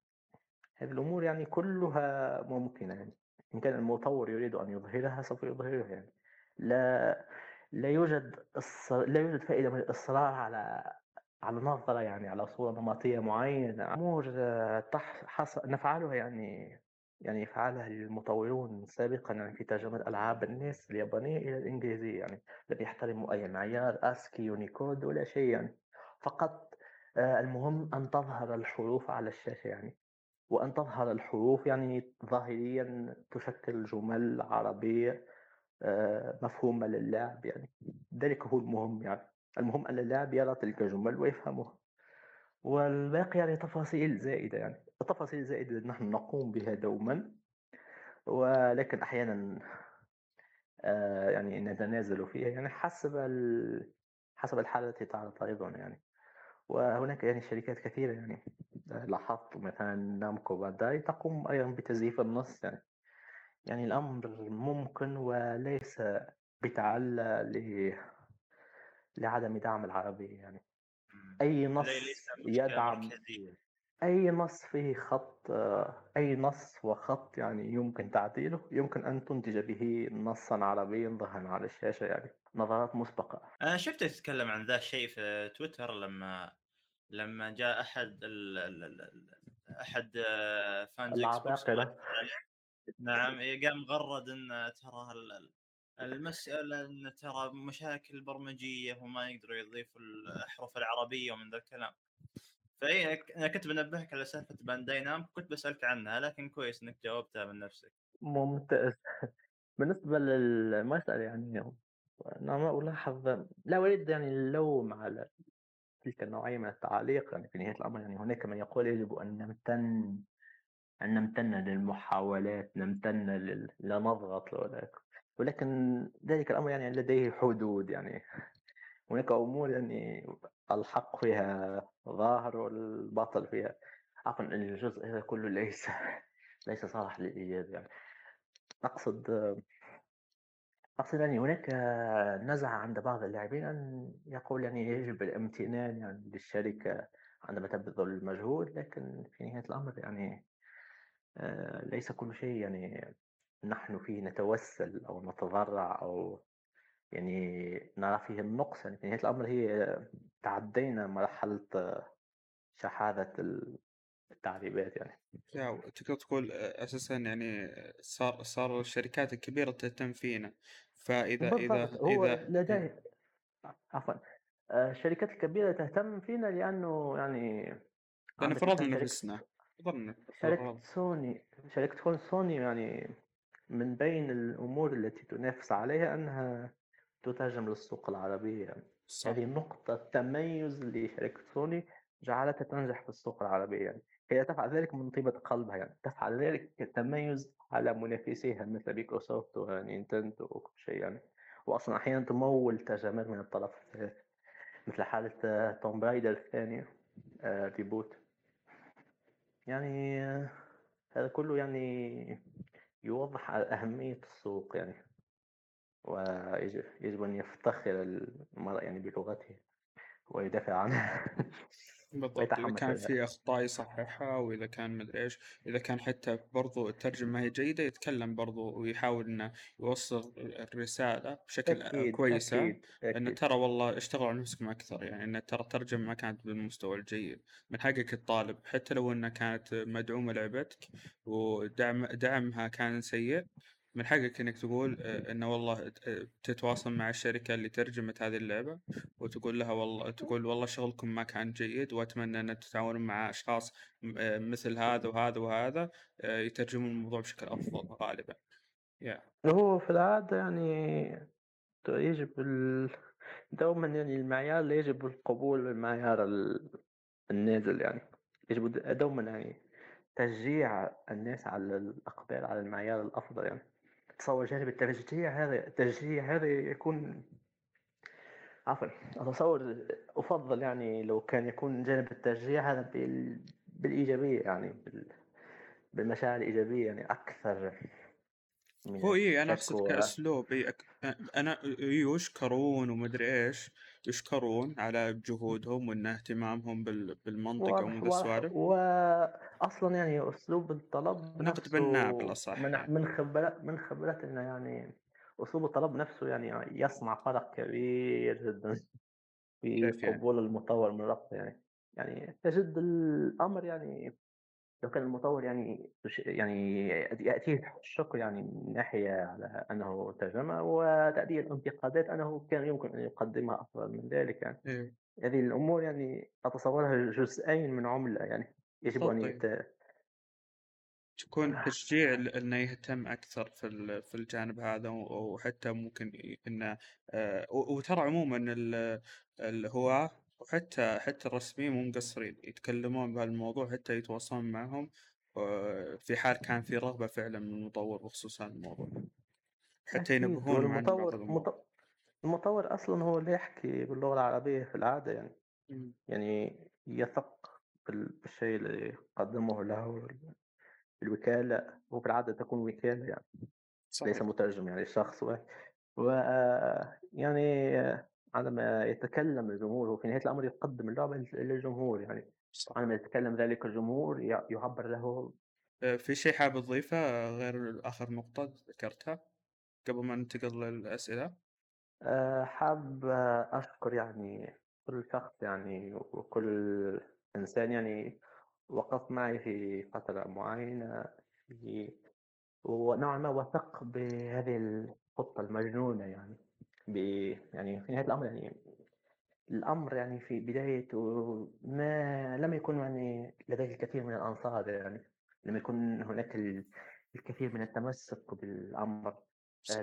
هذه الأمور يعني كلها ممكنة يعني. إن كان المطور يريد أن يظهرها سوف يظهرها يعني. لا لا يوجد. لا يوجد فائدة من الإصرار على على نظرة يعني على صورة نمطية معينة. أمور تح... نفعلها يعني يعني يفعلها المطورون سابقا يعني في ترجمة ألعاب الناس اليابانية إلى الإنجليزية يعني. لم يحترموا أي معيار أسكي يونيكود ولا شيء يعني. فقط آه، المهم أن تظهر الحروف على الشاشة يعني. وأن تظهر الحروف يعني ظاهريا تشكل جمل عربية آه، مفهومة للاعب يعني. ذلك هو المهم يعني. المهم أن اللاعب يرى تلك الجمل ويفهمها. والباقي يعني تفاصيل زائدة يعني. التفاصيل الزائدة نحن نقوم بها دوما. ولكن أحيانا آه، يعني نتنازل فيها يعني حسب. حسب الحالة التي تعرض أيضا يعني. وهناك يعني شركات كثيرة يعني. لاحظت مثلا نامكو بانداي تقوم أيضا بتزييف النص يعني. يعني الأمر ممكن وليس بتعلى ل... لعدم دعم العربية يعني. أي نص يدعم أي نص فيه خط أي نص وخط يعني يمكن تعديله يمكن أن تنتج به نصا عربيا ظاهرا على الشاشة يعني نظرات مسبقة. أنا شفتك تتكلم عن ذا الشيء في تويتر لما لما جاء أحد ال ال ال أحد fans العباقرة نعم قام غرد إن ترى المسألة إن ترى مشاكل برمجية وما يقدروا يضيفوا الأحرف العربية ومن ذا الكلام. فإي أنا كنت بنبهك على سالفة بانداي نام كنت بسألك عنها لكن كويس إنك جاوبتها من نفسك. ممتاز. بالنسبة للمسألة يعني أنا ما ألاحظ لا أريد يعني اللوم على تلك النوعية من التعاليق يعني في نهاية الأمر يعني هناك من يقول يجب أن نمتن أن نمتن للمحاولات نمتن لل... لا نضغط ولكن ذلك الأمر يعني لديه حدود يعني. هناك أمور يعني الحق فيها ظاهر والباطل فيها. عفوا الجزء هذا كله ليس ليس صالح للإيجاد يعني. أقصد أقصد يعني هناك نزعة عند بعض اللاعبين أن يقول يعني يجب الامتنان يعني للشركة عندما تبذل المجهود لكن في نهاية الأمر يعني آه، ليس كل شيء يعني نحن فيه نتوسل أو نتضرع أو يعني نرى فيه النقص يعني في نهاية الأمر هي تعدينا مرحلة شحاذة التعريبات يعني. تقدر تقول أساسا يعني صار صار الشركات الكبيرة تهتم فينا. فإذا إذا هو إذا لديه عفوا. الشركات الكبيرة تهتم فينا لأنه يعني لأن فرضنا نفسنا فرضنا شركة سوني شركة سوني يعني من بين الأمور التي تنافس عليها أنها تترجم للسوق العربي. يعني. صح. هذه نقطة تميز لشركة سوني جعلتها تنجح في السوق العربي يعني. هي تفعل ذلك من طيبة قلبها يعني. تفعل ذلك كتميز على منافسيها مثل مايكروسوفت ونينتندو وكل شيء يعني. وأصلا أحيانا تمول ترجمات من الطرف مثل حالة Tomb Raider الثاني reboot. يعني هذا كله يعني يوضح أهمية السوق يعني. ويجب أن يفتخر المرء يعني بلغته ويدافع عنها. بالضبط إذا كان في أخطاء يصححها وإذا كان مدري إيش إذا كان حتى برضو الترجمة ما هي جيدة يتكلم برضو ويحاول إنه يوصل الرسالة بشكل أكيد كويسة. أكيد أكيد. إنه ترى والله اشتغلوا على نفسكم أكثر يعني إنه ترى الترجمة ما كانت بالمستوى الجيد. من حقك الطالب حتى لو إنها كانت مدعومة لعبتك ودعم دعمها كان سيء من حقك إنك تقول آه، إنه والله آه، تتواصل مع الشركة اللي ترجمت هذه اللعبة وتقول لها والله تقول والله شغلكم ما كان جيد وأتمنى أن تتعاونون مع أشخاص آه، مثل هذا وهذا وهذا يترجمون الموضوع بشكل أفضل غالبا. yeah. هو في العادة يعني يجب دوما يعني المعيار يجب القبول بالمعيار النازل يعني يجب دوما يعني تشجيع الناس على الإقبال على المعيار الأفضل يعني أتصور جانب التشجيع هذا التشجيع هذا يكون عفوا أتصور أفضل يعني لو كان يكون جانب التشجيع هذا بال... بالإيجابية يعني بال... بالمشاعر الإيجابية يعني أكثر من هو إيه أنا أقصد كأسلوب إيه أك... أنا يشكرون ومدري إيش. يشكرون على جهودهم وإن اهتمامهم بالمنطقة ومن السوالف واصلا يعني أسلوب الطلب نقد بناء بالأصح من يعني. من خبرات من خبرتنا يعني أسلوب الطلب نفسه يعني يصنع فرق كبير جدا في قبول المطور من ربطه يعني. يعني تجد الأمر يعني لو كان المطور يعني يعني يأتيه الشكر يعني من ناحية على أنه ترجمة وتأتيه الانتقادات أنه كان يمكن أن يقدمها أفضل من ذلك يعني. إيه. هذه الأمور يعني أتصورها جزئين من عملة يعني يجب أن يت... تكون تشجيع أنه يهتم أكثر في في الجانب هذا وحتى ممكن إنه آه، وترى عموما الهواة وحتى حتى الرسميين مو مقصرين يتكلمون بهالموضوع حتى يتواصلون معهم في حال كان في رغبة فعلا من المطور بخصوص هذا الموضوع حتى ينبهون عن بعض والمطور الأمور. المط- المطور أصلا هو اللي يحكي باللغة العربية في العادة يعني. مم. يعني يثق بال- بالشيء اللي قدمه له الوكالة وفي العادة تكون وكالة يعني ليس صحيح. مترجم يعني شخص واحد و يعني عندما يتكلم الجمهور وفي نهاية الأمر يقدم اللعبة للجمهور يعني. صح. عندما يتكلم ذلك الجمهور يعبر له آه، في شيء حاب تضيفه غير آخر نقطة ذكرتها قبل ما ننتقل للأسئلة؟ آه، حاب أشكر يعني كل شخص يعني وكل إنسان يعني وقف معي في فترة معينة في ونوعا ما وثق بهذه الخطة المجنونة يعني. ب يعني في نهاية الأمر يعني الأمر يعني في بدايته ما لم يكن يعني لديه الكثير من الأنصار يعني لم يكن هناك ال- الكثير من التمسك بالأمر.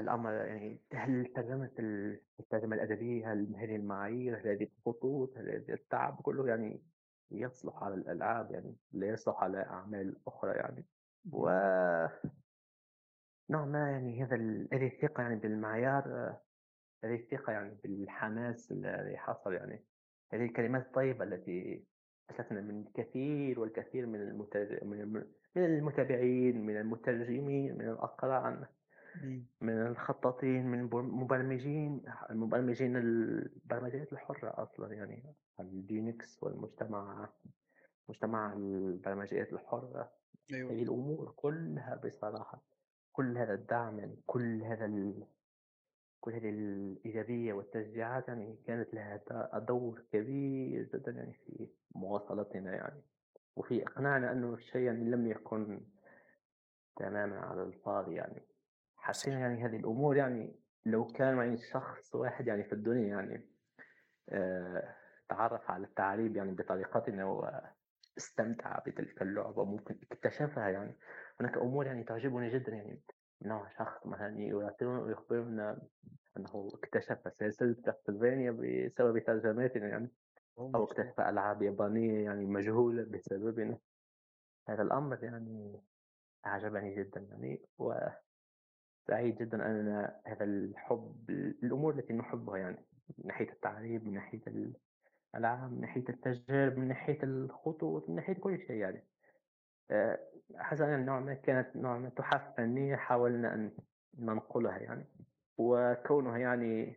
الأمر يعني هل ترجمة ال- الترجمة الأدبية هل هذه المعايير هل هذه الخطوط هل هذا التعب كله يعني يصلح على الألعاب يعني لا يصلح على أعمال أخرى يعني. و نوعًا ما يعني هذا هذه الثقة يعني بالمعيار هذه الثقة يعني بالحماس الذي حصل يعني. هذه الكلمات الطيبة التي أتتنا من الكثير والكثير من المتر من الم من المتابعين، من المترجمين، من الأقراء،. من الخطاطين، من المبرمجين، المبرمجين البرمجيات الحرة أصلًا يعني. الLinux والمجتمع مجتمع البرمجيات الحرة، أيوه. هذه الأمور كلها بصراحة، كل هذا الدعم يعني كل هذا ال كل هذه الإيجابية والتشجيعات يعني كانت لها دور كبير جدًا يعني في مواصلتنا يعني، وفي إقناعنا أنه الشيء يعني لم يكن تمامًا على الفاضي يعني، حسينا يعني هذه الأمور يعني لو كان يعني شخص واحد يعني في الدنيا يعني آآ تعرّف على التعريب يعني بطريقتنا واستمتع بتلك اللعبة وممكن اكتشفها يعني، هناك أمور يعني تعجبني جدًا يعني. نوع شخص مثلًا يعطينا ويخبرنا أنه اكتشف سلسلة كاسلفانيا بسبب ترجماتنا يعني، أو اكتشف ألعاب يابانية يعني مجهولة بسببنا، هذا الأمر يعني أعجبني جدًا يعني، وسعيد جدًا أننا هذا الحب الأمور التي نحبها يعني، من ناحية التعريب، من ناحية الألعاب، من ناحية التشجير، من ناحية الخطوط، من ناحية كل شيء يعني، حسنا نوعًا ما كانت نوعًا ما تحف فنية حاولنا أن ننقلها يعني، وكونها يعني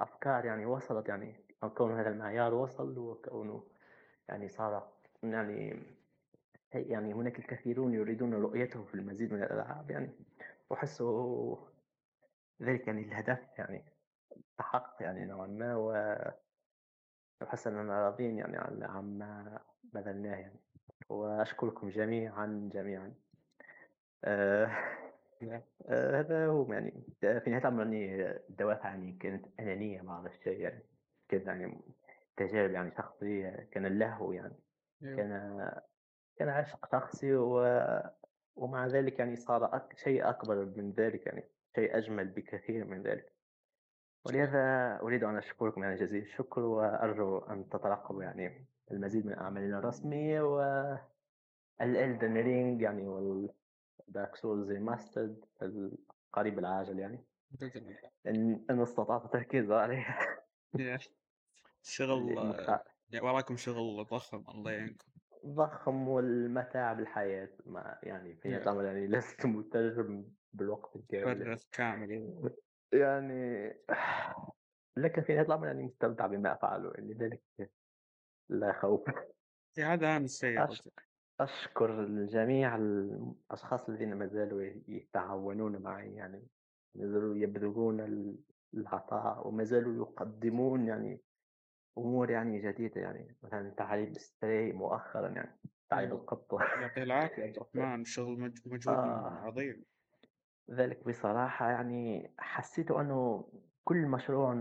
أفكار يعني وصلت يعني أو كون هذا المعيار وصل وكونه يعني صار يعني يعني هناك الكثيرون يريدون رؤيته في المزيد من الألعاب يعني. أحسه ذلك يعني الهدف يعني تحقق يعني نوعًا ما وأحس أننا راضين يعني عن عما بذلناه يعني، وأشكركم جميعًا، جميعًا. آآ نعم. آآ هذا هو يعني في نهاية الأمر يعني الدوافع يعني كانت أنانية بعض الشيء يعني، كانت يعني تجارب يعني شخصية، كان اللهو يعني، أيوه كان كان عشق شخصي و ومع ذلك يعني صار أك شيء أكبر من ذلك يعني، شيء أجمل بكثير من ذلك، ولهذا أريد أن أشكركم يعني جزيل الشكر، وأرجو أن تترقبوا يعني. المزيد من أعمالنا الرسمية و الElden Ring يعني وال Dark Souls Remastered في القريب العاجل يعني، بإذن الله إن استطعت التركيز عليه. يا شغل يعني وراكم شغل ضخم الله يعينكم. ضخم والمتاعب الحياة ما يعني في الأمر يعني لست مترجم بالوقت الكامل يعني. كامل يعني لكن في نهاية الأمر يعني مستمتع بما أفعله يعني لذلك لا خوف. هذا أهم شيء يا أش رجل أشكر الجميع الأشخاص الذين ما زالوا يتعاونون معي يعني، ما زالوا يبذلون ال العطاء وما زالوا يقدمون يعني أمور يعني جديدة يعني، مثلًا تعريب Stray مؤخرًا يعني، تعريب أيوه القطة. يعطيه العافية عبد الرحمن شغل مج مجهود آه. عظيم ذلك بصراحة يعني حسيت أنه كل مشروع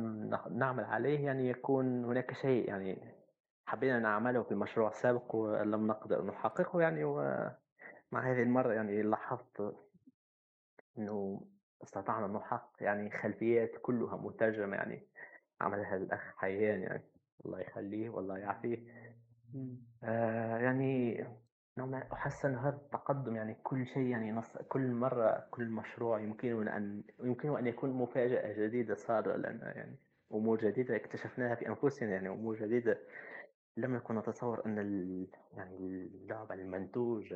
نعمل عليه يعني يكون هناك شيء يعني حبينا نعمله في المشروع السابق ولم نقدر نحققه يعني، ومع هذه المرة يعني لاحظت إنه استطعنا نحقق يعني خلفيات كلها مترجمة يعني، عملها الأخ حيان يعني الله يخليه والله يعافيه. آآ يعني نوعًا ما أحس أن هذا التقدم يعني كل شيء يعني نص كل مرة كل مشروع يمكننا أن يمكنه أن يكون مفاجأة جديدة صار لنا يعني أمور جديدة اكتشفناها في أنفسنا يعني أمور جديدة لم نكن نتصور أن يعني اللعبة، المنتوج،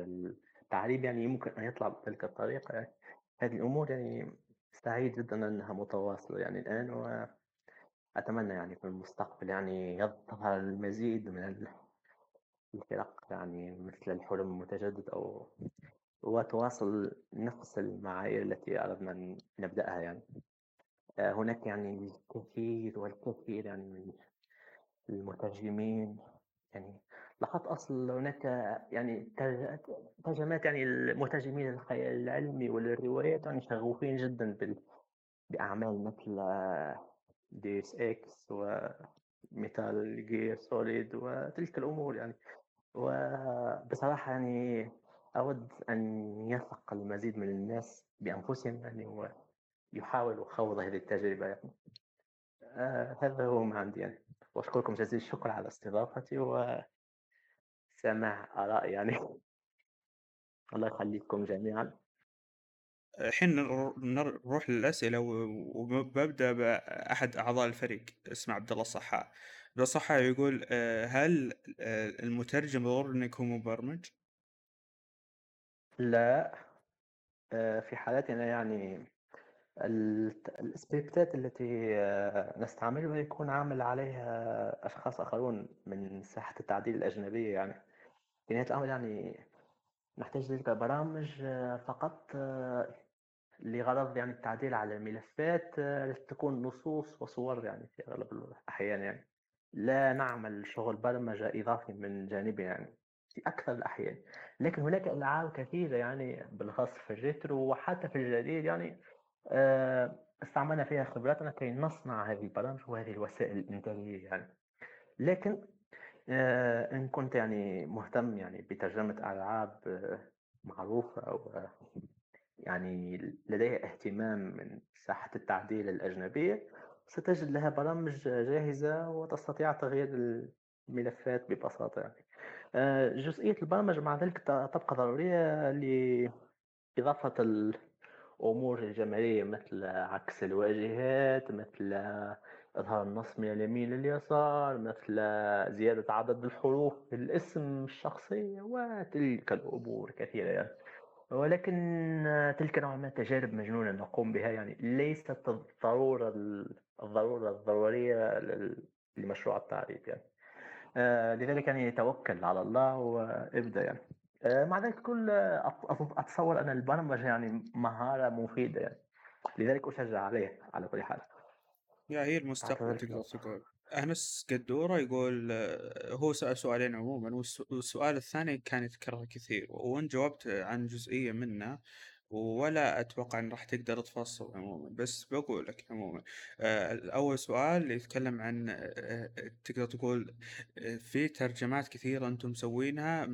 التعريب يعني يمكن أن يطلع بتلك الطريقة هذه الأمور يعني سعيد جدًا أنها متواصلة يعني الآن، وأتمنى يعني في المستقبل يعني يظهر المزيد من ال الفرق يعني مثل الحلم المتجدد أو وتواصل نفس المعايير التي أردنا أن نبدأها يعني. آه، هناك يعني الكثير والكثير يعني من المترجمين يعني لاحظت أصل هناك يعني ترجمات يعني المترجمين الخيال العلمي والروايات يعني شغوفين جدا بأعمال مثل Deus Ex و Metal Gear Solid وتلك الأمور يعني. وبصراحة يعني أود أن يثق المزيد من الناس بأنفسهم يعني ويحاولوا خوض هذه التجربة يعني. آه هذا هو ما عندي يعني. وأشكركم جزيل الشكر على استضافتي وسماع آراء يعني. الله يخليكم جميعا. الحين نروح للأسئلة وببدأ بأحد أعضاء الفريق. اسمه عبد الله الصحاء عبد الله الصحاء يقول آه، هل آه، المترجم ضروري إنه يكون مبرمج؟ لا. آه، في حالتنا يعني السكريبتات التي نستعملها يكون عامل عليها أشخاص آخرون من ساحة التعديل الأجنبية يعني. في نهاية الأمر يعني نحتاج تلك البرامج فقط لغرض يعني التعديل على الملفات آه، تكون نصوص وصور يعني في أغلب الأحيان يعني. لا نعمل شغل برمجة إضافي من جانبنا يعني في أكثر الأحيان. لكن هناك ألعاب كثيرة يعني بالخاص في الريترو وحتى في الجديد يعني آه، استعملنا فيها خبراتنا كي نصنع هذه البرامج وهذه الوسائل الإنتاجية يعني. لكن آه، إن كنت يعني مهتم يعني بترجمة ألعاب معروفة أو يعني لديها اهتمام من ساحة التعديل الأجنبية ستجد لها برامج جاهزة وتستطيع تغيير الملفات ببساطة يعني. آه، جزئية البرمجة مع ذلك تبقى ضرورية لإضافة الأمور الجمالية مثل عكس الواجهات مثل إظهار النص من اليمين لليسار مثل زيادة عدد الحروف في الاسم الشخصي وتلك الأمور كثيرة يعني. ولكن تلك نوعا ما تجارب مجنونة نقوم بها يعني. ليست الضرورة الضرورة الضرورية لمشروع التعريف يعني. آه لذلك يعني توكل على الله وابدأ يعني. مع ذلك كل أتصور أن البرمجة يعني مهارة مفيدة يعني. لذلك أشجع عليه على كل حال. يا هي المستقبل تقدر تقول. أنس قدورة يقول آه، هو سأل سؤالين عموما والسؤال الثاني كان يتكرر كثير وإن جاوبت عن جزئية منه. ولا أتوقع إن راح تقدر تفصل عموما بس بقول لك عموما آه، أول سؤال يتكلم عن آه، تقدر تقول في ترجمات كثيرة أنتم مسوينها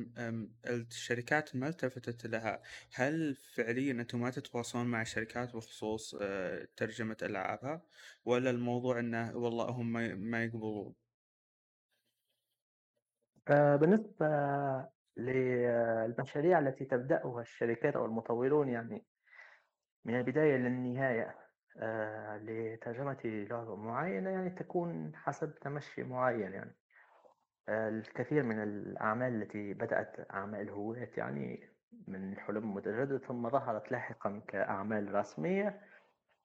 الشركات ما التفتت لها. هل فعليا أنتم ما تتواصلون مع الشركات بخصوص ترجمة ألعابها؟ ولا الموضوع إنه والله هم ما يقبلون؟ آه، بالنسبة للمشاريع التي تبدأها الشركات أو المطورون يعني من البداية للنهاية آه، لترجمة لغة معينة يعني تكون حسب تمشي معين يعني. آه، الكثير من الأعمال التي بدأت أعمال هواة يعني من حلم متجدد ثم ظهرت لاحقا كأعمال رسمية.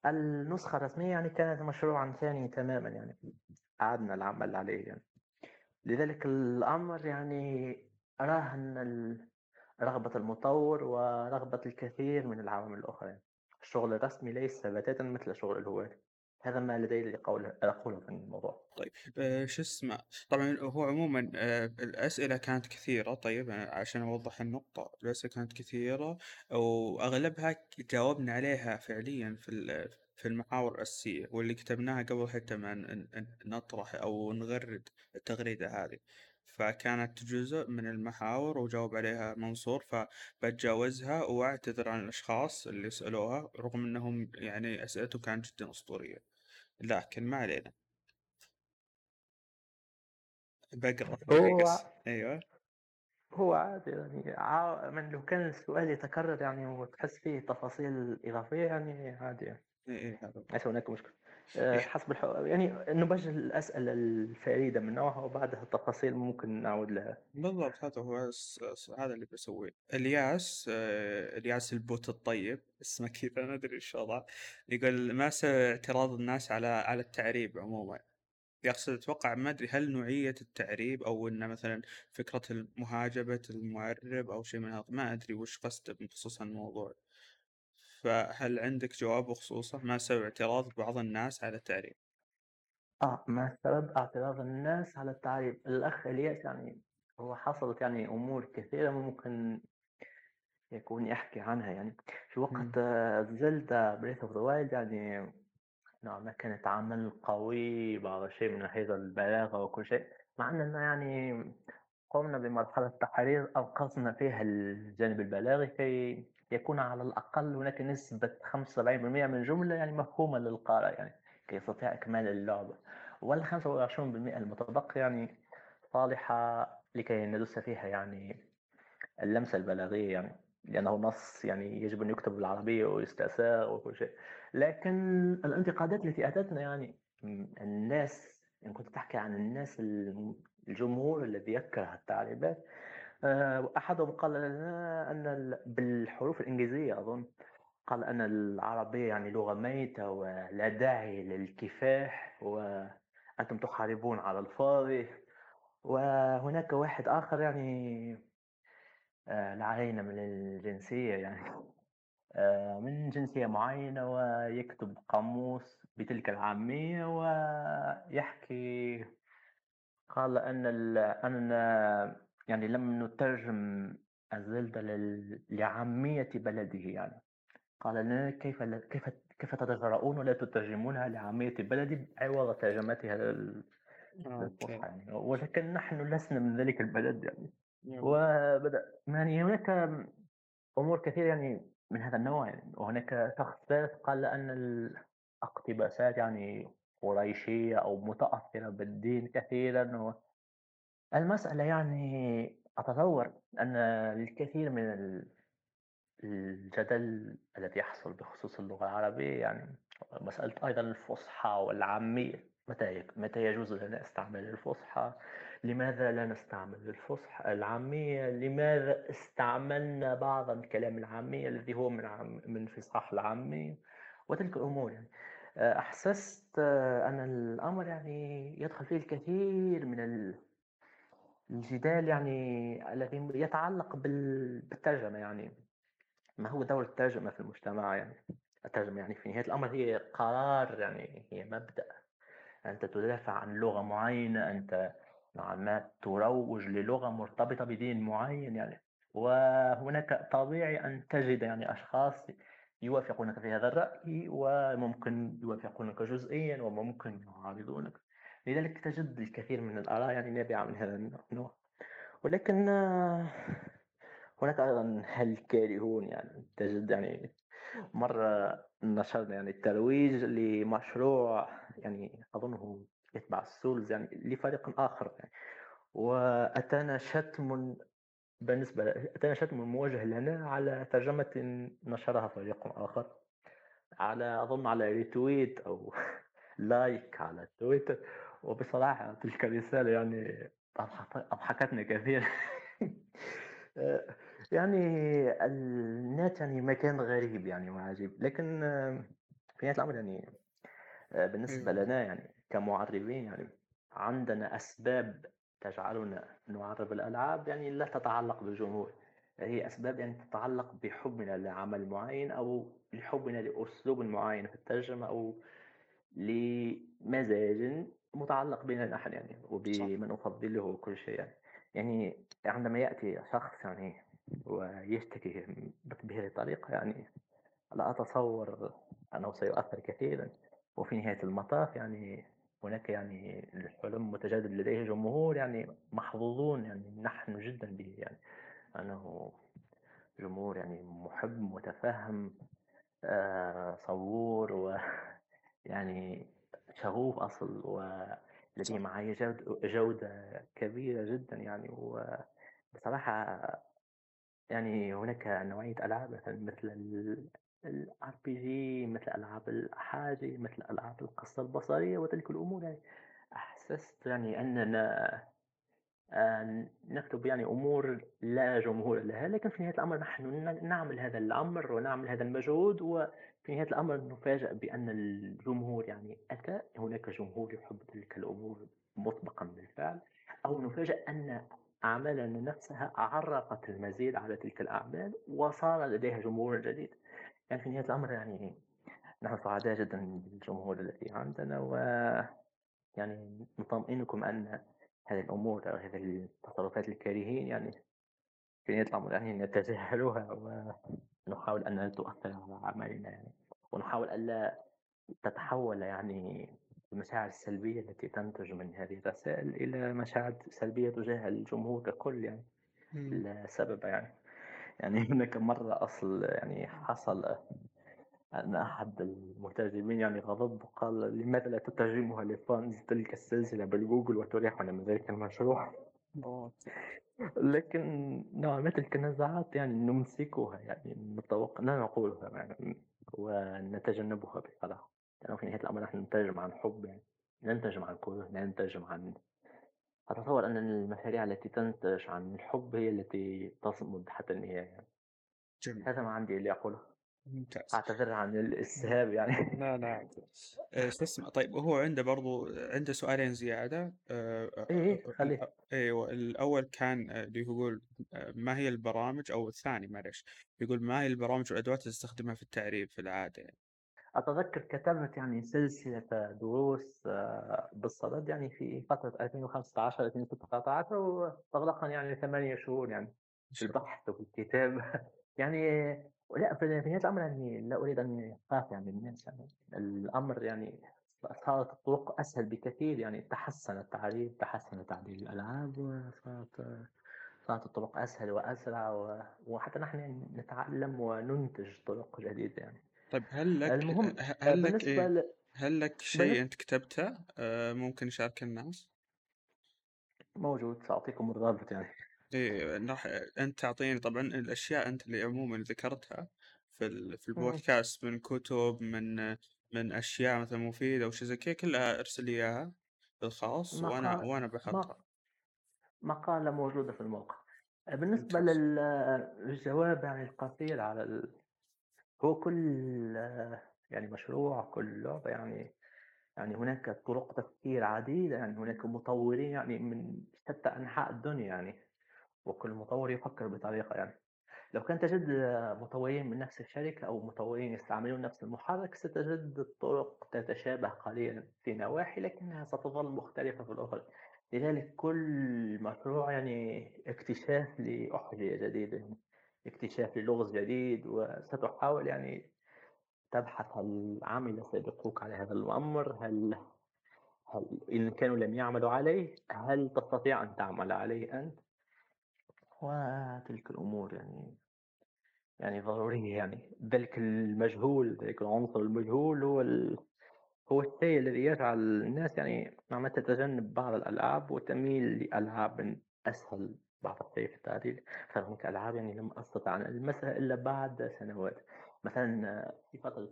النسخة الرسمية يعني كانت مشروعا ثاني تماما يعني أعدنا العمل عليه يعني. لذلك الأمر يعني أراه أن رغبة المطور ورغبة الكثير من العوامل الأخرى. الشغل الرسمي ليس بتاتا مثل شغل الهواة هذا ما لدي لقول أقوله في الموضوع. طيب آه شو اسمه؟ طبعا هو عموما آه الأسئلة كانت كثيرة طيب عشان أوضح النقطة. الأسئلة كانت كثيرة وأغلبها جاوبنا عليها فعليا في في المحاور الأساسية واللي كتبناها قبل حتى ما نطرح أو نغرد التغريدة هذه. فكانت جزء من المحاور وجاوب عليها منصور فبتجاوزها وأعتذر عن الأشخاص اللي سألوها رغم أنهم يعني أسئلتهم كانت جدا أسطورية. لكن ما علينا. بقرأ هو أيوه. هو عادي يعني عا من لو كان السؤال يتكرر يعني وتحس فيه تفاصيل إضافية يعني عادي يعني. إي إي هذا ليس هناك مشكلة. إيه. حسب الح... يعني نبجل الأسئلة الفريدة من نوعها وبعدها التفاصيل ممكن نعود لها. بالضبط هذا هو هذا اللي بسويه. إلياس آه، إلياس البوت الطيب اسمه كذا ما أدري إيش وضعه. يقول ما اعتراض الناس على على التعريب عموما؟ يقصد أتوقع ما أدري هل نوعية التعريب أو انه مثلا فكرة مهاجمة المعرب أو شيء من هذا ما أدري وش قصده بخصوص الموضوع. فهل عندك جواب بخصوصه ما سوى اعتراض بعض الناس على التعريب؟ آه ما سبب اعتراض الناس على التعريب. الأخ إلياس يعني هو حصلت يعني أمور كثيرة ممكن يكون يحكي عنها يعني. في. وقت Zelda Breath of the Wild يعني نوعا ما كانت عمل قوي بعض الشيء من حيث البلاغة وكل شيء مع أننا يعني قمنا بمرحلة تحرير أنقذنا فيها الجانب البلاغي كي يكون على الأقل هناك نسبة 75% من الجملة يعني مفهومة للقارئ يعني كي يستطيع إكمال اللعبة وال 25% المتبقي يعني صالحة لكي ندس فيها يعني اللمسة البلاغية يعني لأنه نص يعني يجب أن يكتب بالعربية ويستأثار وكل شيء. لكن الانتقادات التي أتتنا يعني الناس إن كنت تحكي عن الناس الجمهور الذي يكره التعريبات آه، أحدهم قال لنا أن ال- بالحروف الإنجليزية أظن قال أن العربية يعني لغة ميتة ولا داعي للكفاح وأنتم تحاربون على الفاضي. وهناك واحد آخر يعني آه، لا علينا من الجنسية يعني آه، من جنسية معينة ويكتب قاموس بتلك العامية ويحكي قال أن ال... يعني لم نترجم الزلدة لل... لعامية بلده يعني قال لنا كيف. كيف كيف تتجرؤون ولا تترجمونها لعامية بلدي عوض ترجمتها لل... يعني ولكن نحن لسنا من ذلك البلد يعني يلا. وبدأ يعني هناك أمور كثيرة يعني من هذا النوع يعني وهناك شخص ثالث قال أن الاقتباسات يعني قريشية أو متأثرة بالدين كثيرا و... المسألة يعني أتصور أن الكثير من ال- الجدل الذي يحصل بخصوص اللغة العربية يعني مسألة أيضا الفصحى والعامية. متى متى يجوز لنا استعمال الفصحى؟ لماذا لا نستعمل الفصحى العامية؟ لماذا استعملنا بعض الكلام العامية الذي هو من من فصاح العامية؟ وتلك الأمور يعني. أحسست أن الأمر يعني يدخل فيه الكثير من الجدال يعني الذي يتعلق بال- بالترجمة يعني. ما هو دور الترجمة في المجتمع يعني؟ الترجمة يعني في نهاية الأمر هي قرار يعني هي مبدأ. أنت تدافع عن لغة معينة أنت نوعا ما تروج للغة مرتبطة بدين معين يعني. وهناك طبيعي أن تجد يعني أشخاص يوافقونك في هذا الرأي وممكن يوافقونك جزئيا وممكن يعارضونك. لذلك تجد الكثير من الآراء يعني نابعة من هذا النوع. ولكن آه، هناك أيضا الكارهون يعني تجد يعني مرة نشرنا يعني الترويج لمشروع يعني أظنه يتبع ال Souls يعني لفريق آخر يعني. وأتانا شتم بالنسبة أتانا شتم موجه لنا على ترجمة نشرها فريق آخر على أظن على retweet أو like على تويتر. وبصراحة تلك الرسالة يعني أضحك- أضحكتنا كثيرا يعني النت يعني مكان غريب يعني وعجيب لكن آه، في نهاية الأمر يعني آه، بالنسبة. لنا يعني كمعربين يعني عندنا أسباب تجعلنا نعرب الألعاب يعني لا تتعلق بالجمهور هي أسباب يعني تتعلق بحبنا لعمل معين أو لحبنا لأسلوب معين في الترجمة أو لمزاج متعلق بنا نحن يعني وبمن أفضله وكل شيء يعني. يعني عندما يأتي شخص يعني ويشتكي بهذه الطريقة يعني لا أتصور أنه سيؤثر كثيرا. وفي نهاية المطاف يعني هناك يعني الحلم متجدد لديه جمهور يعني محظوظون يعني نحن جدا به يعني. أنه جمهور يعني محب متفهم آه، صبور و يعني شغوف أصل ولديه معايا جودة, جودة كبيرة جدا يعني و بصراحة يعني هناك نوعية ألعاب مثلا مثل ال ال RPG مثل ألعاب الأحاجي مثل ألعاب القصة البصرية وتلك الأمور. يعني أحسست يعني أننا آه، نكتب يعني أمور لا جمهور لها لكن في نهاية الأمر نحن نعمل هذا الأمر ونعمل هذا المجهود وفي نهاية الأمر نفاجأ بأن الجمهور يعني أتى هناك جمهور يحب تلك الأمور مسبقا بالفعل أو نفاجأ أن أعمالنا نفسها عرقت المزيد على تلك الأعمال وصار لديها جمهور جديد. يعني في نهاية الأمر يعني نحن سعداء جدا بالجمهور الذي عندنا و يعني نطمئنكم أن هذه الأمور أو هذه التصرفات الكارهين يعني في نهاية الأمر يعني نتجاهلها ونحاول أن لا تؤثر على أعمالنا يعني ونحاول ألا تتحول يعني المشاعر السلبية التي تنتج من هذه الرسائل إلى مشاعر سلبية تجاه الجمهور ككل يعني مم. لا سبب يعني. يعني هناك مرة أصل يعني حصل أن أحد المترجمين يعني غضب وقال لماذا لا تترجمها لفانز تلك السلسلة بالجوجل وتريحنا من ذلك المشروع. لكن نوعا ما تلك النزاعات يعني نمسكها يعني نتوقع لا نقولها يعني ونتجنبها بصراحة. لأنه في نهاية الأمر نحن نترجم عن حب يعني لا نترجم عن كره لا نترجم عن أتصور أن المشاريع التي تنتج عن الحب هي التي تصمد حتى النهاية يعني. جميل. هذا ما عندي إللي أقوله. ممتاز. أعتذر عن الإسهاب يعني. لا لا آه، شو اسمه؟ طيب وهو عنده برضو عنده سؤالين زيادة. آه، آه، إيه آه، خليه. أيوه الأول كان اللي هو يقول ما هي البرامج؟ أو الثاني معلش يقول ما هي البرامج والأدوات اللي تستخدمها في التعريب في العادة؟ يعني أتذكر كتبت يعني سلسلة دروس بالصدد يعني في فترة 2015 2016 واستغرقني يعني ثمانية شهور يعني. في البحث وفي الكتاب. يعني لا في نهاية الأمر يعني لا أريد أن أخاف يعني الناس يعني. الأمر يعني صارت الطرق أسهل بكثير يعني. تحسن التعريف تحسن تعديل الألعاب وصارت صارت الطرق أسهل وأسرع و- وحتى نحن نتعلم وننتج طرق جديدة يعني. طيب هل لك المهم هل لك إيه؟ ل... هل لك شيء أنت كتبته؟ آه، ممكن يشارك الناس؟ موجود سأعطيكم الرابط يعني. إيه راح أنت تعطيني طبعا الأشياء أنت اللي عموما ذكرتها في. في. البودكاست من كتب من من أشياء مثلا مفيدة وشي زي كذا كلها أرسل لي إياها بالخاص وأنا مقال وأنا بحطها مق- مقالة موجودة في الموقع بالنسبة ممتاز للجواب يعني القصير على ال... هو كل يعني مشروع كل لعبة يعني يعني هناك طرق تفكير عديدة يعني هناك مطورين يعني من شتى أنحاء الدنيا يعني وكل مطور يفكر بطريقة يعني. لو كان تجد مطورين من نفس الشركة أو مطورين يستعملون نفس المحرك ستجد الطرق تتشابه قليلا في نواحي لكنها ستظل مختلفة في الأخرى. لذلك كل مشروع يعني اكتشاف لأحجية جديدة اكتشاف للغز جديد وستحاول يعني تبحث هل عمل سابقوك على هذا الأمر؟ هل هل إن كانوا لم يعملوا عليه هل تستطيع أن تعمل عليه أنت؟ وتلك الأمور يعني يعني ضرورية يعني. ذلك المجهول ذلك العنصر المجهول هو ال... هو الشيء الذي يجعل الناس يعني نعم تتجنب بعض الألعاب وتميل لألعاب أسهل بعض الشيء في التعديل. فهناك ألعاب يعني لم أستطع أن ألمسها إلا بعد سنوات؟ مثلا في فترة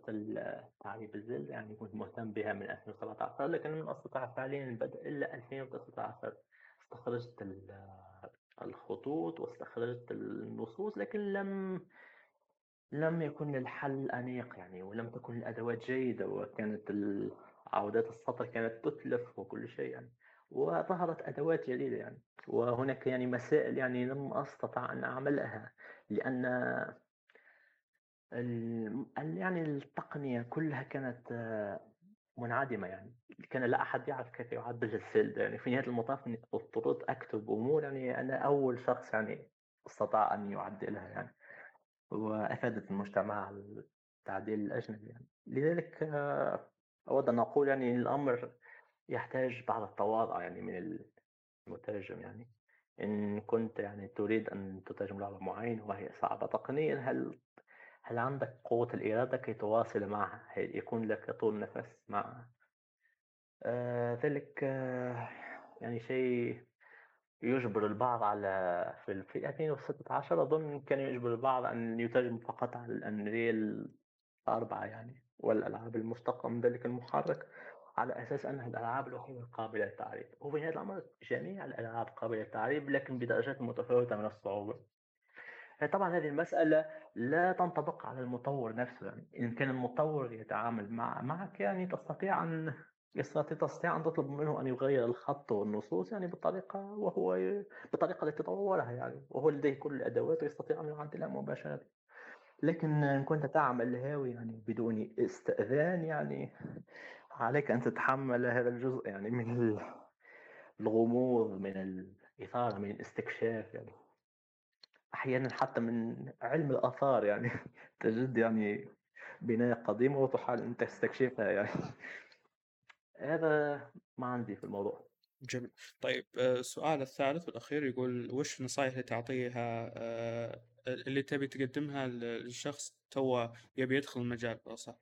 تعريب الزلد يعني كنت مهتم بها من 2017 لكن لم أستطع فعليا البدء إلا 2019 استخرجت الخطوط واستخرجت النصوص لكن لم لم يكن الحل أنيق يعني ولم تكن الأدوات جيدة وكانت عودات السطر كانت تتلف وكل شيء يعني. وظهرت أدوات جديدة يعني. وهناك يعني مسائل يعني لم أستطع أن أعملها لأن يعني التقنية كلها كانت منعدمة يعني. كان لا أحد يعرف كيف يعدل السيلد يعني. في نهاية المطاف اضطريت أكتب أمور يعني أنا أول شخص يعني استطاع أن يعدلها يعني وأفادت المجتمع التعديل الأجنبي يعني. لذلك آه، أود أن أقول يعني الأمر يحتاج بعض التواضع يعني من المترجم يعني. إن كنت يعني تريد أن تترجم لعبة معينة وهي صعبة تقنيا هل هل عندك قوة الإرادة كي تواصل معها؟ هل يكون لك طول نفس معها؟ آه ذلك آه يعني شيء يجبر البعض على في في 2016 أظن كان يجبر البعض أن يترجم فقط على الأنريل أربعة يعني والألعاب المشتقة من ذلك المحرك على أساس أنها الألعاب الوحيدة القابلة للتعريب وفي نهاية الأمر جميع الألعاب قابلة للتعريب لكن بدرجات متفاوتة من الصعوبة. طبعا هذه المسألة لا تنطبق على المطور نفسه. يعني إن كان المطور يتعامل مع معك يعني تستطيع أن يستطيع تستطيع أن تطلب منه أن يغير الخط والنصوص يعني بالطريقة وهو بالطريقة التي طورها يعني وهو لديه كل الأدوات ويستطيع أن يعدلها مباشرة. لكن إن كنت تعمل هاوي يعني بدون استئذان يعني عليك أن تتحمل هذا الجزء يعني من الغموض من الإثارة من الاستكشاف يعني. أحيانا حتى من علم الآثار يعني تجد يعني بناية قديمة وتحاول أن تستكشفها يعني. هذا ما عندي في الموضوع. جميل. طيب آه، السؤال الثالث والأخير يقول وش النصائح اللي تعطيها آه، اللي تبي تقدمها للشخص تو يبي يدخل المجال؟ صح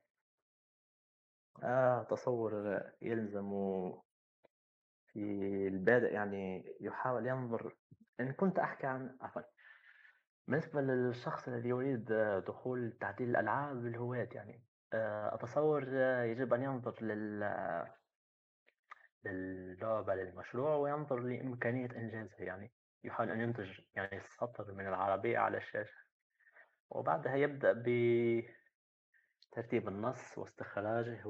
آه تصور يلزم في البادئ يعني يحاول ينظر إن كنت أحكي عن عفوا بالنسبة للشخص الذي يريد دخول تعديل الألعاب للهواة يعني آه، أتصور يجب أن ينظر لل للعبة للمشروع وينظر لإمكانية إنجازها يعني. يحاول أن ينتج يعني سطر من العربية على الشاشة. وبعدها يبدأ بترتيب النص واستخراجه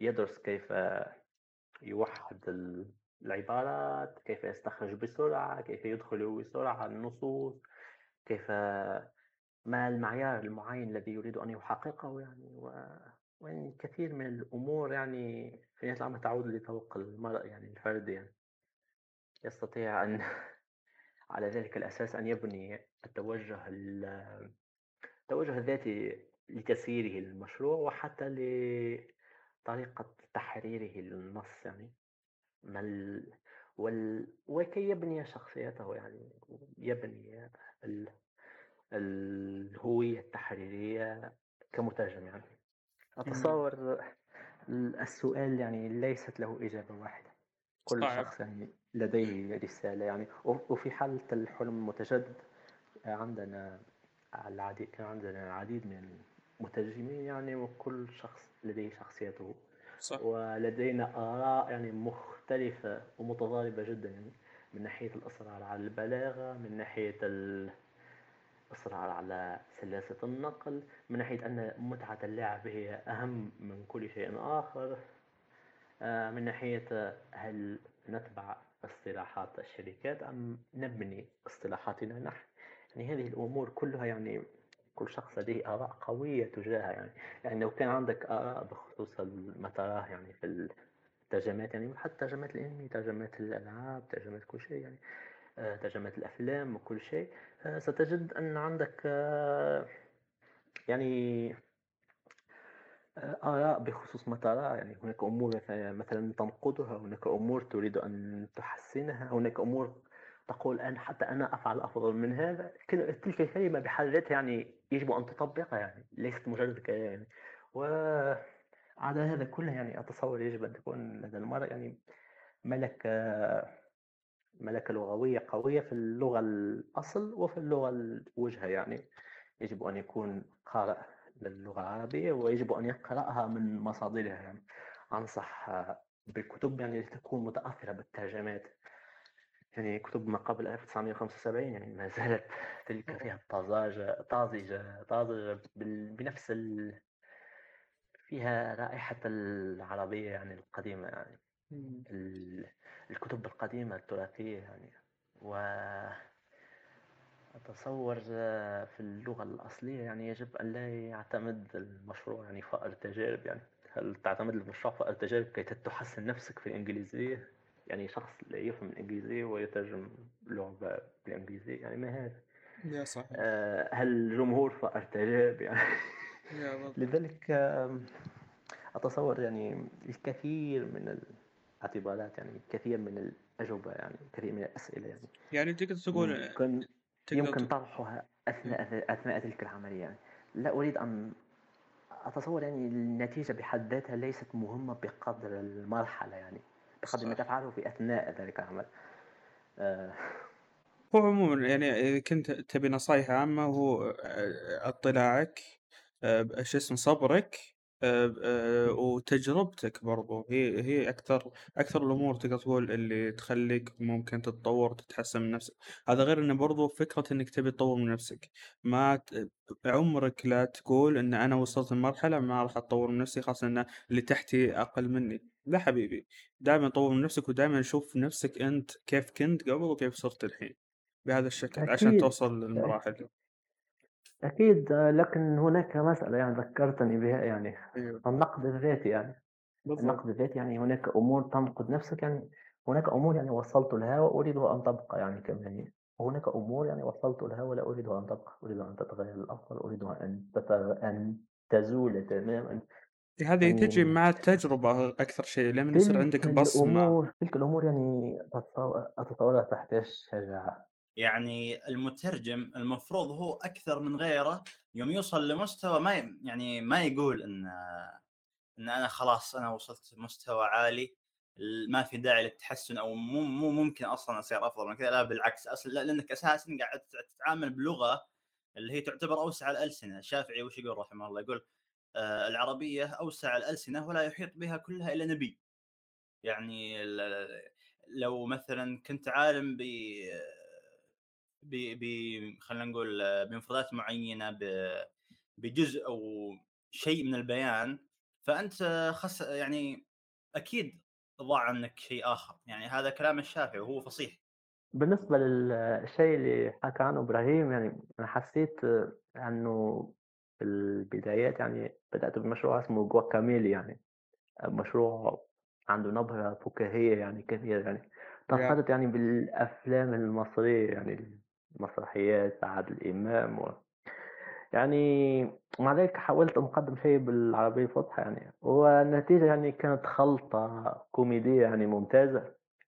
ويدرس كيف يوحد العبارات كيف يستخرج بسرعة كيف يدخل بسرعة النصوص. كيف ما المعيار المعين الذي يريد أن يحققه يعني و... ويعني كثير من الأمور يعني في نهاية الأمر تعود لذوق المرء يعني الفردي يعني. يستطيع أن على ذلك الأساس أن يبني التوجه التوجه الذاتي لتسييره المشروع وحتى لطريقة تحريره للنص يعني. ما ال... وال... وكي يبني شخصيته يعني يبني ال... الهوية التحريرية كمترجم يعني. أتصور السؤال يعني ليست له إجابة واحدة. كل صعب. شخص يعني لديه رسالة يعني. وفي حالة الحلم المتجدد عندنا العديد كان عندنا العديد من المترجمين يعني وكل شخص لديه شخصيته. صح. ولدينا آراء يعني مختلفة ومتضاربة جدا يعني. من ناحية الإصرار على البلاغة من ناحية الإصرار على سلاسة النقل من ناحية أن متعة اللعب هي أهم من كل شيء آخر. آه، من ناحية هل نتبع اصطلاحات الشركات أم نبني اصطلاحاتنا نحن. يعني هذه الأمور كلها يعني كل شخص لديه آراء قوية تجاهها يعني. يعني لو كان عندك آراء بخصوص ما تراه يعني في الترجمات يعني حتى ترجمات الأنمي ترجمات الألعاب ترجمات كل شيء يعني آه، ترجمات الأفلام وكل شيء. آه، ستجد أن عندك آه، يعني آراء بخصوص ما تراه يعني هناك أمور مثلا تنقدها هناك أمور تريد أن تحسنها هناك أمور تقول أنا حتى أنا أفعل أفضل من هذا. تلك الكلمة بحد ذاتها يعني يجب أن تطبقها يعني ليست مجرد كلام يعني. وعلى هذا كله يعني أتصور يجب أن تكون لدى المرء يعني ملكة ملكة لغوية قوية في اللغة الأصل وفي اللغة الوجهة يعني. يجب أن يكون قارئ للغة العربية ويجب أن يقرأها من مصادرها يعني. أنصح بالكتب يعني تكون متأثرة بالترجمات. يعني كتب ما قبل 1975 يعني ما زالت تلك فيها الطازجة طازجة طازجة بنفس ال... فيها رائحة العربية يعني القديمة يعني. ال... الكتب القديمة التراثية يعني. و أتصور في اللغة الأصلية يعني يجب أن لا يعتمد المشروع يعني فائر تجارب يعني. هل تعتمد المشروع فائر تجارب كي تحسن نفسك في الإنجليزية؟ يعني شخص لا يفهم الإنجليزية ويترجم لعبة بالإنجليزية يعني ما هذا؟ يا صحيح. آه هل الجمهور فائر تجارب يعني؟ لذلك أتصور يعني الكثير من الاعتبارات يعني الكثير من الأجوبة يعني الكثير من الأسئلة يعني. يعني تقدر تقول يمكن يمكن طرحها أثناء أثناء تلك العملية. يعني لا أريد أن أتصور يعني النتيجة بحد ذاتها ليست مهمة بقدر المرحلة يعني بقدر ما تفعله في أثناء ذلك العمل. آه، هو عمومًا يعني إذا كنت تبي نصايح عامة هو آآ أطلاعك. شو اسمه صبرك آآ آآ وتجربتك برضو. هي هي أكثر أكثر الأمور تقدر تقول اللي تخليك ممكن تتطور وتتحسن من نفسك، هذا غير إنه برضو فكرة إنك تبي تطور من نفسك. ما ت عمرك لا تقول إن أنا وصلت لمرحلة ما راح أتطور من نفسي خاصة إن اللي تحتي أقل مني، لا حبيبي دايمًا طور من نفسك ودايمًا شوف نفسك أنت كيف كنت قبل وكيف صرت الحين. بهذا الشكل عشان أكيد. توصل للمراحل. أكيد لكن هناك مسألة يعني ذكرتني بها يعني أيوه. النقد الذاتي يعني بالضبط. النقد الذاتي يعني هناك أمور تنقد نفسك يعني هناك أمور يعني وصلت لها وأريد أن تبقى يعني كما هي وهناك أمور يعني وصلت لها ولا أريد أن تبقى أريد أن تتغير للأفضل أريد أن. أن تزول تماما هذه تجي يعني مع التجربة أكثر شيء لمن يصير تلك عندك بصمة. الأمور تلك الأمور يعني أتصور أتصورها تحتاج شجاعة يعني المترجم المفروض هو أكثر من غيره يوم يوصل لمستوى ما. يعني ما يقول إن إن أنا خلاص أنا وصلت مستوى عالي ما في داعي للتحسن أو مو مو ممكن أصلا أصير أفضل من كذا لا بالعكس أصلا لأنك أساسا قاعد تتعامل بلغة اللي هي تعتبر أوسع الالسنه الشافعي وش يقول رحمه الله يقول آه العربية أوسع الالسنه ولا يحيط بها كلها إلا نبي يعني لو مثلا كنت عالم ب ب خلينا نقول بمفردات معينة بجزء أو شيء من البيان. فأنت خس يعني أكيد ضاع عنك شيء آخر. يعني هذا كلام الشافعي وهو فصيح. بالنسبة للشيء اللي حكى عنه إبراهيم يعني أنا حسيت أنه في البدايات يعني بدأت بمشروع اسمه جواكاميلي يعني مشروع عنده نبرة فكاهية يعني كثيرة يعني تأثرت يعني بالأفلام المصرية يعني المسرحيات عادل إمام و... يعني مع ذلك حاولت أن أقدم شيء بالعربية الفصحى يعني والنتيجة يعني كانت خلطة كوميدية يعني ممتازة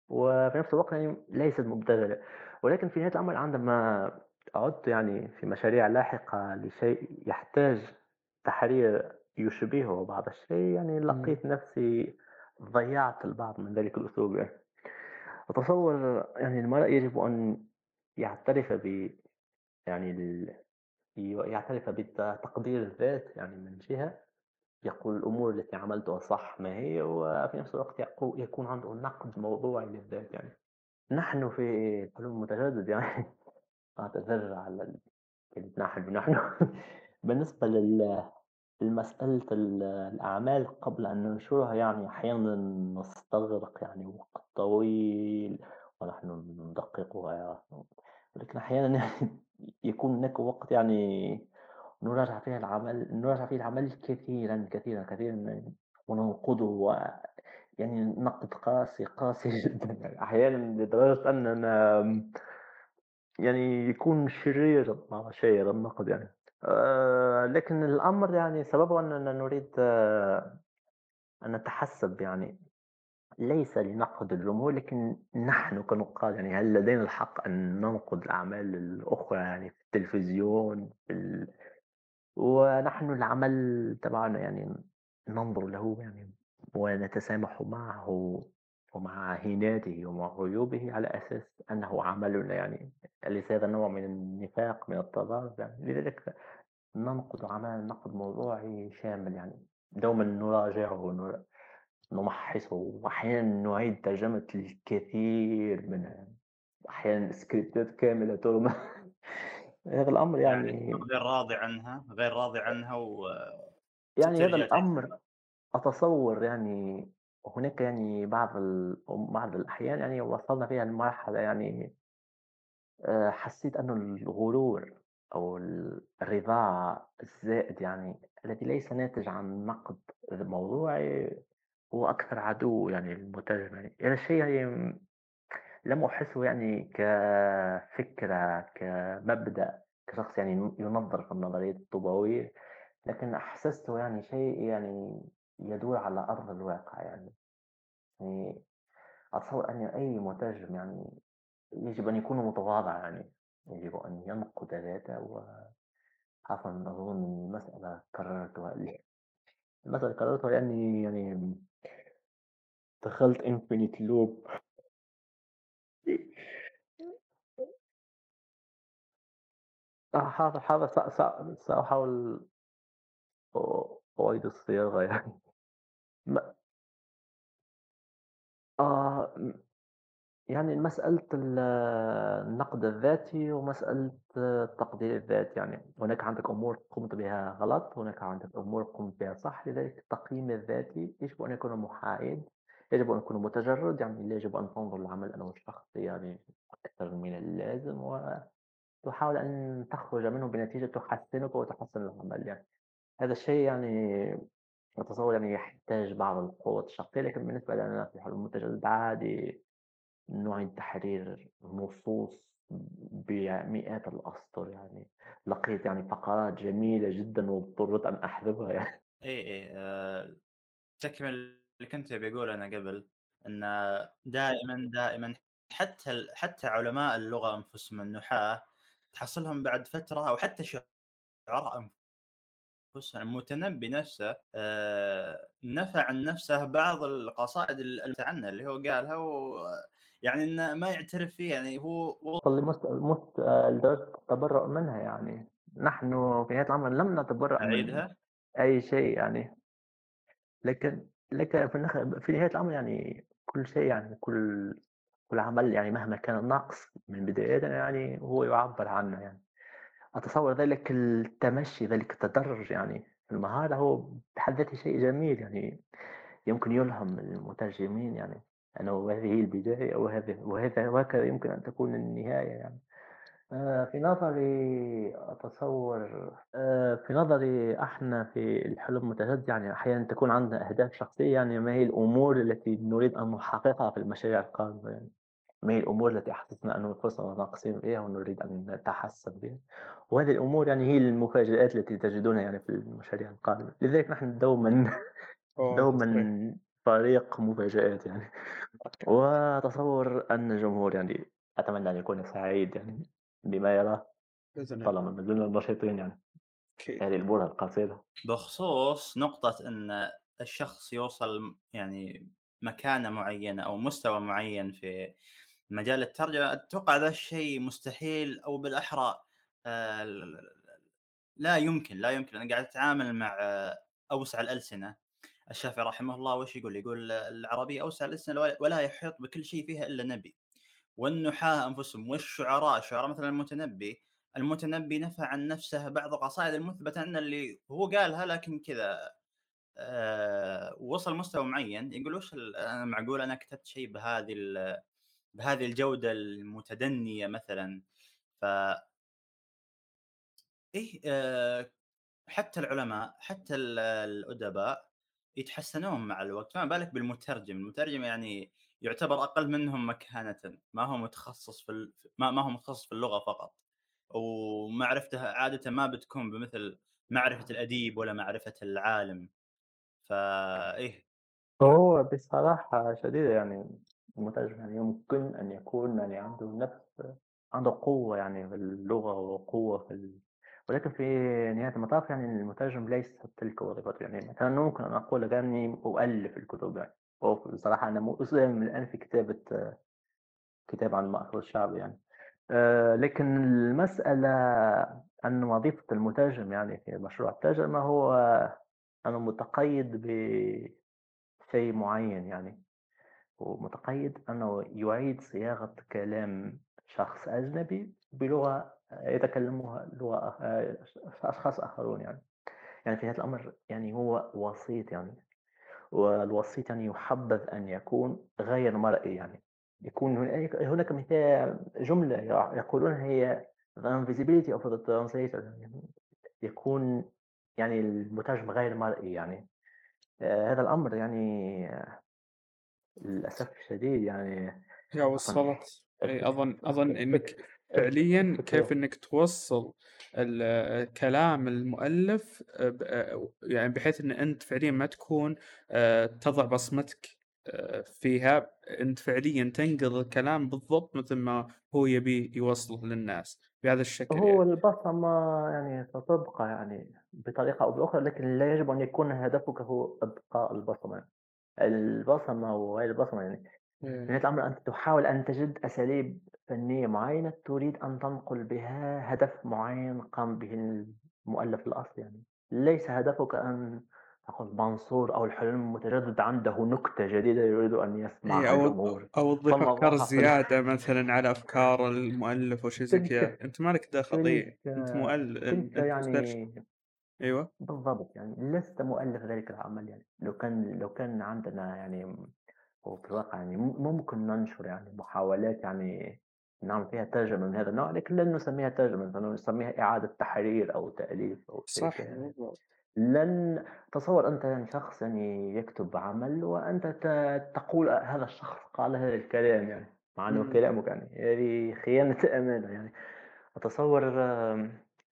وفي نفس الوقت يعني ليست مبتذلة ولكن في نهاية الأمر عندما عدت يعني في مشاريع لاحقة لشيء يحتاج تحرير يشبهه بعض الشيء يعني لقيت نفسي ضيعت البعض من ذلك الأسلوب يعني. أتصور يعني المرء يجب أن يعترف ب يعني ال... يعترف بتقدير الذات يعني من جهة يقول الأمور التي عملتها صح ما هي وفي نفس الوقت يكون عنده نقد موضوعي للذات يعني. نحن في الحلم المتجدد يعني. أعتذر على كلمة نحن نحن. بالنسبة لل لمسألة الأعمال قبل أن ننشرها يعني أحيانا نستغرق يعني وقت طويل. ونحن ندققها ولكن أحيانا يكون هناك وقت يعني نراجع فيها العمل نراجع فيه العمل كثيرا كثيرا كثيرا وننقده يعني نقد قاسي قاسي جدا. أحيانا لدرجة أننا يعني يكون شرير مع شيء النقد يعني. آه لكن الأمر يعني سببه أننا نريد آه أن نتحسب يعني. ليس لنقد الجمهور لكن نحن كنقاد يعني هل لدينا الحق أن ننقد الأعمال الأخرى يعني في التلفزيون في ال... ونحن العمل تبعنا يعني ننظر له يعني ونتسامح معه ومع هيناته ومع عيوبه على أساس أنه عملنا يعني ليس هذا نوع من النفاق من التضارب يعني لذلك ننقد عمل نقد موضوعي شامل يعني دوما نراجعه نمحصه وأحيانا نعيد ترجمة الكثير منها أحيانا سكريبتات كاملة ترمى هذا الأمر يعني, يعني غير راضي عنها غير راضي عنها و يعني هذا الأمر أتصور يعني هناك يعني بعض بعض الأحيان يعني وصلنا فيها لمرحلة يعني آه، حسيت أنه الغرور أو الرضا الزائد يعني الذي ليس ناتج عن نقد موضوعي هو أكثر عدو يعني للمترجم يعني. هذا الشيء يعني لم أحسه يعني كفكرة كمبدأ كشخص يعني ينظر في النظرية الطوبوية لكن أحسسته يعني شيء يعني يدور على أرض الواقع يعني. يعني أتصور أن أي مترجم يعني يجب أن يكون متواضع يعني. يجب أن ينقد ذاته وحسن أظن المسألة كررتها المسألة كررتها لأني يعني دخلت انفينيت آه، لوب حاضر حاضر. سأحاول أعيد الصياغة يعني. ما آه يعني مسألة النقد الذاتي ومسألة التقدير الذاتي. يعني هناك عندك أمور قمت بها غلط هناك عندك أمور قمت بها صح. لذلك التقييم الذاتي يجب أن يكون محايد يجب أن يكون متجرد، يعني لا يجب أن تنظر للعمل أنه شخصي يعني أكثر من اللازم، وتحاول أن تخرج منه بنتيجة تحسنك وتحسن العمل يعني، هذا الشيء يعني أتصور يعني يحتاج بعض القوة الشخصية، لكن بالنسبة لنا في الحلول المتجددة عادي نعيد تحرير نصوص بمئات الأسطر يعني لقيت يعني فقرات جميلة جدًا واضطريت أن أحذفها يعني. إي، إي، آآ تكمل اللي كنت أبي أقوله أنا قبل، إن دائمًا، دائمًا حتى ال حتى علماء اللغة أنفسهم النحاة تحصلهم بعد فترة أو حتى شعراء أنفسهم المتنبي نفسه آآ نفى عن نفسه بعض القصائد ال عنه اللي هو قالها ويعني إنه ما يعترف فيها يعني هو وصل لمست مست لدرجة التبرؤ منها يعني، نحن في نهاية الأمر لم نتبرأ من أعيدها؟ أي شيء يعني، لكن لكن في النخ في نهاية الأمر يعني كل شيء يعني كل كل عمل يعني مهما كان ناقص من بدايةً يعني هو يُعبّر عنه يعني. أتصور ذلك التمشي، ذلك التدرج يعني في المهارة هو بحد ذاته شيء جميل يعني يمكن يلهم المترجمين يعني أنه هذه هي البداية وهذه وهذا وهكذا يمكن أن تكون النهاية يعني. آآ في نظري أتصور آآ في نظري إحنا في الحلم المتجدد يعني أحيانًا تكون عندنا أهداف شخصية يعني ما هي الأمور التي نريد أن نحققها في المشاريع القادمة يعني. ما هي الأمور التي أحسسنا أن أنفسنا ناقصين فيها ونريد أن نتحسن بها، وهذه الأمور يعني هي المفاجآت التي تجدونها يعني في المشاريع القادمة، لذلك نحن دومًا. دومًا فريق مفاجآت يعني، وأتصور أن الجمهور يعني أتمنى أن يكون سعيد يعني بما يراه بإذن الله. طالما ما زلنا نشيطين يعني أكيد. هذه البُرهة القصيرة. بخصوص نقطة إن الشخص يوصل يعني مكانة معينة أو مستوى معين في مجال الترجمة، أتوقع ذا الشيء مستحيل أو بالأحرى آآ ل ل لا يمكن، لا يمكن، أنا قاعد أتعامل مع أوسع الألسنة، الشافعي رحمه الله وش يقول؟ يقول العربية أوسع الألسنة ولا يحيط بكل شيء فيها إلا نبي، والنحاة أنفسهم والشعراء، الشعراء مثلًا المتنبي، المتنبي نفى عن نفسه بعض القصائد المثبتة عنه اللي هو قالها لكن كذا آآ وصل مستوى معين يقول وش أنا معقول أنا كتبت شيء بهذه بهذه الجودة المتدنية مثلًا، ف إيه آآ حتى العلماء حتى ال الأدباء يتحسنون مع الوقت، فما بالك بالمترجم، المترجم يعني يعتبر أقل منهم مكانةً، ما هو متخصص في ال ما ما هو متخصص في اللغة فقط، ومعرفته عادةً ما بتكون بمثل معرفة الأديب ولا معرفة العالم، فإيه هو بصراحة شديدة يعني المترجم يعني يمكن أن يكون يعني عنده نفس عنده قوة يعني في اللغة وقوة في ال... ولكن في نهاية المطاف يعني المترجم ليس تلك وظيفته. يعني مثلا ممكن أن أقول أني أؤلف الكتب يعني. وبصراحة أنا مسلم الآن في كتابة كتاب عن المأثور الشعبي يعني. آه، لكن المسألة أن وظيفة المترجم يعني في مشروع الترجمة هو أنا متقيد بشيء معين يعني. ومتقيد أنه يعيد صياغة كلام شخص أجنبي بلغة يتكلمها لغة أشخاص آخرون يعني. يعني في هذا الأمر يعني هو وسيط يعني. والوسيط يعني يحبذ أن يكون غير مرئي يعني. يكون هناك مثال جملة يقولون هي the invisibility of the translator. يكون يعني المترجم غير مرئي يعني. آه، هذا الأمر يعني للأسف الشديد يعني يا وصلت. أي أظن أظن إنك فعليا كيف إنك توصل كلام المؤلف ب- يعني بحيث إن أنت فعليا ما تكون آه، تضع بصمتك آه، فيها أنت فعليا تنقل الكلام بالضبط مثل ما هو يبي يوصله للناس. بهذا الشكل هو يعني. البصمة يعني ستبقى يعني بطريقة أو بأخرى لكن لا يجب أن يكون هدفك هو إبقاء البصمة. البصمة وغير البصمة يعني. في نهاية الأمر أنت تحاول أن تجد أساليب فنية معينة تريد أن تنقل بها هدف معين قام به المؤلف الأصلي يعني. ليس هدفك أن تقول منصور أو الحلم المتجدد عنده نكتة جديدة يريد أن إيه يسمعها أو الجمهور أو تضيف أفكار زيادة مثلا على أفكار المؤلف أو شيء زي كذا. أنت مالك دخل إيه أنت مؤلف أنت يعني أيوه. بالضبط يعني. لست مؤلف ذلك العمل يعني. لو كان لو كان عندنا يعني وفي الواقع يعني مم- ممكن ننشر يعني محاولات يعني نعمل فيها ترجمة من هذا النوع لكن لن نسميها ترجمة نسميها إعادة تحرير أو تأليف أو شيء صح يعني. لن تصور أنت يعني شخص يعني يكتب عمل وأنت تقول هذا الشخص قال هذا الكلام يعني مع أنه. كلامك يعني هذه خيانة أمانة يعني أتصور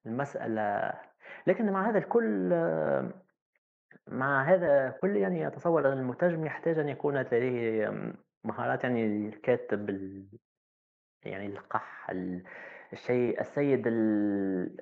المسألة لكن مع هذا الكل مع هذا كل يعني أتصور أن المترجم يحتاج أن يكون لديه مهارات يعني الكاتب ال- يعني القح ال- الشيء السيد ال-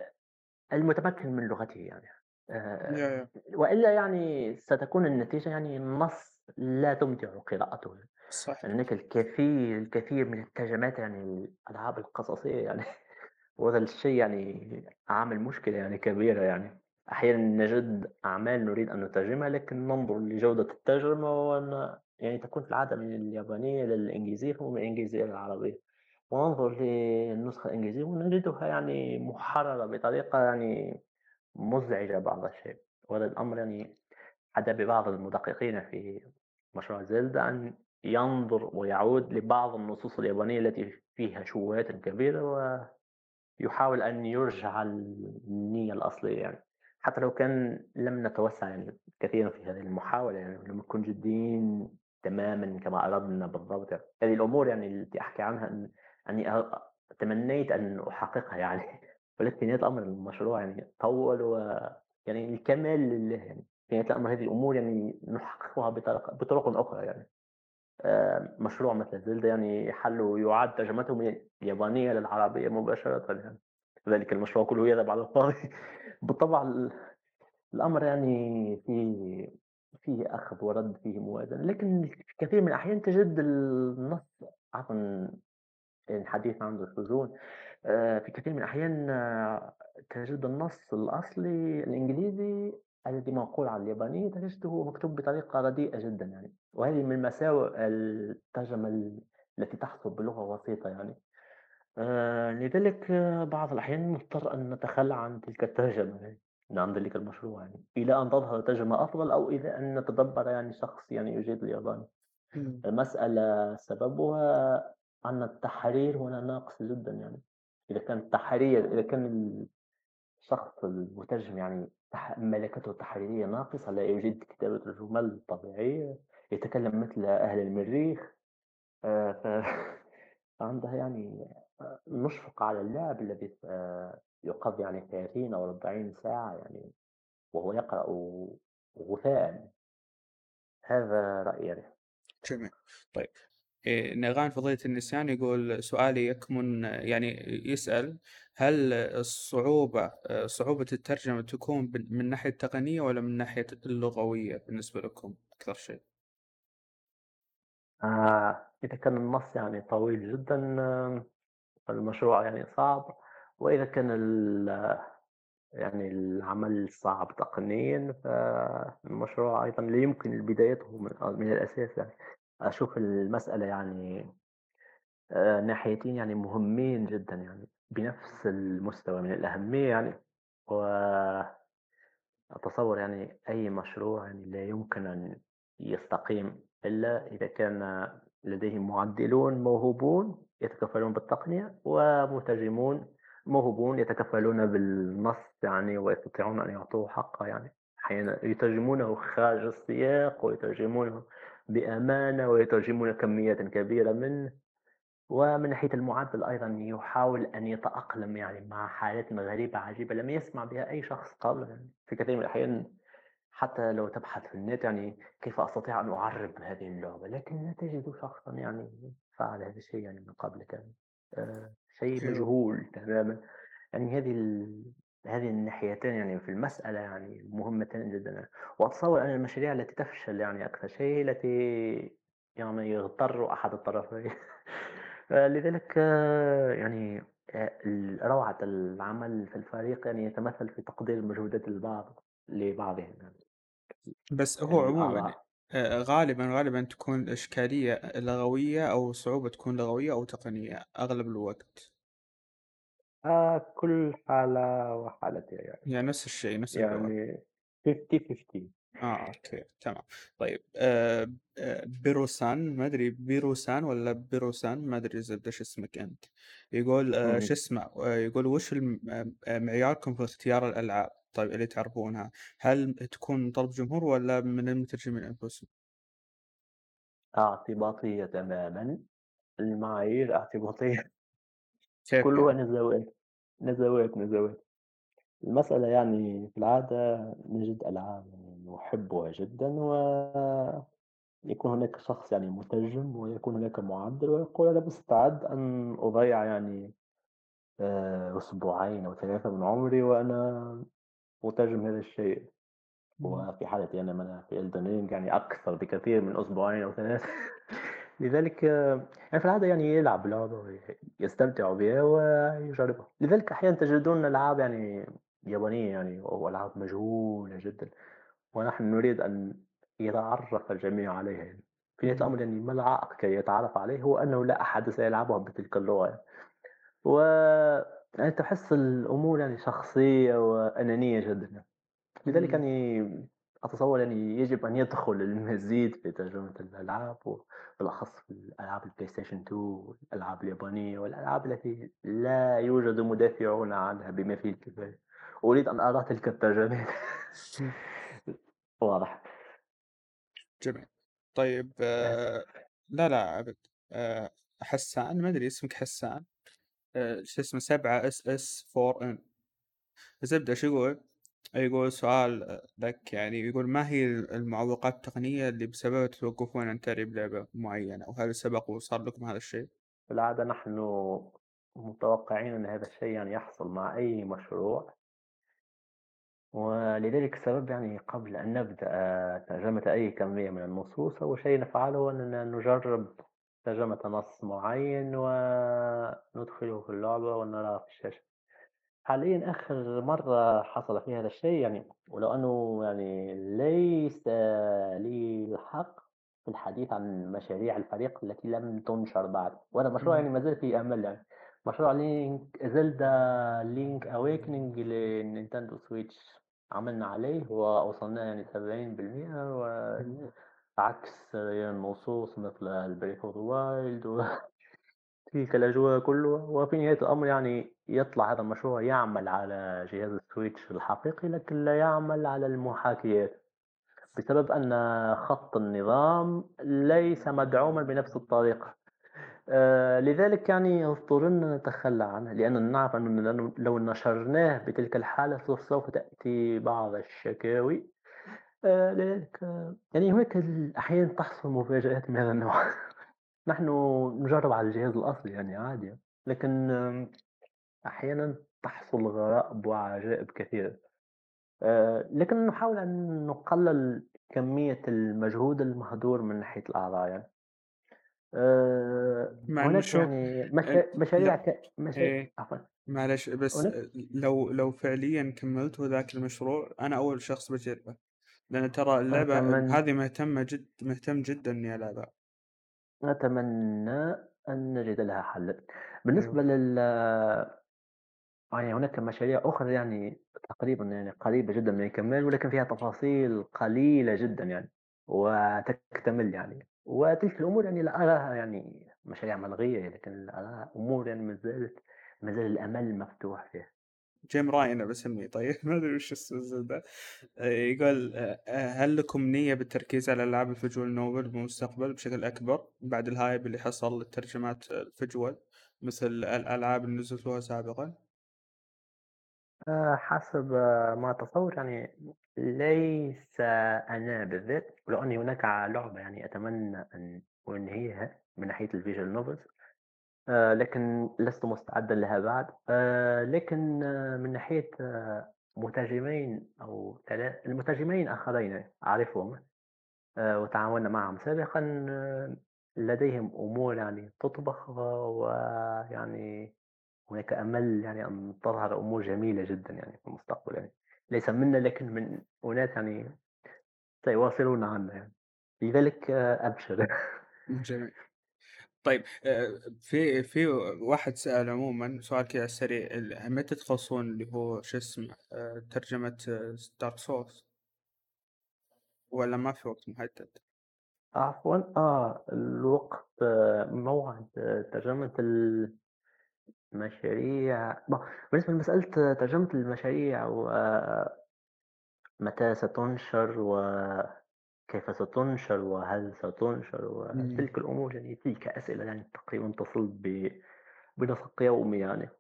المتمكن من لغته يعني. آه، يا وإلا يعني ستكون النتيجة يعني النص لا تمتع قراءته. صح هناك الكثير الكثير من الترجمات يعني الألعاب القصصية يعني وهذا الشيء يعني عامل مشكلة يعني كبيرة يعني. أحيانا نجد أعمال نريد أن نترجمها لكن ننظر لجودة الترجمة وأن يعني تكون في العادة من اليابانية إلى الإنجليزية ومن الإنجليزية إلى العربية وننظر للنسخة الإنجليزية ونجدها يعني محررة بطريقة يعني مزعجة بعض الشيء وهذا الأمر يعني حدا ببعض المدققين في مشروع زلدا أن ينظر ويعود لبعض النصوص اليابانية التي فيها شبهات كبيرة ويحاول أن يرجع النية الأصلية يعني حتى لو كان لم نتوسع يعني كثيرا في هذه المحاولة يعني لم نكن جديين تماما كما أردنا بالضبط يعني. هذه الأمور يعني التي أحكي عنها أ- تمنيت أن أحققها يعني. ولكن نهاية الأمر المشروع يعني طول و يعني الكمال لله يعني. في نهاية الأمر هذه الأمور يعني نحققها بطرق, بطرق أخرى يعني. آه، مشروع مثل زلدا يعني حل يعاد ترجمته من اليابانية للعربية مباشرة يعني. ذلك المشروع كله يذهب على الفاضي. بالطبع ال- الأمر يعني فيه فيه أخذ ورد فيه موازنة. لكن في كثير من الأحيان تجد النص عفوا الحديث عن الشذوذ آه، في كثير من الأحيان آه، تجد النص الأصلي الإنجليزي الذي منقول على اليابانية تجده مكتوب بطريقة رديئة جدا يعني. وهذه من مساوئ الترجمة ال- التي تحصل بلغة وسيطة يعني. آه، لذلك بعض الأحيان نضطر أن نتخلى عن تلك الترجمة يعني. عن ذلك المشروع يعني. إلى أن تظهر ترجمة أفضل أو إلى أن نتدبر يعني شخص يعني يجيد الياباني. المسألة سببها أن التحرير هنا ناقص جدا يعني. إذا كان التحرير إذا كان الشخص المترجم يعني ملكته التحريرية ناقصة لا يجيد كتابة الجمل طبيعية يتكلم مثل أهل المريخ آه، فعندها يعني آه، نشفق على اللاعب الذي آه، يقضي يعني 30 أو 40 ساعة يعني وهو يقرأ غثاء. هذا رأيي يعني. جميل طيب. إيه، نغان فضيلة النسيان يقول سؤالي يكمن يعني يسأل هل الصعوبة صعوبة الترجمة تكون من ناحية تقنية ولا من ناحية اللغوية بالنسبة لكم أكثر شيء؟ آه إذا كان النص يعني طويل جدا آه، المشروع يعني صعب وإذا كان يعني العمل صعب تقنيا فالمشروع أيضا لا يمكن بدايته من الأساس يعني أشوف المسألة يعني ناحيتين يعني مهمين جدا يعني بنفس المستوى من الأهمية يعني وأتصور يعني أي مشروع يعني لا يمكن أن يستقيم إلا إذا كان لديه معدلون موهوبون يتكفلون بالتقنية ومترجمون موهوبون يتكفلون بالنص يعني ويستطيعون أن يعطوه حقه يعني أحيانا يترجمونه خارج السياق ويترجمونه بأمانة ويترجمون كميات كبيرة منه ومن ناحية المعدل أيضا يحاول أن يتأقلم يعني مع حالات غريبة عجيبة لم يسمع بها أي شخص قبل يعني في كثير من الأحيان حتى لو تبحث في النت يعني كيف أستطيع أن أعرب هذه اللعبة لكن لا تجد شخصا يعني فعل هذا الشيء يعني من قبل كان آه شيء. مجهول تماما يعني هذه. هذه الناحيتين يعني في المسألة يعني مهمتين جدا وأتصور أن المشاريع التي تفشل يعني أكثر شيء التي يعني يغتر أحد الطرفين. لذلك يعني روعة العمل في الفريق يعني يتمثل في تقدير مجهودات البعض لبعضهم يعني. بس هو يعني عموما آه، غالبا غالبا تكون الإشكالية لغوية أو صعوبة تكون لغوية أو تقنية أغلب الوقت. آه كل حالة وحالتها يعني. يعني نفس الشيء نفس اللغة يعني 50 50 آه أوكي تمام. طيب آه آه بيروسان ما أدري بيروسان ولا بيروسان؟ ما أدري زبده شو اسمك أنت. يقول آه شو اسمه؟ آه يقول وش الم- آه، آه، معياركم في اختيار الألعاب؟ طيب اللي تعرفونها. هل تكون من طلب جمهور ولا من المترجمين أنفسهم؟ اعتباطية تماما. المعايير اعتباطية. كيف كلها يعني؟ نزوات نزوات نزوات. المسألة يعني في العادة نجد ألعاب يعني نحبها جدا ويكون هناك شخص يعني مترجم ويكون هناك معدل ويقول أنا مستعد أن أضيع يعني آه، أسبوعين أو ثلاثة من عمري وأنا مترجم هذا الشيء. وفي حالتي أنا من في Elden Ring يعني أكثر بكثير من أسبوعين أو ثلاثة. لذلك آه، يعني في العادة يعني يلعب لعبة ويستمتع بها ويجربها لذلك أحيانا تجدون ألعاب يعني يابانية يعني وألعاب مجهولة جدا ونحن نريد أن يتعرف الجميع عليها يعني. في نهاية. الأمر يعني ما العائق كي يتعرف عليه هو أنه لا أحد سيلعبها بتلك اللغة يعني. و يعني تحس الأمور يعني شخصية وأنانية جدا. لذلك. يعني أتصور يعني يجب أن يدخل المزيد في ترجمة الألعاب وبالأخص في الألعاب ال PlayStation 2 والألعاب اليابانية والألعاب التي لا يوجد مدافعون عنها بما فيه الكفاية. أريد أن أرى تلك الترجمات. واضح. جميل. طيب آه لا لا أبد. آه حسان ما أدري اسمك حسان. آه شو اسمه؟ سبعة SS 4 N. زبدة شو يقول؟ يقول سؤال لك يعني يقول ما هي المعوقات التقنية اللي بسببها توقفون عن تعريب لعبة معينة؟ وهل سبق وصار لكم هذا الشيء؟ في العادة نحن متوقعين أن هذا الشيء يعني يحصل مع أي مشروع. ولذلك السبب يعني قبل أن نبدأ ترجمة أي كمية من النصوص أول شيء نفعله أننا نجرب ترجمة نص معين وندخله في اللعبة ونراه في الشاشة. حاليا آخر مرة حصل فيها هذا الشيء يعني ولو أنه يعني ليس لي الحق في الحديث عن مشاريع الفريق التي لم تنشر بعد. وهذا مشروع يعني ما زال في أمل يعني. مشروع لينك زلدا Link's Awakening للنينتندو سويتش. عملنا عليه ووصلنا يعني سبعين بالمئة وعكس النصوص مثل ال Breath of Wild تلك الأجواء كلها. وفي نهاية الأمر يعني يطلع هذا المشروع يعمل على جهاز السويتش الحقيقي لكن لا يعمل على المحاكيات بسبب أن خط النظام ليس مدعوما بنفس الطريقة. آه لذلك يعني اضطررنا نتخلى عنه لأننا نعرف أنه لو نشرناه بتلك الحالة سوف تأتي بعض الشكاوي. آه لذلك آه يعني هناك أحيانا تحصل مفاجآت من هذا النوع. نحن نجرب على الجهاز الأصلي يعني عادي لكن أحيانا تحصل غرائب وعجائب كثيرة. آه، لكن نحاول أن نقلل كمية المجهود المهدور من ناحية الأعضاء يعني. آه، مع هناك شوف يعني مشا... مشاريع لا ك... مشا... إيه عفوا. معلش بس هناك لو لو فعليا كملتوا ذاك المشروع أنا أول شخص بجربه. لأن ترى اللعبة أتمنى هذه مهتمة جد مهتم جدا إني ألعبها أتمنى أن نجد لها حل. بالنسبة أيوه لل يعني هناك مشاريع أخرى يعني تقريبا يعني قريبة جدا من الكمال ولكن فيها تفاصيل قليلة جدا يعني وتكتمل يعني. وتلك الأمور يعني لا أراها يعني مشاريع ملغية لكن أراها أمور يعني ما زالت ما زال الأمل مفتوح فيها. جيم راين أنا بسميه طيب؟ ما أدري وش الزبدة آه، يقول آه، آه، هل لكم نية بالتركيز على ألعاب ال visual novel بالمستقبل بشكل أكبر بعد ال hype اللي حصل للترجمات ال visual مثل الألعاب اللي نزلتوها سابقا؟ آه، حسب آه، ما أتصور يعني ليس أنا بالذات ولو أني هناك لعبة يعني أتمنى أن أنهيها من ناحية ال visual novels آه، لكن لست مستعدا لها بعد آه، لكن آه، من ناحية آه، مترجمين أو ثلاث المترجمين آخرين أعرفهم آآ وتعاملنا معهم سابقًا آه، لديهم أمور يعني تُطبخ ويعني هناك أمل يعني أن تظهر أمور جميلة جدًا يعني في المستقبل يعني، ليس منا لكن من أناس يعني سيواصلون عنا يعني، لذلك آه، أبشر. جميل. طيب آآ في في واحد سأل عمومًا سؤال كذا ال متى تخلصون اللي هو شو اسمه آآ ترجمة Dark Souls والّا ما في وقت محدد؟ عفوًا آه، الوقت آه، موعد آه، ترجمة المشاريع ب بالنسبة لمسألة ترجمة المشاريع ومتى ستُنشر وكيف ستُنشر وهل ستُنشر إمم. وتلك الأمور يعني تلك أسئلة يعني تقريبًا تصل ب بنسق يومي يعني،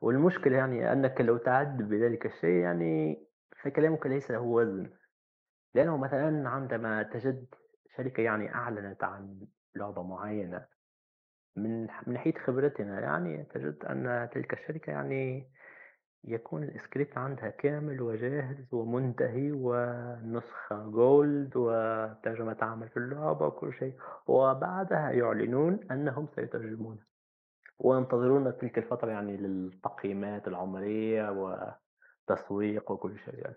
والمشكلة يعني أنك لو تعد بذلك الشيء يعني فكلامك ليس له وزن. لأنه مثلًا عندما تجد شركة يعني أعلنت عن لعبة معينة من من حيث خبرتنا يعني تجد أن تلك الشركة يعني يكون الscript عندها كامل وجاهز ومنتهي ونسخة gold وترجمة تعمل في اللعبة وكل شيء، وبعدها يعلنون أنهم سيترجمونها، وينتظرون تلك الفترة يعني للتقييمات العمرية وتسويق وكل شيء يعني.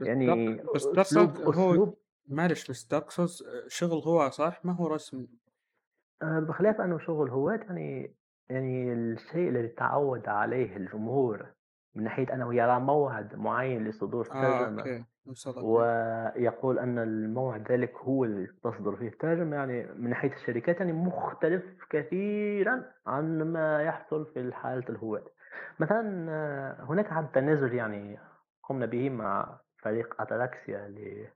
يعني بس Souls هو معلش بس Souls شغل هو صح؟ ما هو رسمي. آآ بخلاف أنه شغل هواة يعني يعني الشيء الذي تعوّد عليه الجمهور من ناحية أنه يرى موعد معيّن لصدور آه الترجمة، أوكي، وصلت. ويقول أن الموعد ذلك هو اللي تصدر فيه الترجمة، يعني من ناحية الشركات يعني مختلف كثيرًا عن ما يحصل في حالة الهواة. مثلًا آه، هناك عدد تنازل يعني قمنا به مع فريق أتلاكسيا ل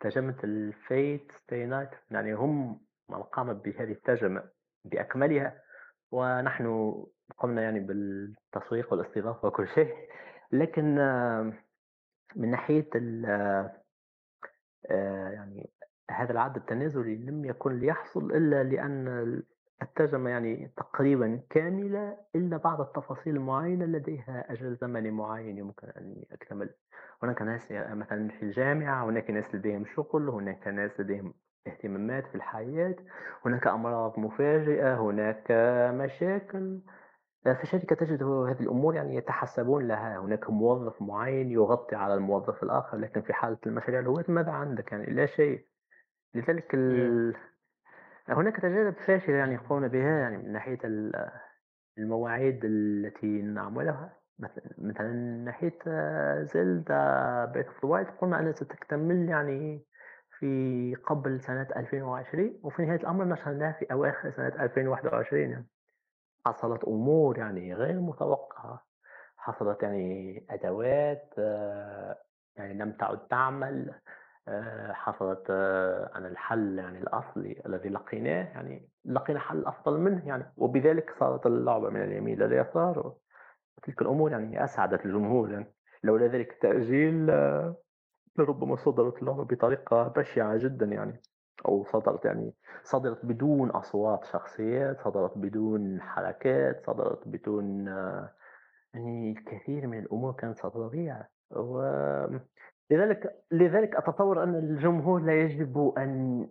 ترجمة الFate stay night يعني هم من قام بهذه الترجمة بأكملها ونحن قمنا يعني بالتسويق والاستضافة وكل شيء لكن آه، من ناحية آآ يعني هذا العد التنازلي لم يكن ليحصل إلا لأن ال الترجمة يعني تقريبًا كاملة إلا بعض التفاصيل المعينة لديها أجل زمني معين يمكن أن يكتمل. هناك ناس مثلًا في الجامعة، هناك ناس لديهم شغل، هناك ناس لديهم اهتمامات في الحياة، هناك أمراض مفاجئة، هناك مشاكل. آآ في الشركة تجد هذه الأمور يعني يتحسبون لها، هناك موظف معين يغطي على الموظف الآخر، لكن في حالة المشاريع الهواة ماذا عندك؟ يعني لا شيء، لذلك إيه. ال هناك تجارب فاشلة يعني قمنا بها يعني من ناحية ال المواعيد التي نعملها. مثل مثلًا من ناحية زلدا Breath of the Wild قلنا أنها ستكتمل يعني في قبل سنة 2020 وفي نهاية الأمر نشرناها في أواخر سنة 2021 يعني. حصلت أمور يعني غير متوقعة، حصلت يعني أدوات آآ يعني لم تعد تعمل، آآ حصلت آآ أن الحل يعني الأصلي الذي لقيناه يعني لقينا حل أفضل منه يعني، وبذلك صارت اللعبة من اليمين إلى اليسار، وتلك الأمور يعني أسعدت الجمهور يعني، لولا ذلك التأجيل لربما صدرت اللعبة بطريقة بشعة جدًا يعني، أو صدرت يعني صدرت بدون أصوات شخصيات، صدرت بدون حركات، صدرت بدون آه، يعني الكثير من الأمور كانت ستضيع، ولذلك لذلك أتصور أن الجمهور لا يجب أن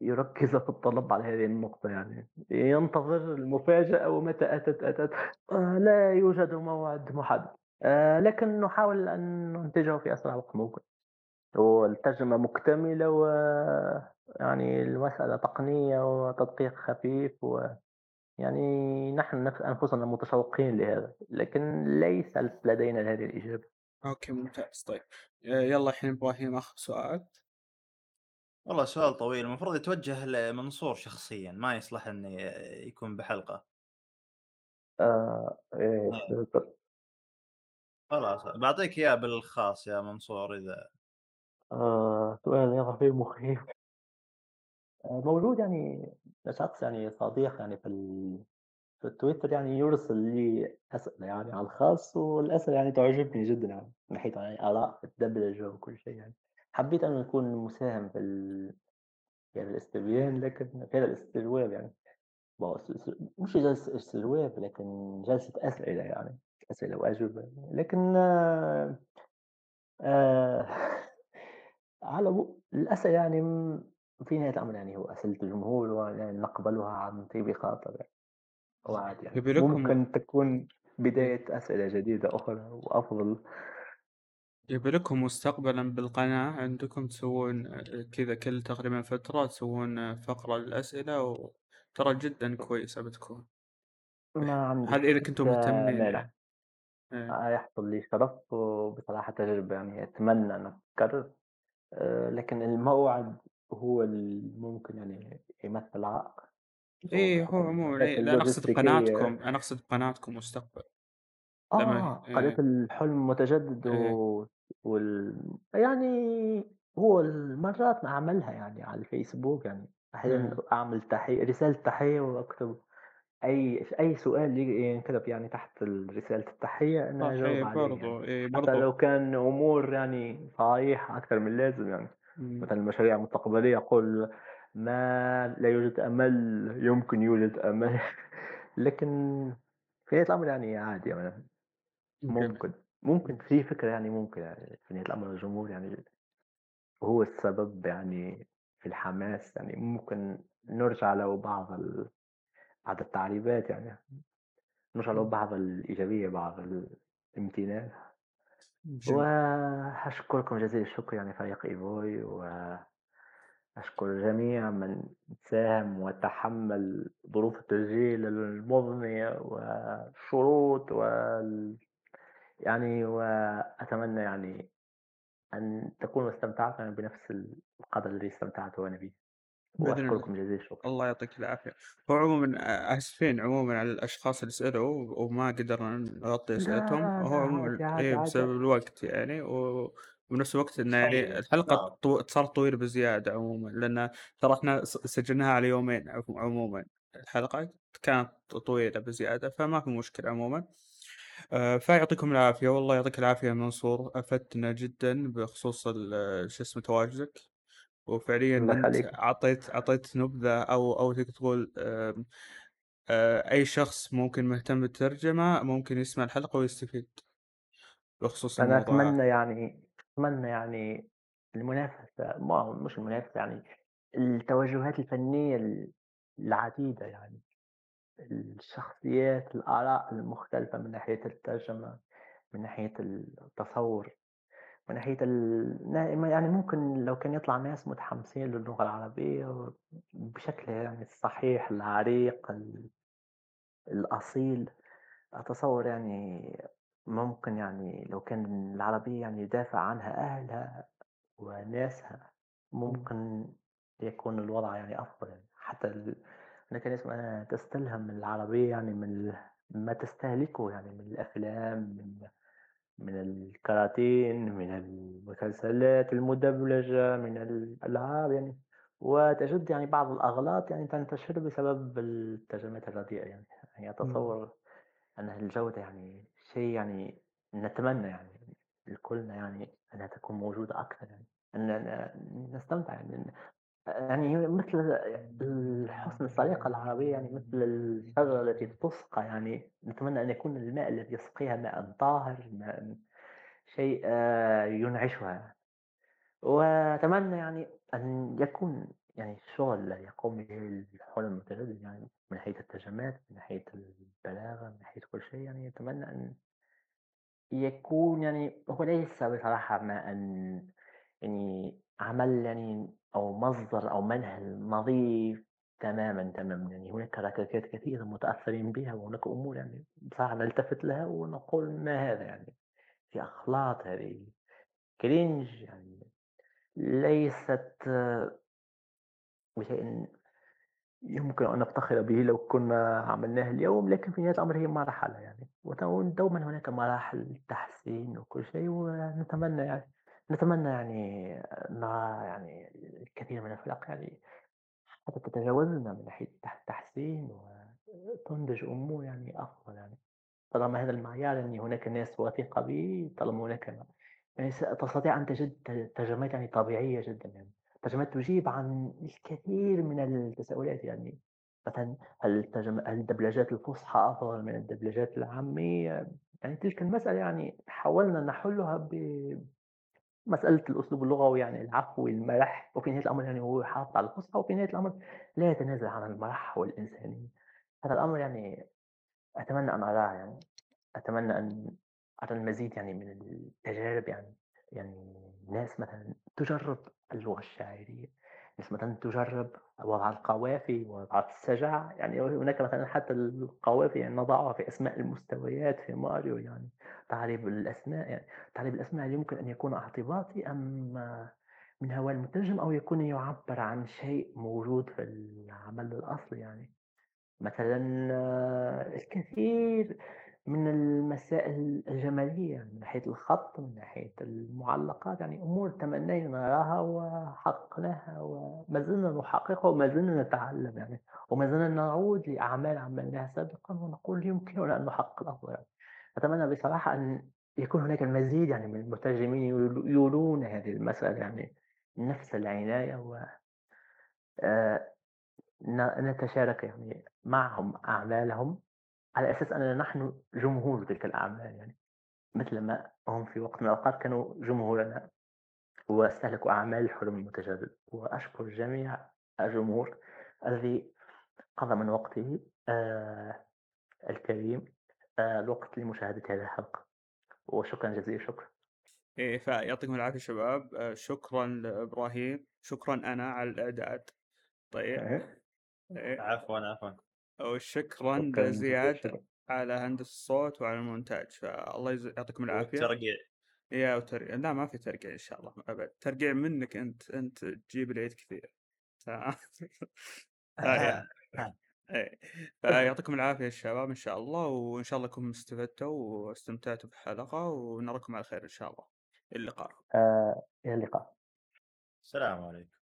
يركز في الطلب على هذه النقطة يعني، ينتظر المفاجأة ومتى أتت أتت، آآ لا يوجد موعد محدد، آآ لكن نحاول أن ننتجه في أسرع وقت ممكن. والترجمة مكتملة ويعني المسألة تقنية وتدقيق خفيف ويعني نحن نف- أنفسنا متشوقين لهذا لكن ليس لدينا هذه الإجابة أوكي ممتاز طيب آآ يلا الحين إبراهيم آخر سؤال. والله سؤال طويل المفروض يتوجه لمنصور شخصيا ما يصلح إنه يكون بحلقة آه إيه. خلاص بعطيك إياه بالخاص يا منصور إذا آه سؤال يظهر فيه مخيف آه موجود يعني شخص يعني صديق يعني في ال... في التويتر يعني يرسل لي أسئلة يعني على الخاص والأسئلة يعني تعجبني جدا يعني من ناحية يعني آراء في الدبلجة وكل شيء يعني. حبيت أن أكون مساهم في ال... يعني الاستبيان لكن في هذا الاستجواب يعني. مش جلسة استجواب لكن جلسة أسئلة يعني أسئلة وأجوبة. لكن آه آه على للأسف يعني في نهاية الأمر يعني هو أسئلة الجمهور ونقبلها عن طيب خاطر يعني. وعادي يعني. ممكن تكون بداية أسئلة جديدة أخرى وأفضل. يبي لكم مستقبلا بالقناة؟ عندكم تسوون كذا كل تقريبا فترة تسوون فقرة للأسئلة وترى جدا كويسة بتكون. ما عندي هذا إذا كنتم مهتمين مانع يعني. آه، يحصل لي شرف وبصراحة تجربة يعني أتمنى أنها تتكرر آه، لكن الموعد هو الممكن يعني يمثل عائق إيه هو عموما إيه لا أنا أقصد بقناتكم اللوجستيكية أنا أقصد بقناتكم مستقبل. آه قناة إيه. الحلم متجدد إيه. و... وال... يعني هو المرات أعملها يعني على الفيسبوك يعني. أحيانا إيه. أعمل تحية رسالة تحية أي أي سؤال ينكتب يعني تحت رسالة التحية أنا صح إيه أجاوب عليه يعني. برضو إيه حتى برضو. لو كان أمور يعني صحيحة أكثر من اللازم يعني. مم. مثلا المشاريع المستقبلية أقول ما لا يوجد أمل يمكن يوجد أمل. لكن في نهاية الأمر يعني عادي يعني. ممكن. ممكن. في فكرة يعني ممكن يعني في نهاية الأمر الجمهور يعني هو السبب يعني في الحماس يعني. ممكن نرجع له بعض ال... بعض التعريبات يعني. نرجع له بعض الإيجابية بعض الامتنان. جميل. وأشكركم جزيل الشكر يعني فريق إيفوي وأشكر جميع من ساهم وتحمل ظروف التسجيل المضنية والشروط وال يعني وأتمنى يعني أن تكونوا استمتعتم بنفس القدر الذي استمتعت أنا به. بإذن الله جزيل الشكر الله يعطيك العافية. هو عموما آسفين عموما على الأشخاص اللي سألوا وما قدرنا نغطي أسئلتهم. لا هو عموما إيه بسبب الوقت يعني و... وبنفس الوقت إنه يعني الحلقة نعم طو... صارت طويلة بزيادة عموما لأن ترى إحنا س- سجلناها على يومين عمو- عموما. الحلقة كانت طويلة بزيادة فما في مشكلة عموما. آه، فيعطيكم العافية والله يعطيك العافية منصور أفدتنا جدا بخصوص شو اسمه تواجدك. وفعليا الله أنت يخليك. أعطيت أعطيت نبذه أو أو تقدر تقول آم، آه، أي شخص ممكن مهتم بالترجمة ممكن يسمع الحلقة ويستفيد بخصوص أنا الموضوع. هذا أتمنى يعني أتمنى يعني المنافسة ما هو مش المنافسة يعني التوجهات الفنية ال- العديدة يعني الشخصيات الآراء المختلفة من ناحية الترجمة من ناحية التصور. من ناحية ال... يعني ممكن لو كان يطلع ناس متحمسين للغة العربية بشكل يعني الصحيح العريق ال- الأصيل أتصور يعني ممكن يعني لو كان العربية يعني يدافع عنها أهلها وناسها ممكن يكون الوضع يعني أفضل يعني حتى ال... أنا كان اسمها تستلهم العربية يعني من. ما تستهلكه يعني من الأفلام من من الكراتين من المسلسلات المدبلجة من الألعاب يعني وتجد يعني بعض الأغلاط يعني تنتشر بسبب الترجمات الرديئة يعني. يعني أتصور أن الجودة يعني شيء يعني نتمنى يعني لكلنا يعني أنها تكون موجودة أكثر يعني. أن نستمتع يعني. يعني مثل الحسن السليقة العربية يعني مثل الشجرة التي تسقى يعني نتمنى أن يكون الماء الذي يسقيها ماء طاهر ماء شيء آه، ينعشها. وأتمنى يعني أن يكون يعني الشغل الذي يقوم به الحلم المتجدد يعني من ناحية الترجمات من ناحية البلاغة من ناحية كل شيء يعني أتمنى أن يكون يعني هو ليس بصراحة ما أن يعني عمل يعني أو مصدر أو منهل نظيف تماما تماما. يعني هناك ركاكات كثيرة متأثرين بها وهناك أمور يعني بصراحة نلتفت لها ونقول ما هذا يعني في أخلاط هذه كرينج يعني ليست بشيء يمكن أن نفتخر به لو كنا عملناه اليوم لكن في نهاية الأمر هي مرحلة يعني. ودوما هناك مراحل تحسين وكل شيء ونتمنى يعني نتمنى يعني نرى يعني الكثير من الفرق يعني حتى تتجاوزنا من ناحية التحسين وتنتج أمور يعني أفضل يعني. طالما هذا المعيار يعني هناك ناس واثقة به طالما هناك يعني تستطيع أن تجد ترجمات يعني طبيعية جدا يعني. ترجمات تجيب عن الكثير من التساؤلات يعني. مثلا هل الترجمة هل الدبلجات الفصحى أفضل من الدبلجات العامية؟ يعني تلك المسألة يعني حاولنا نحلها ب... مسألة الأسلوب اللغوي يعني العفوي المرح وفي نهاية الأمر يعني هو يحافظ على الفصحى وفي نهاية الأمر لا يتنازل عن المرح والإنسانية. هذا الأمر يعني أتمنى أن أراه يعني أتمنى أن أرى المزيد يعني من التجارب يعني يعني ناس مثلًا تجرّب اللغة الشاعرية، ناس مثلًا تجرّب وضع القوافي، وضع السجع، يعني هناك مثلًا حتى القوافي يعني نضعها في أسماء المستويات في ماريو يعني، تعريب الأسماء يعني، تعريب الأسماء يمكن أن يكون اعتباطي أم من هوى المترجم أو يكون يعبّر عن شيء موجود في العمل الأصلي يعني؟ مثلًا آه، الكثير من المسائل الجمالية من ناحية الخط، من ناحية المعلقات، يعني أمور تمنينا نراها وحققناها وما زلنا نحققها وما زلنا نتعلم يعني، وما زلنا نعود لأعمال عملناها سابقًا ونقول يمكننا أن نحقق الأفضل يعني. أتمنى بصراحة أن يكون هناك المزيد يعني من المترجمين يول يولون هذه المسألة يعني نفس العناية و ن نتشارك يعني معهم أعمالهم على أساس أننا نحن جمهور تلك الأعمال يعني. مثلما هم في وقت من الأوقات كانوا جمهورنا. واستهلكوا أعمال الحلم المتجدد وأشكر جميع الجمهور الذي قضى من وقته آه الكريم. آه الوقت لمشاهدة هذه الحلقة. وشكرا جزيلا شكرا. إيه فيعطيكم العافية شباب. آه، شكرا لإبراهيم. شكرا أنا على الإعداد. طيب. إيه. إيه. عفوا عفوا. وشكرا لزياد على هندسة الصوت وعلى المونتاج. فالله يز... يعطيكم العافية. والترقيع. يا وترقيع. لا ما في ترقيع إن شاء الله أبد. ترقيع منك أنت أنت تجيب العيد كثير. آه. إيه. فيعطيكم العافية الشباب إن شاء الله وإن شاء الله كنتم استفدتوا واستمتعتوا بالحلقة ونراكم على خير إن شاء الله اللقاء آه إلى اللقاء السلام عليكم